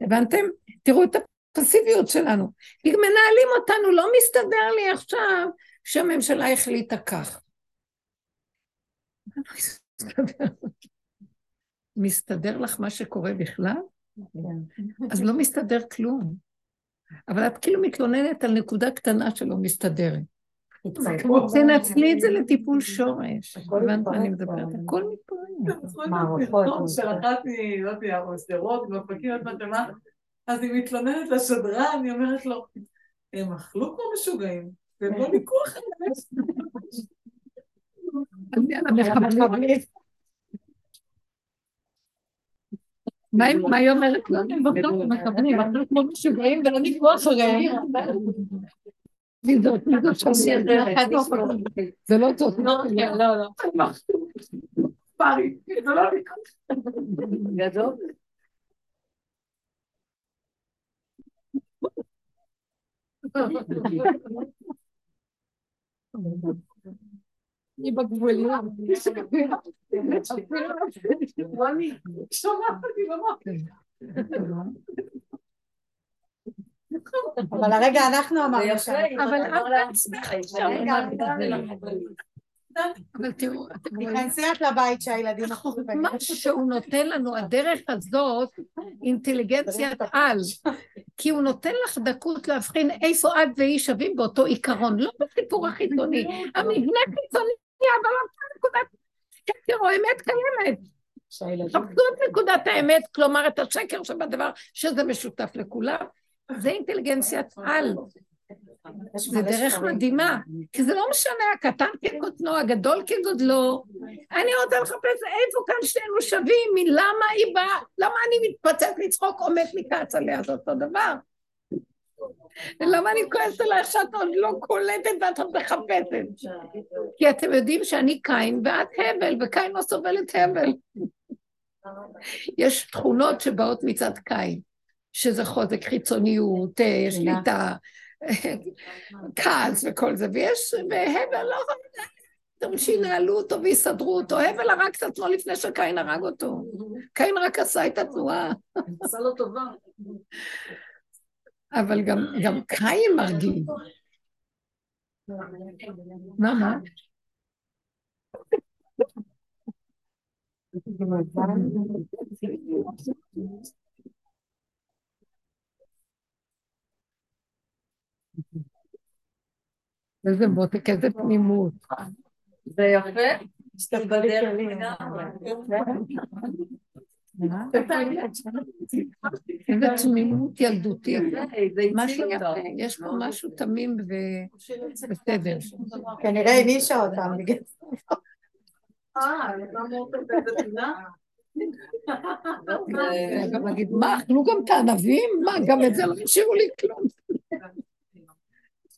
הבנתם? תראו את הפסיביות שלנו. מנהלים אותנו, לא מסתדר לי עכשיו שהממשלה החליטה כך. מסתדר לך מה שקורה בכלל? אז לא מסתדר כלום. אבל את כאילו מתלוננת על נקודה קטנה שלא מסתדרת. תנצלי את זה לטיפול שורש. הכל הבנת מה אני מתפרק מדברת? הכל מתפרק. מערכות. נכון, של אחת מ... לא יודע, או שדרות, באופקים, עוד מעט מה, אז היא מתלוננת לשדרן, אני אומרת לו, הם אכלו כמו משוגעים, והם לא ניקו אחרי. מה היא- היא אומרת? לא, הם אכלו כמו משוגעים ולא נקבעו אחריהם. מי זאת? מי זאת את זה? זה לא זאת. לא, לא, לא. פארי, זה לא ניקו. גדול. היא בגבוליה. שומעת אותי במוח. אבל הרגע אנחנו אמרנו שם. אבל את בעצמך עכשיו אמרת את זה. אבל תראו, תיכנסי את לבית שהילדים החוכמה שהוא נותן לנו, הדרך הזאת, אינטליגנציית על, כי הוא נותן לך דקות להבחין איפה את והיא שווים באותו עיקרון, לא בסיפור החיצוני. המבנה חיצוני, אבל אותה נקודת שקר או אמת קיימת. חפשו את נקודת האמת, כלומר את השקר שבדבר, שזה משותף לכולם. זה אינטליגנציית על. יש זה דרך. מדהימה, כי זה לא משנה, הקטן כקוטנו, הגדול כגודלו. אני רוצה לחפש איפה כאן שנינו שווים, מלמה היא באה, למה אני מתפוצץ לצחוק או מת מכעס עליה, זה אותו דבר. למה אני כועסת עלייך שאת עוד לא קולטת ואת עוד מחפשת? כי אתם יודעים שאני קין ואת הבל, וקין לא סובל את הבל. יש תכונות שבאות מצד קין, שזה חוזק חיצוניות, אה, שליטה, כעס וכל זה, ויש, והבל לא יכולים שינהלו אותו ויסדרו אותו. הבל הרג את עצמו לפני שקין הרג אותו. קין רק עשה את התנועה, עשה לו טובה. אבל גם, גם קין מרגיז. מה, מה? איזה מותק, איזה תמימות. זה יפה. איזה תמימות ילדותית. זה משהו יפה. יש פה משהו תמים ובסדר. כנראה הנישה אותם בגלל זה. אה, פינה? גם להגיד, מה, אכלו גם את הענבים? מה, גם את זה לא השאירו לי כלום. שלא ידע איזה הסתעפות שם.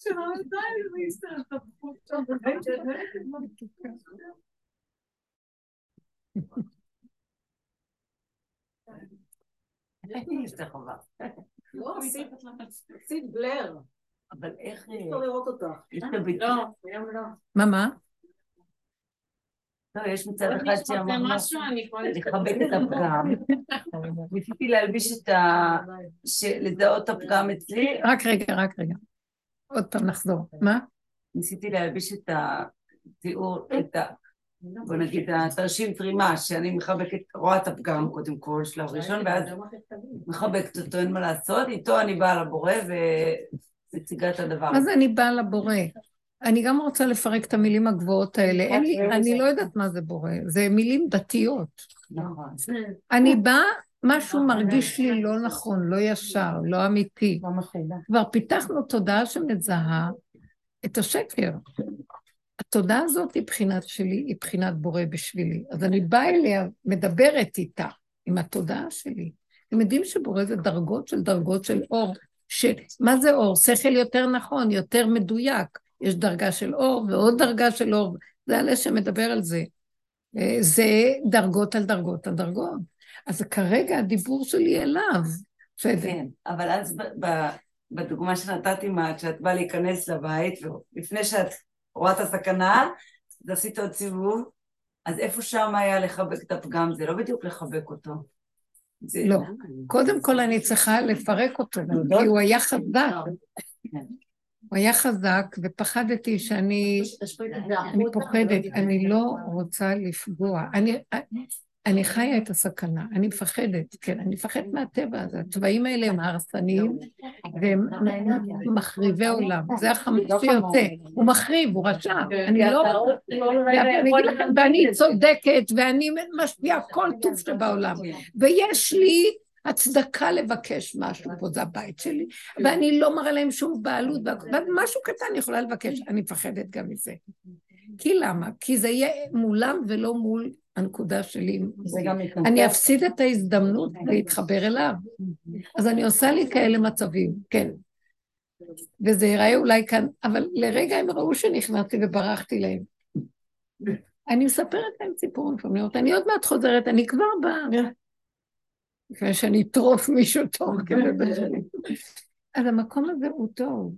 מה, מה? לא, יש מצד אחד שאמרנו לכבד את הפגם. ניסיתי להלביש את ה... לזהות את הפגם אצלי, רק רגע, רק רגע. עוד פעם נחזור. מה? ניסיתי להלביש את התיאור, את ה... בוא נגיד, התרשים טרימה, שאני מחבקת, רואה את הפגם קודם כל, שלב ראשון, ואז מחבקת אותו, אין מה לעשות, איתו אני באה לבורא ומציגה את הדבר. מה זה אני באה לבורא? אני גם רוצה לפרק את המילים הגבוהות האלה. אין לי, אני לא יודעת מה זה בורא, זה מילים דתיות. נכון. אני באה, משהו מרגיש לי לא נכון, לא ישר, לא אמיתי. לא. כבר פיתחנו תודעה שמזהה את השקר. התודעה הזאת היא בחינת שלי, היא בחינת בורא בשבילי. אז אני באה אליה, מדברת איתה, עם התודעה שלי, אתם יודעים שבורא זה דרגות של דרגות של אור. ש... מה זה אור? שכל יותר נכון, יותר מדויק. יש דרגה של אור ועוד דרגה של אור. זה הלב שמדבר על זה. אה, זה דרגות על דרגות על דרגות. אז כרגע הדיבור שלי אליו. בסדר. כן, אבל אז בדוגמה שנתתי, מה, כשאת באה להיכנס לבית, ולפני שאת רואה את הסכנה, אז עשית עוד סיבוב, אז איפה שם היה לחבק את הפגם? זה לא בדיוק לחבק אותו. זה... לא. קודם כל אני צריכה לפרק אותו, כי הוא היה חזק. הוא היה חזק, ופחדתי שאני... אני פוחדת, אני לא רוצה לפגוע. אני, אני חיה את הסכנה, אני מפחדת, כן, אני מפחדת מהטבע הזה. הצבעים האלה הם הרסניים והם מחריבי עולם. זה החמישי שיוצא, הוא מחריב, הוא רשע. אני לא... ואני ואני צודקת, ואני משפיעה כל טוב שבעולם. ויש לי הצדקה לבקש משהו פה, זה הבית שלי, ואני לא מראה להם שום בעלות, ומשהו קטן אני יכולה לבקש, אני מפחדת גם מזה. כי למה? כי זה יהיה מולם ולא מול הנקודה שלי. אני אפסיד את ההזדמנות להתחבר אליו. אז אני עושה לי כאלה מצבים, כן. וזה ייראה אולי כאן, אבל לרגע הם ראו שנכנסתי וברחתי להם. אני מספרת להם סיפור לפעמים, אני עוד מעט חוזרת, אני כבר באה. לפני שאני אטרוף מישהו טוב כדי בשני. אז המקום הזה הוא טוב.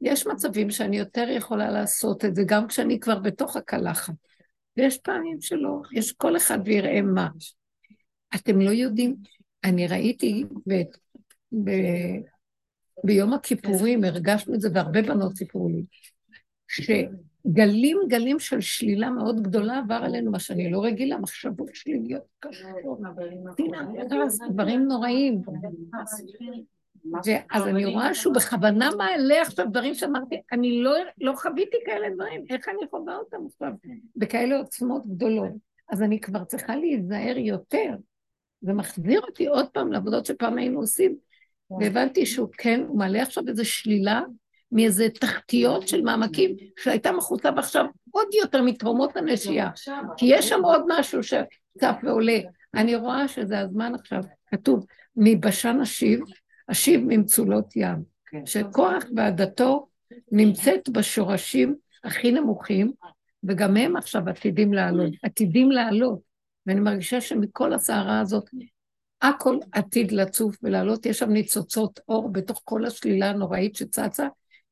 יש מצבים שאני יותר יכולה לעשות את זה, גם כשאני כבר בתוך הקלחת. ויש פעמים שלא, יש כל אחד ויראה מה. אתם לא יודעים, אני ראיתי ב, ב, ביום הכיפורים, הרגשנו את זה, והרבה בנות סיפרו לי, שגלים גלים של שלילה מאוד גדולה עבר עלינו, מה שאני לא רגילה, מחשבות שליליות קשות, דברים נוראים. ואז אני רואה שהוא בכוונה מעלה עכשיו דברים שאמרתי, אני לא, לא חוויתי כאלה דברים, איך אני חווה אותם עכשיו בכאלה עוצמות גדולות? אז אני כבר צריכה להיזהר יותר. זה מחזיר אותי עוד פעם לעבודות שפעם היינו עושים. והבנתי שהוא כן, הוא מעלה עכשיו איזו שלילה מאיזה תחתיות של מעמקים שהייתה מחוצה ועכשיו עוד יותר מתרומות הנשייה. כי יש שם עוד משהו שצף ועולה. אני רואה שזה הזמן עכשיו, כתוב, מבשן השיב, אשיב ממצולות ים, כן. שכוח ועדתו נמצאת בשורשים הכי נמוכים, וגם הם עכשיו עתידים לעלות, עתידים לעלות, ואני מרגישה שמכל הסערה הזאת, הכל עתיד לצוף ולעלות, יש שם ניצוצות אור בתוך כל השלילה הנוראית שצצה,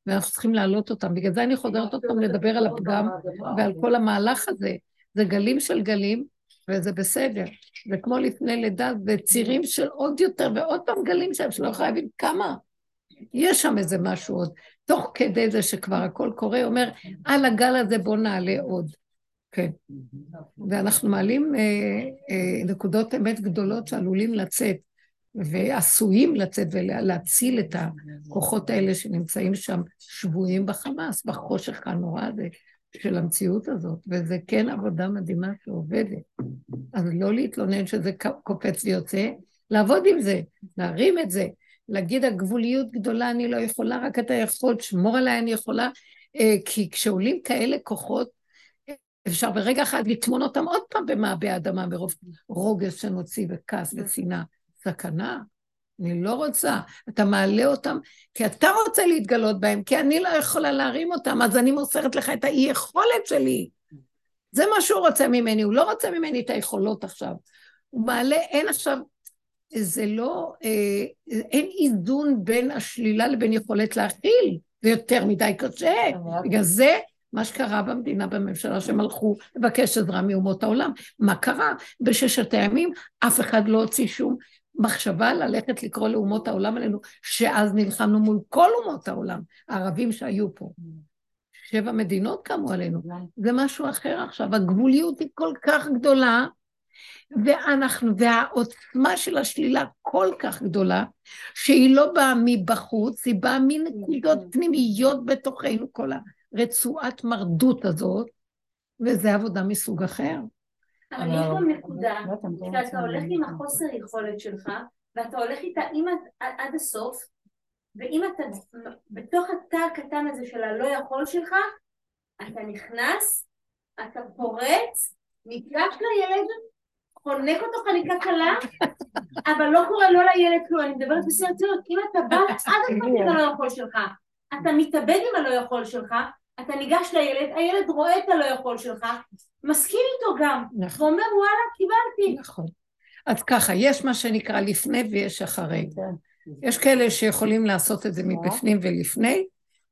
ואנחנו צריכים להעלות אותם. בגלל זה אני חוזרת עוד פעם לדבר על הפגם ועל כל המהלך הזה. זה גלים של גלים, וזה בסדר. זה כמו לפני לידה, זה צירים של עוד יותר, ועוד פעם גלים שם, שלא חייבים כמה. יש שם איזה משהו עוד. תוך כדי זה שכבר הכל קורה, אומר, על הגל הזה בוא נעלה עוד. כן. ואנחנו מעלים אה, אה, נקודות אמת גדולות שעלולים לצאת, ועשויים לצאת ולהציל את הכוחות האלה שנמצאים שם שבויים בחמאס, בחושך הנורא הזה. של המציאות הזאת, וזה כן עבודה מדהימה שעובדת. אז לא להתלונן שזה קופץ ויוצא, לעבוד עם זה, להרים את זה, להגיד הגבוליות גדולה אני לא יכולה, רק אתה יכול, שמור עליי אני יכולה, אה, כי כשעולים כאלה כוחות, אפשר ברגע אחד לטמון אותם עוד פעם במעבה האדמה מרוב רוגז שנוציא וכעס ושנאה. סכנה. אני לא רוצה. אתה מעלה אותם, כי אתה רוצה להתגלות בהם, כי אני לא יכולה להרים אותם, אז אני מוסרת לך את האי-יכולת שלי. זה מה שהוא רוצה ממני, הוא לא רוצה ממני את היכולות עכשיו. הוא מעלה, אין עכשיו, זה לא, אה, אין איזון בין השלילה לבין יכולת להכיל, זה יותר מדי קשה. בגלל זה, מה שקרה במדינה, בממשלה, שהם הלכו לבקש עזרה מאומות העולם. מה קרה? בששת הימים אף אחד לא הוציא שום מחשבה ללכת לקרוא לאומות העולם עלינו, שאז נלחמנו מול כל אומות העולם, הערבים שהיו פה. שבע מדינות קמו עלינו. זה משהו אחר עכשיו. הגבוליות היא כל כך גדולה, ואנחנו, והעוצמה של השלילה כל כך גדולה, שהיא לא באה מבחוץ, היא באה מנקודות פנימיות בתוכנו, כל הרצועת מרדות הזאת, וזה עבודה מסוג אחר. אבל יש גם נקודה, שאתה הולך עם החוסר יכולת שלך, ואתה הולך איתה עד הסוף, ואם אתה בתוך התא הקטן הזה של הלא יכול שלך, אתה נכנס, אתה פורץ, ניגש לילד, חונק אותו חניקה קלה, אבל לא קורה לא לילד כלום, אני מדברת בסרטיות, אם אתה בא עד הסוף עם הלא יכול שלך, אתה מתאבד עם הלא יכול שלך, אתה ניגש לילד, הילד רואה את הלא יכול שלך, מסכים איתו גם, נכון. ואומר וואלה קיבלתי. נכון. אז ככה, יש מה שנקרא לפני ויש אחרי. יש כאלה שיכולים לעשות את זה מבפנים ולפני,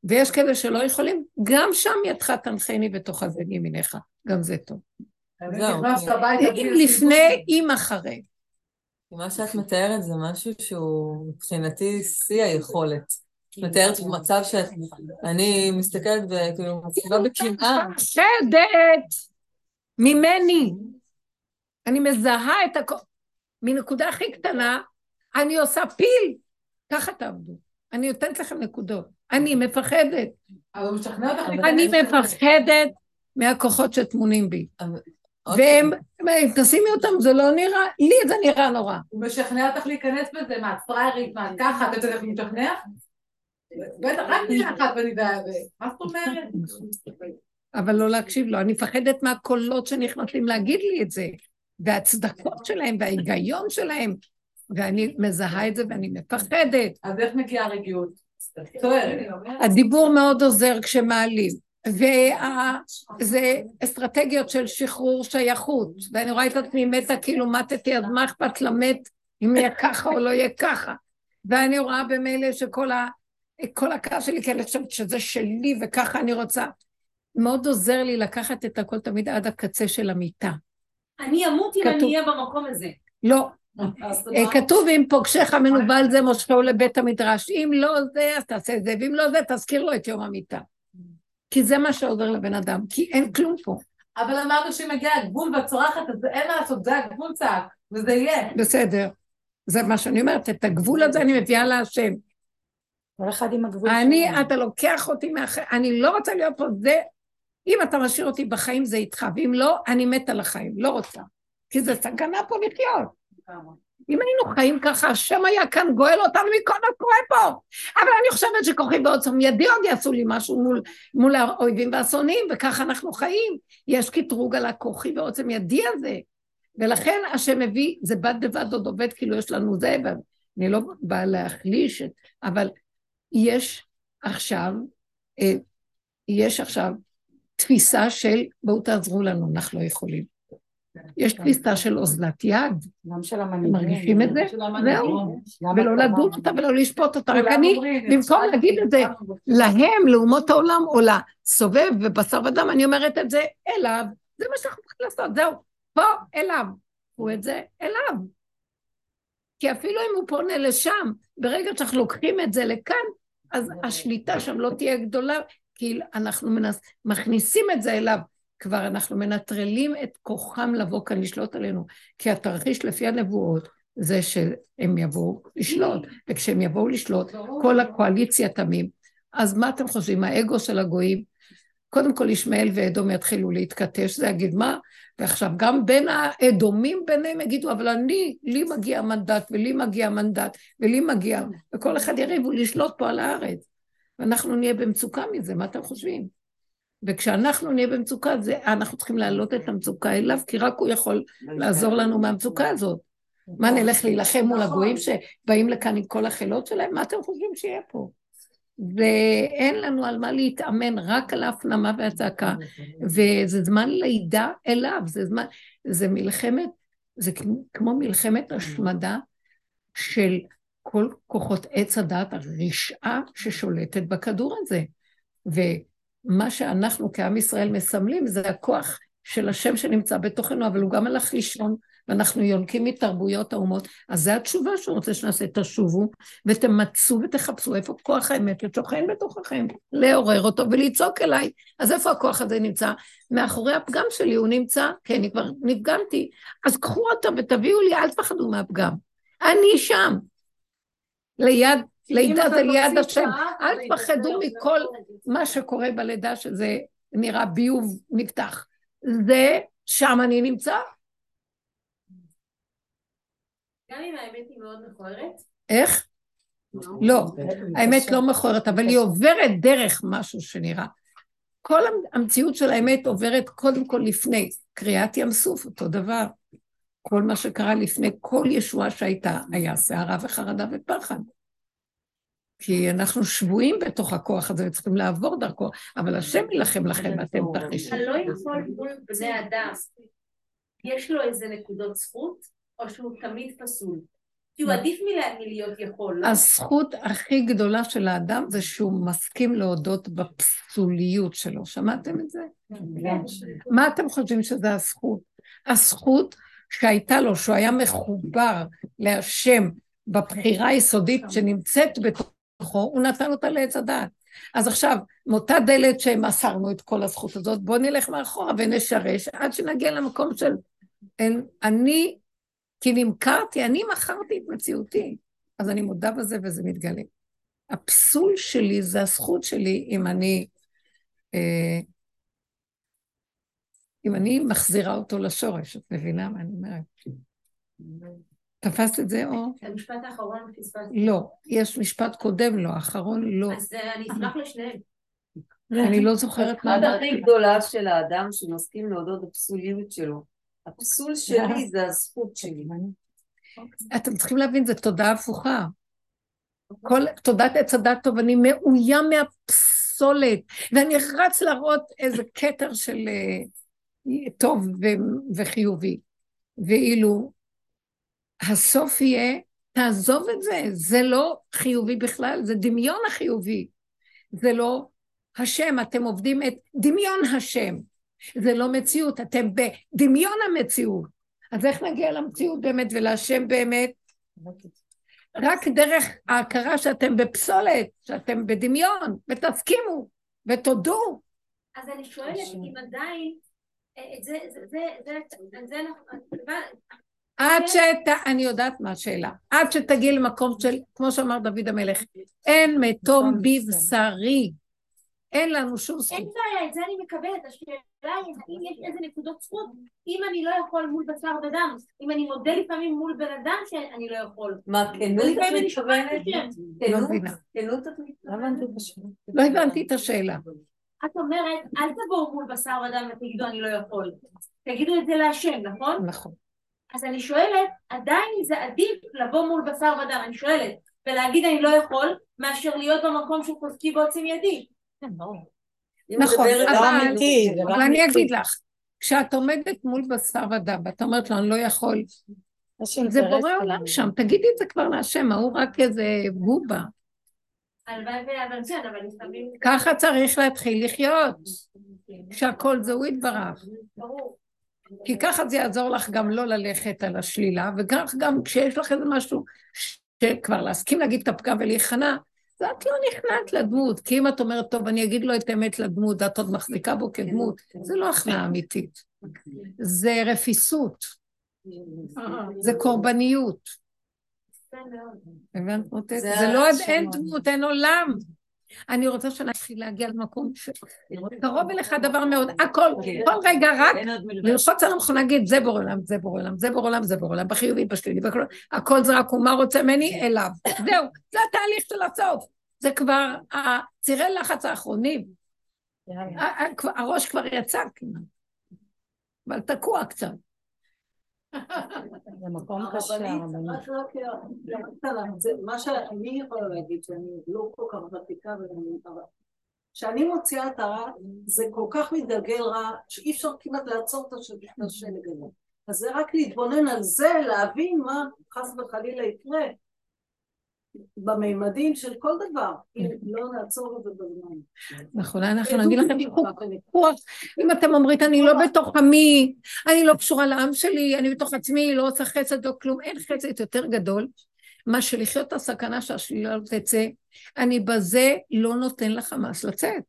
ויש כאלה שלא יכולים, גם שם ידך תנחני ותאכל מימינך, גם זה טוב. הביתה אם לפני, אם אחרי. מה שאת מתארת זה משהו שהוא מבחינתי שיא היכולת. את מתארת מצב שאני מסתכלת וכאילו מציבה בקנאה. מפחדת ממני. אני מזהה את הכל. מנקודה הכי קטנה, אני עושה פיל. ככה תעבדו. אני נותנת לכם נקודות. אני מפחדת. אני. מפחדת מהכוחות שטמונים בי. והם, אם תשימי אותם, זה לא נראה, לי זה נראה נורא. הוא משכנע אותך להיכנס בזה, מה, את פריירית, מה, את ככה, אתה יודע איך הוא משכנע? בטח, רק מילה אחת ואני יודע, מה זאת אומרת? אבל לא להקשיב לו. אני מפחדת מהקולות שנכנסים להגיד לי את זה, וההצדקות שלהם, וההיגיון שלהם, ואני מזהה את זה ואני מפחדת. אז איך מגיעה הרגיעות? הדיבור מאוד עוזר כשמעלים. וזה אסטרטגיות של שחרור שייכות, ואני רואה את עצמי מתה כאילו מתתי, אז מה אכפת למת אם יהיה ככה או לא יהיה ככה. ואני רואה במילא שכל ה... כל הכעס שלי, כי אני חושבת שזה שלי וככה אני רוצה. מאוד עוזר לי לקחת את הכל תמיד עד הקצה של המיטה. אני אמות אם. אני אהיה במקום הזה. לא, אה, כתוב אם פוגשך מנוול זה מושכו לבית המדרש, אם לא זה אז תעשה את זה, ואם לא זה תזכיר לו את יום המיטה. כי זה מה שעוזר לבן אדם, כי אין כלום פה. אבל אמרנו שאם מגיע הגבול ואת צורחת, אז אין מה לעשות, זה הגבול צעק, וזה יהיה. בסדר. זה מה שאני אומרת, את הגבול הזה אני מביאה להשם. כל אחד עם הגבול אני, שלו. אתה לוקח אותי מהחיים, אני לא רוצה להיות פה, זה, אם אתה משאיר אותי בחיים זה איתך, ואם לא, אני מתה לחיים, לא רוצה. כי זה סכנה פה לחיות. אם היינו חיים ככה, השם היה כאן גואל אותנו מכל מה שקורה פה. אבל אני חושבת שכוחי בעוצם ידי עוד יעשו לי משהו מול, מול האויבים והשונאים, וככה אנחנו חיים. יש קטרוג על הכוחי ועוצם ידי הזה. ולכן השם מביא, זה בד בבד עוד עובד כאילו יש לנו זה, ואני לא באה להחליש, את- אבל יש עכשיו, אה, יש עכשיו תפיסה של בואו תעזרו לנו, אנחנו לא יכולים. יש תפיסה של אוזלת יד. מרגישים את זה? זהו. ולא. לדון אותה ולא לשפוט אותה, רק אני, במקום להגיד את זה להם, לאומות העולם, או לסובב ובשר ודם, אני אומרת את זה אליו, זה מה שאנחנו צריכים לעשות, זהו, פה אליו, הוא את זה אליו. כי אפילו אם הוא פונה לשם, ברגע שאנחנו לוקחים את זה לכאן, אז השליטה שם לא תהיה גדולה, כי אנחנו מנס, מכניסים את זה אליו. כבר אנחנו מנטרלים את כוחם לבוא כאן לשלוט עלינו, כי התרחיש לפי הנבואות זה שהם יבואו לשלוט, וכשהם יבואו לשלוט, כל הקואליציה תמים. אז מה אתם חושבים, האגו של הגויים? קודם כל ישמעאל ואדום יתחילו להתכתש, זה יגיד מה? ועכשיו גם בין האדומים ביניהם יגידו, אבל אני, לי מגיע מנדט, ולי מגיע מנדט, ולי מגיע, וכל אחד יריבו לשלוט פה על הארץ. ואנחנו נהיה במצוקה מזה, מה אתם חושבים? וכשאנחנו נהיה במצוקה, זה, אנחנו צריכים להעלות את המצוקה אליו, כי רק הוא יכול לעזור לנו מהמצוקה הזאת. מה, נלך להילחם מול הגויים שבאים לכאן עם כל החילות שלהם? מה אתם חושבים שיהיה פה? ואין לנו על מה להתאמן, רק על ההפנמה והצעקה. וזה זמן לידה אליו, זה זמן, זה מלחמת, זה כמו- מלחמת השמדה של כל כוחות עץ הדת, הרשעה ששולטת בכדור הזה. ומה שאנחנו כעם ישראל מסמלים זה הכוח של השם שנמצא בתוכנו, אבל הוא גם הלך לישון, ואנחנו יונקים מתרבויות האומות. אז זו התשובה שהוא רוצה שנעשה, תשובו ותמצו ותחפשו איפה כוח האמת ששוכן בתוככם, לעורר אותו ולצעוק אליי. אז איפה הכוח הזה נמצא? מאחורי הפגם שלי הוא נמצא, כי אני כבר נפגמתי. אז קחו אותו ותביאו לי, אל תפחדו מהפגם. אני שם. ליד, לידה זה ליד השם. אל תפחדו מכל מה שקורה בלידה, שזה נראה ביוב נפתח. זה, שם אני נמצא. גם אם האמת היא מאוד מכוערת, איך? לא, האמת לא מכוערת, אבל היא עוברת דרך משהו שנראה. כל המציאות של האמת עוברת קודם כל לפני. קריעת ים סוף, אותו דבר. כל מה שקרה לפני כל ישועה שהייתה, היה סערה וחרדה ופחד. כי אנחנו שבויים בתוך הכוח הזה וצריכים לעבור דרכו, אבל השם יילחם לכם ואתם תרגישו. אתה לא יכול מול בני אדם. יש לו איזה נקודות זכות, או שהוא תמיד פסול? כי הוא עדיף מלה- מלהיות יכול. לא? הזכות הכי גדולה של האדם זה שהוא מסכים להודות בפסוליות שלו. שמעתם את זה? מה אתם חושבים שזה הזכות? הזכות שהייתה לו, שהוא היה מחובר להשם בבחירה היסודית שנמצאת בתוכו, הוא נתן אותה לעץ הדעת. אז עכשיו, מאותה דלת שמסרנו את כל הזכות הזאת, בואו נלך מאחורה ונשרש עד שנגיע למקום של אין, אני, כי נמכרתי, אני מכרתי את מציאותי. אז אני מודה בזה וזה מתגלה. הפסול שלי זה הזכות שלי אם אני, אה, אם אני מחזירה אותו לשורש, את מבינה מה אני אומרת? תפסת את זה או? המשפט האחרון פספסתי. לא. יש משפט קודם לו, האחרון לא. אז אה, אני אשמח לשניהם. אני לא זוכרת מה אמרתי. הכי גדולה של האדם שמסכים להודות בפסוליות שלו. הפסול שלי זה הזכות שלי. אתם צריכים להבין, זו תודעה הפוכה. כל תודעת עץ הדת טוב, אני מאוים מהפסולת, ואני רץ להראות איזה כתר של אה, טוב ו- וחיובי. ואילו הסוף יהיה, תעזוב את זה, זה לא חיובי בכלל, זה דמיון החיובי. זה לא השם, אתם עובדים את דמיון השם. זה לא מציאות, אתם בדמיון המציאות. אז איך נגיע למציאות באמת ולהשם באמת? רק דרך ההכרה שאתם בפסולת, שאתם בדמיון, ותסכימו, ותודו. אז אני שואלת אם עדיין, אה, זה, זה, זה, זה, זה, זה, זה, עד שת... אני יודעת מה השאלה. עד שתגיעי למקום של, כמו שאמר דוד המלך, אין מתום בבשרי. אין לנו שום אין זכות. בעיה, את זה אני מקבלת. השאלה היא האם יש איזה נקודות זכות, אם אני לא יכול מול בשר ודם, אם אני מודה לפעמים מול בן אדם שאני לא יכול. מה, כנות את אני שומעת מתכוונת? את השם. לא כנות? מבינה. כנות את מתכוונת? לא הבנתי את השאלה. את אומרת, אל תבואו מול בשר ודם ותגידו אני לא יכול. תגידו את זה להשם, נכון? נכון. אז אני שואלת, עדיין זה עדיף לבוא מול בשר ודם, אני שואלת, ולהגיד אני לא יכול, מאשר להיות במקום של חוזקי ועוצם ידי. היא נכון, אבל- אני אגיד לך, כשאת עומדת מול בשר ודם, ואת אומרת לו, אני לא יכול, זה בורא עולם שם, תגידי את זה כבר להשם, ההוא רק איזה בובה. כן. ככה צריך להתחיל לחיות, שהכל זה הוא יתברך. כי ככה זה יעזור לך גם לא ללכת על השלילה, וכך גם כשיש לך איזה משהו שכבר להסכים להגיד את הפגם ולהיכנע, אז את לא נכנעת לדמות, כי אם את אומרת, טוב, אני אגיד לו את האמת לדמות, ואת עוד מחזיקה בו כדמות, זה לא הכנעה אמיתית. זה רפיסות, זה קורבניות. הבנת? זה זה לא. אין דמות, אין עולם. אני רוצה שנתחיל להגיע למקום שקרוב אליך דבר מאוד, הכל, כל רגע רק. ללחוץ על המכונה, להגיד, זה בורא עולם, זה בורא עולם, זה בורא עולם, זה בורא עולם, בחיובי, בשלילי. הכל זה רק הוא מה רוצה ממני? אליו. זהו, זה התהליך של הסוף. זה כבר הצירי לחץ האחרונים. הראש כבר יצא כמעט. אבל תקוע קצת. זה מקום קשה, הרבנית. מה שאני יכולה להגיד, שאני לא כל כך ותיקה, כשאני מוציאה את הרע, זה כל כך מתגלגל רע, שאי אפשר כמעט לעצור את השלג הזה. אז זה רק להתבונן על זה, להבין מה חס וחלילה יקרה במימדים של כל דבר, אם לא נעצור את זה בזמן. נכון, אנחנו נגיד לכם, קחו רוח. אם אתם אומרים, אני לא בתוך עמי, אני לא קשורה לעם שלי, אני בתוך עצמי, לא עושה חסד או כלום, אין חסד יותר גדול, מה שלחיות את הסכנה שהשלילה לא תצא, אני בזה לא נותן לחמאס לצאת.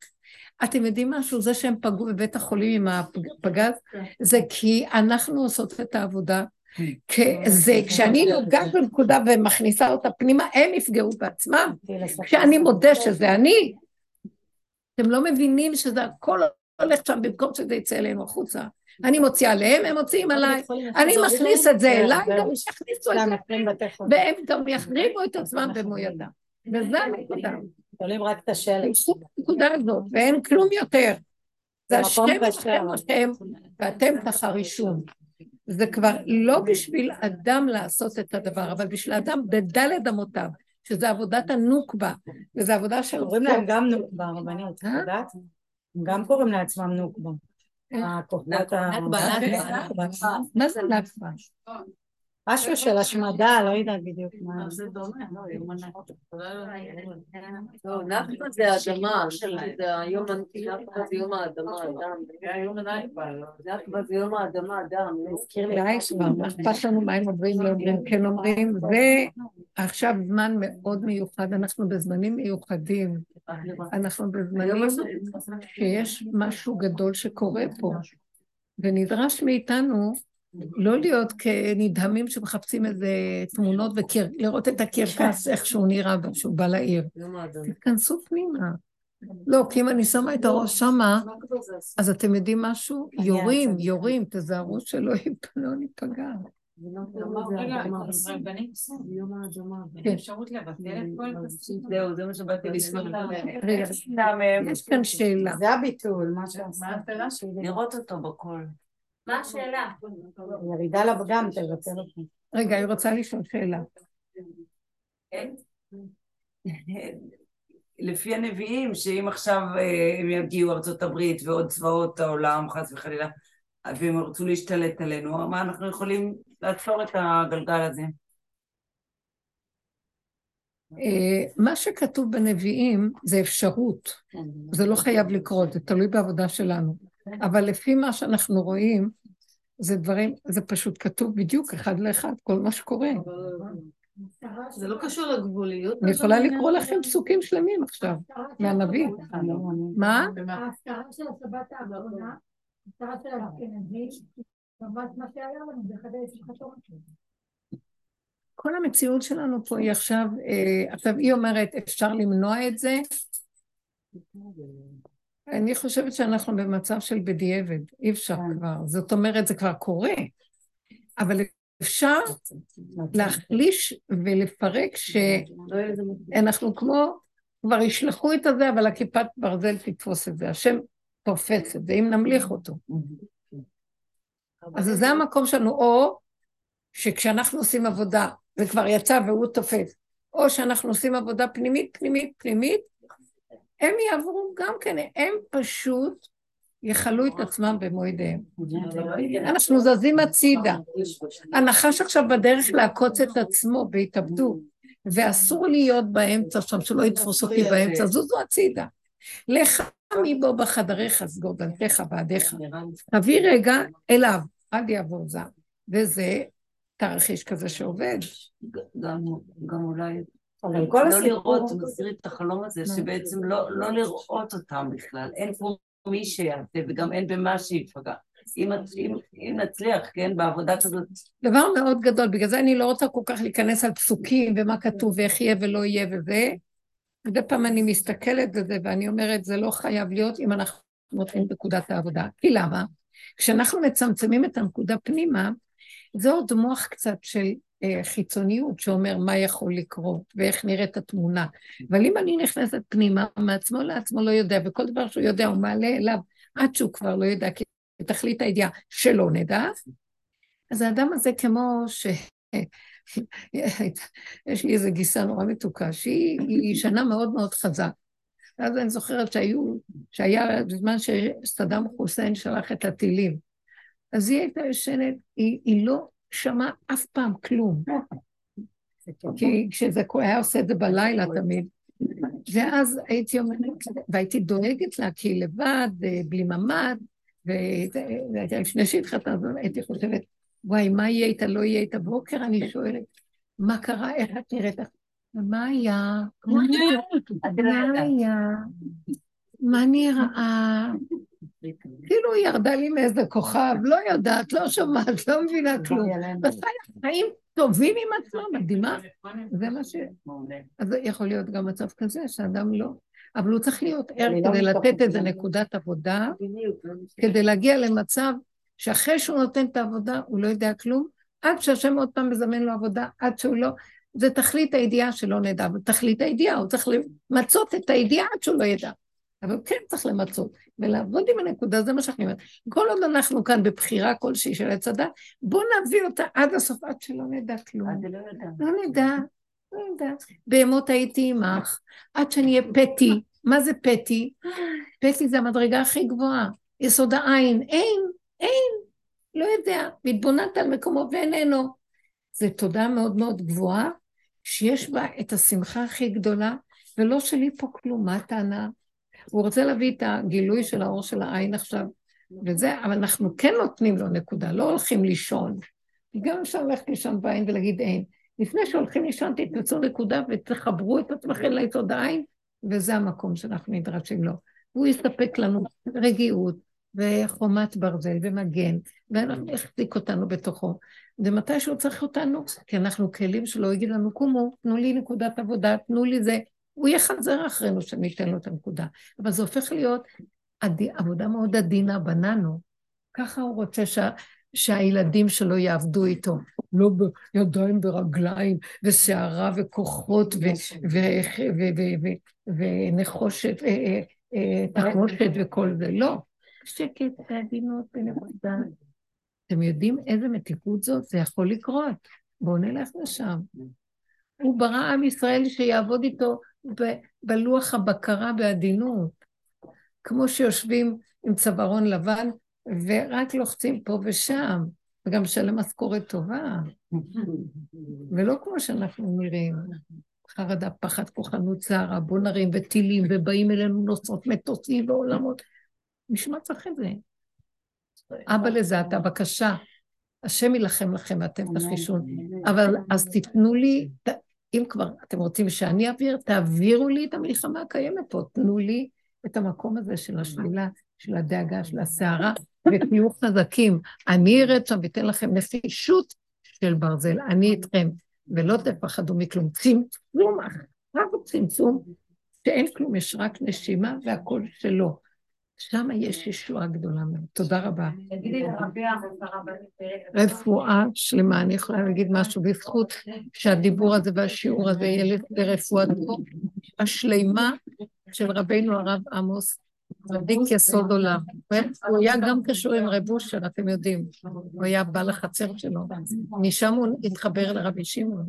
אתם יודעים משהו? זה שהם פגעו בבית החולים עם הפגז, זה כי אנחנו עושות את העבודה. זה כשאני נוגעת בנקודה ומכניסה אותה פנימה, הם יפגעו בעצמם. כשאני מודה שזה אני, אתם לא מבינים שזה הכל הולך שם במקום שזה יצא אלינו החוצה. אני מוציאה עליהם, הם מוציאים עליי. אני מכניס את זה אליי, גם יכניסו את זה, והם גם יחריבו את עצמם במו ידם. וזה הנקודה. תולים רק את השלט. הנקודה הזאת, ואין כלום יותר. זה השם קשה, לכם אבל. לכם, ואתם תחרישון. זה כבר לא בשביל אדם לעשות את הדבר, אבל בשביל אדם בדלת אמותיו, שזה עבודת הנוקבה, וזו עבודה של... קוראים להם גם נוקבה, רבנית, אה? את יודעת? הם גם קוראים לעצמם נוקבה. הכוחות ה... מה זה נכבה? משהו של השמדה, לא יודעת בדיוק מה. זה דומה, לא, יומנה. לא, נכבה זה אדמה, זה היום, נכבה זה יום האדמה, אדם. נכבה זה יום האדמה, אדם. די כבר, מה אכפת לנו מה הם אומרים, לא אומרים, כן אומרים, ועכשיו זמן מאוד מיוחד, אנחנו בזמנים מיוחדים, אנחנו בזמנים שיש משהו גדול שקורה פה, ונדרש מאיתנו לא להיות כנדהמים שמחפשים איזה תמונות ולראות את הקרקס, איך שהוא נראה כשהוא בא לעיר. האדמה. תתכנסו פנימה. לא, כי אם אני שמה את הראש שמה, אז אתם יודעים משהו? יורים, יורים, תזהרו שלא לא ניפגע. יום האדמה. כן. אפשרות לבטל את כל התפקיד? זהו, זה מה שבאתי לשמוע. רגע, יש כאן שאלה. זה הביטול, מה שעשה. לראות אותו בכל. מה השאלה? ירידה לפגם, תבטל אותו. רגע, היא רוצה לשאול שאלה. לפי הנביאים, שאם עכשיו אה, הם יגיעו ארצות הברית ועוד צבאות העולם, חס וחלילה, והם ירצו להשתלט עלינו, מה אנחנו יכולים לעצור את הגלגל הזה? אה, מה שכתוב בנביאים זה אפשרות, זה לא חייב לקרות, זה תלוי בעבודה שלנו. אבל לפי מה שאנחנו רואים, זה דברים, זה פשוט כתוב בדיוק אחד לאחד, כל מה שקורה. זה לא קשור לגבוליות. אני יכולה לקרוא לכם פסוקים שלמים עכשיו, מהנביא. מה? ההפטרה של השבת האחרונה, ההפטרה של האשכנזים, ממש מה שהיה לנו בחדי שמחת תורה. כל המציאות שלנו פה היא עכשיו, אה, עכשיו היא אומרת, אפשר למנוע את זה? אני חושבת שאנחנו במצב של בדיעבד, אי אפשר כבר. זאת אומרת, זה כבר קורה, אבל אפשר להחליש ולפרק שאנחנו כמו, כבר ישלחו את הזה, אבל הכיפת ברזל תתפוס את זה. השם תופס את זה, אם נמליך אותו. אז זה המקום שלנו, או שכשאנחנו עושים עבודה, זה כבר יצא והוא תופס, או שאנחנו עושים עבודה פנימית, פנימית, פנימית, הם יעברו גם כן, הם פשוט יכלו את עצמם במו ידיהם. אנחנו זזים הצידה. הנחש עכשיו בדרך לעקוץ את עצמו בהתאבדות, ואסור להיות באמצע שם, שלא יתפוס אותי באמצע, זוזו הצידה. לך מבו בחדריך, סגור דלתך בעדיך. תביא רגע אליו, אל יעבור זר. וזה תרחיש כזה שעובד. גם אולי אבל כל לא הסיפור... לראות, מזכיר את החלום הזה, שבעצם לא, לא לראות אותם בכלל, אין פה מי שיעשה וגם אין במה שיפגע. אם, אם, אם נצליח, כן, בעבודה כזאת, דבר מאוד גדול, בגלל זה אני לא רוצה כל כך להיכנס על פסוקים ומה כתוב ואיך יהיה ולא יהיה וזה. מדי פעם אני מסתכלת בזה ואני אומרת, זה לא חייב להיות אם אנחנו נותנים נקודת העבודה. כי למה? כשאנחנו מצמצמים את הנקודה פנימה, זה עוד מוח קצת של חיצוניות שאומר מה יכול לקרות ואיך נראית התמונה. אבל אם אני נכנסת פנימה, מעצמו לעצמו לא יודע, וכל דבר שהוא יודע הוא מעלה אליו עד שהוא כבר לא יודע, כי תכלית הידיעה שלא נדע, אז האדם הזה כמו ש... יש לי איזו גיסה נורא מתוקה, שהיא היא ישנה מאוד מאוד חזק. ואז אני זוכרת שהיו, שהיה בזמן שסדאם חוסיין שלח את הטילים. אז היא הייתה ישנת, היא, היא לא שמעה אף פעם כלום. כי כשזה היה עושה את זה בלילה תמיד. ואז הייתי אומרת, והייתי דואגת לה, כי היא לבד, אה, בלי ממ"ד, ולפני שהתחתנה, אז הייתי חושבת, וואי, מה יהיה איתה, לא יהיה איתה. בוקר אני שואלת, מה קרה, איך את נראית? מה היה? מה היה? מה נראה? כאילו היא ירדה לי מאיזה כוכב, לא יודעת, לא שומעת, לא מבינה כלום. וחיה חיים טובים עם עצמה, מדהימה. זה מה ש... אז יכול להיות גם מצב כזה, שאדם לא... אבל הוא צריך להיות ער כדי לתת איזה נקודת עבודה, כדי להגיע למצב שאחרי שהוא נותן את העבודה, הוא לא יודע כלום, עד שהשם עוד פעם מזמן לו עבודה, עד שהוא לא... זה תכלית הידיעה שלא נדע, ותכלית הידיעה, הוא צריך למצות את הידיעה עד שהוא לא ידע. אבל כן צריך למצות, ולעבוד עם הנקודה, זה מה שאני אומרת. כל עוד אנחנו כאן בבחירה כלשהי של עץ הדת, בואו נביא אותה עד הסוף, עד שלא נדע כלום. עד לא יודע. לא נדע, לא נדע. בהמות הייתי עמך, עד שאני אהיה פטי. מה זה פטי? פטי זה המדרגה הכי גבוהה. יסוד העין. אין, אין, לא יודע. והתבוננת על מקומו ואיננו. זו תודה מאוד מאוד גבוהה, שיש בה את השמחה הכי גדולה, ולא שלי פה כלום, מה הטענה? הוא רוצה להביא את הגילוי של האור של העין עכשיו, וזה, אבל אנחנו כן נותנים לו נקודה, לא הולכים לישון. גם אפשר ללכת לישון בעין ולהגיד אין. לפני שהולכים לישון תתפסו נקודה ותחברו את עצמכם ליסוד העין, וזה המקום שאנחנו נדרשים לו. הוא יספק לנו רגיעות וחומת ברזל ומגן, ואנחנו יחזיק אותנו בתוכו. ומתי שהוא צריך אותנו, כי אנחנו כלים שלא יגיד לנו, קומו, תנו לי נקודת עבודה, תנו לי זה. הוא יחזר אחרינו שניתן לו את הנקודה. אבל זה הופך להיות. עבודה מאוד עדינה בננו. ככה הוא רוצה שה... שהילדים שלו יעבדו איתו. לא בידיים ורגליים, ושערה וכוחות, ונחושת, אה, אה, אה, תחמושת וכל זה. לא. שקט ועדינות בנקודה. אתם יודעים איזה מתיקות זאת? זה יכול לקרות. בואו נלך לשם. הוא ברא עם ישראל שיעבוד איתו ב- בלוח הבקרה בעדינות. כמו שיושבים עם צווארון לבן ורק לוחצים פה ושם, וגם משלם משכורת טובה. ולא כמו שאנחנו נראים. חרדה, פחד, כוחנות, צערה, בוא נרים וטילים, ובאים אלינו נוסעות מטוסים ועולמות. בשביל מה צריך את זה? אבא לזה אתה, בבקשה. השם יילחם לכם ואתם תחישון. אבל אז תיתנו לי, אם כבר אתם רוצים שאני אעביר, תעבירו לי את המלחמה הקיימת פה, תנו לי את המקום הזה של השלילה, של הדאגה, של הסערה, ותהיו חזקים. אני ארד שם ואתן לכם נפישות של ברזל, אני איתכם, ולא תפחדו מכלום. צמצום, עכשיו צמצום, שאין כלום, יש רק נשימה והכל שלו. שם יש ישועה גדולה מאוד. תודה רבה. רפואה שלמה, אני יכולה להגיד משהו בזכות שהדיבור הזה והשיעור הזה יהיה לרפואתו השלימה של רבינו הרב עמוס, צדיק יסוד עולם. הוא היה גם קשור עם רב אושר, אתם יודעים, הוא היה בא לחצר שלו, משם הוא התחבר לרבי שמעון.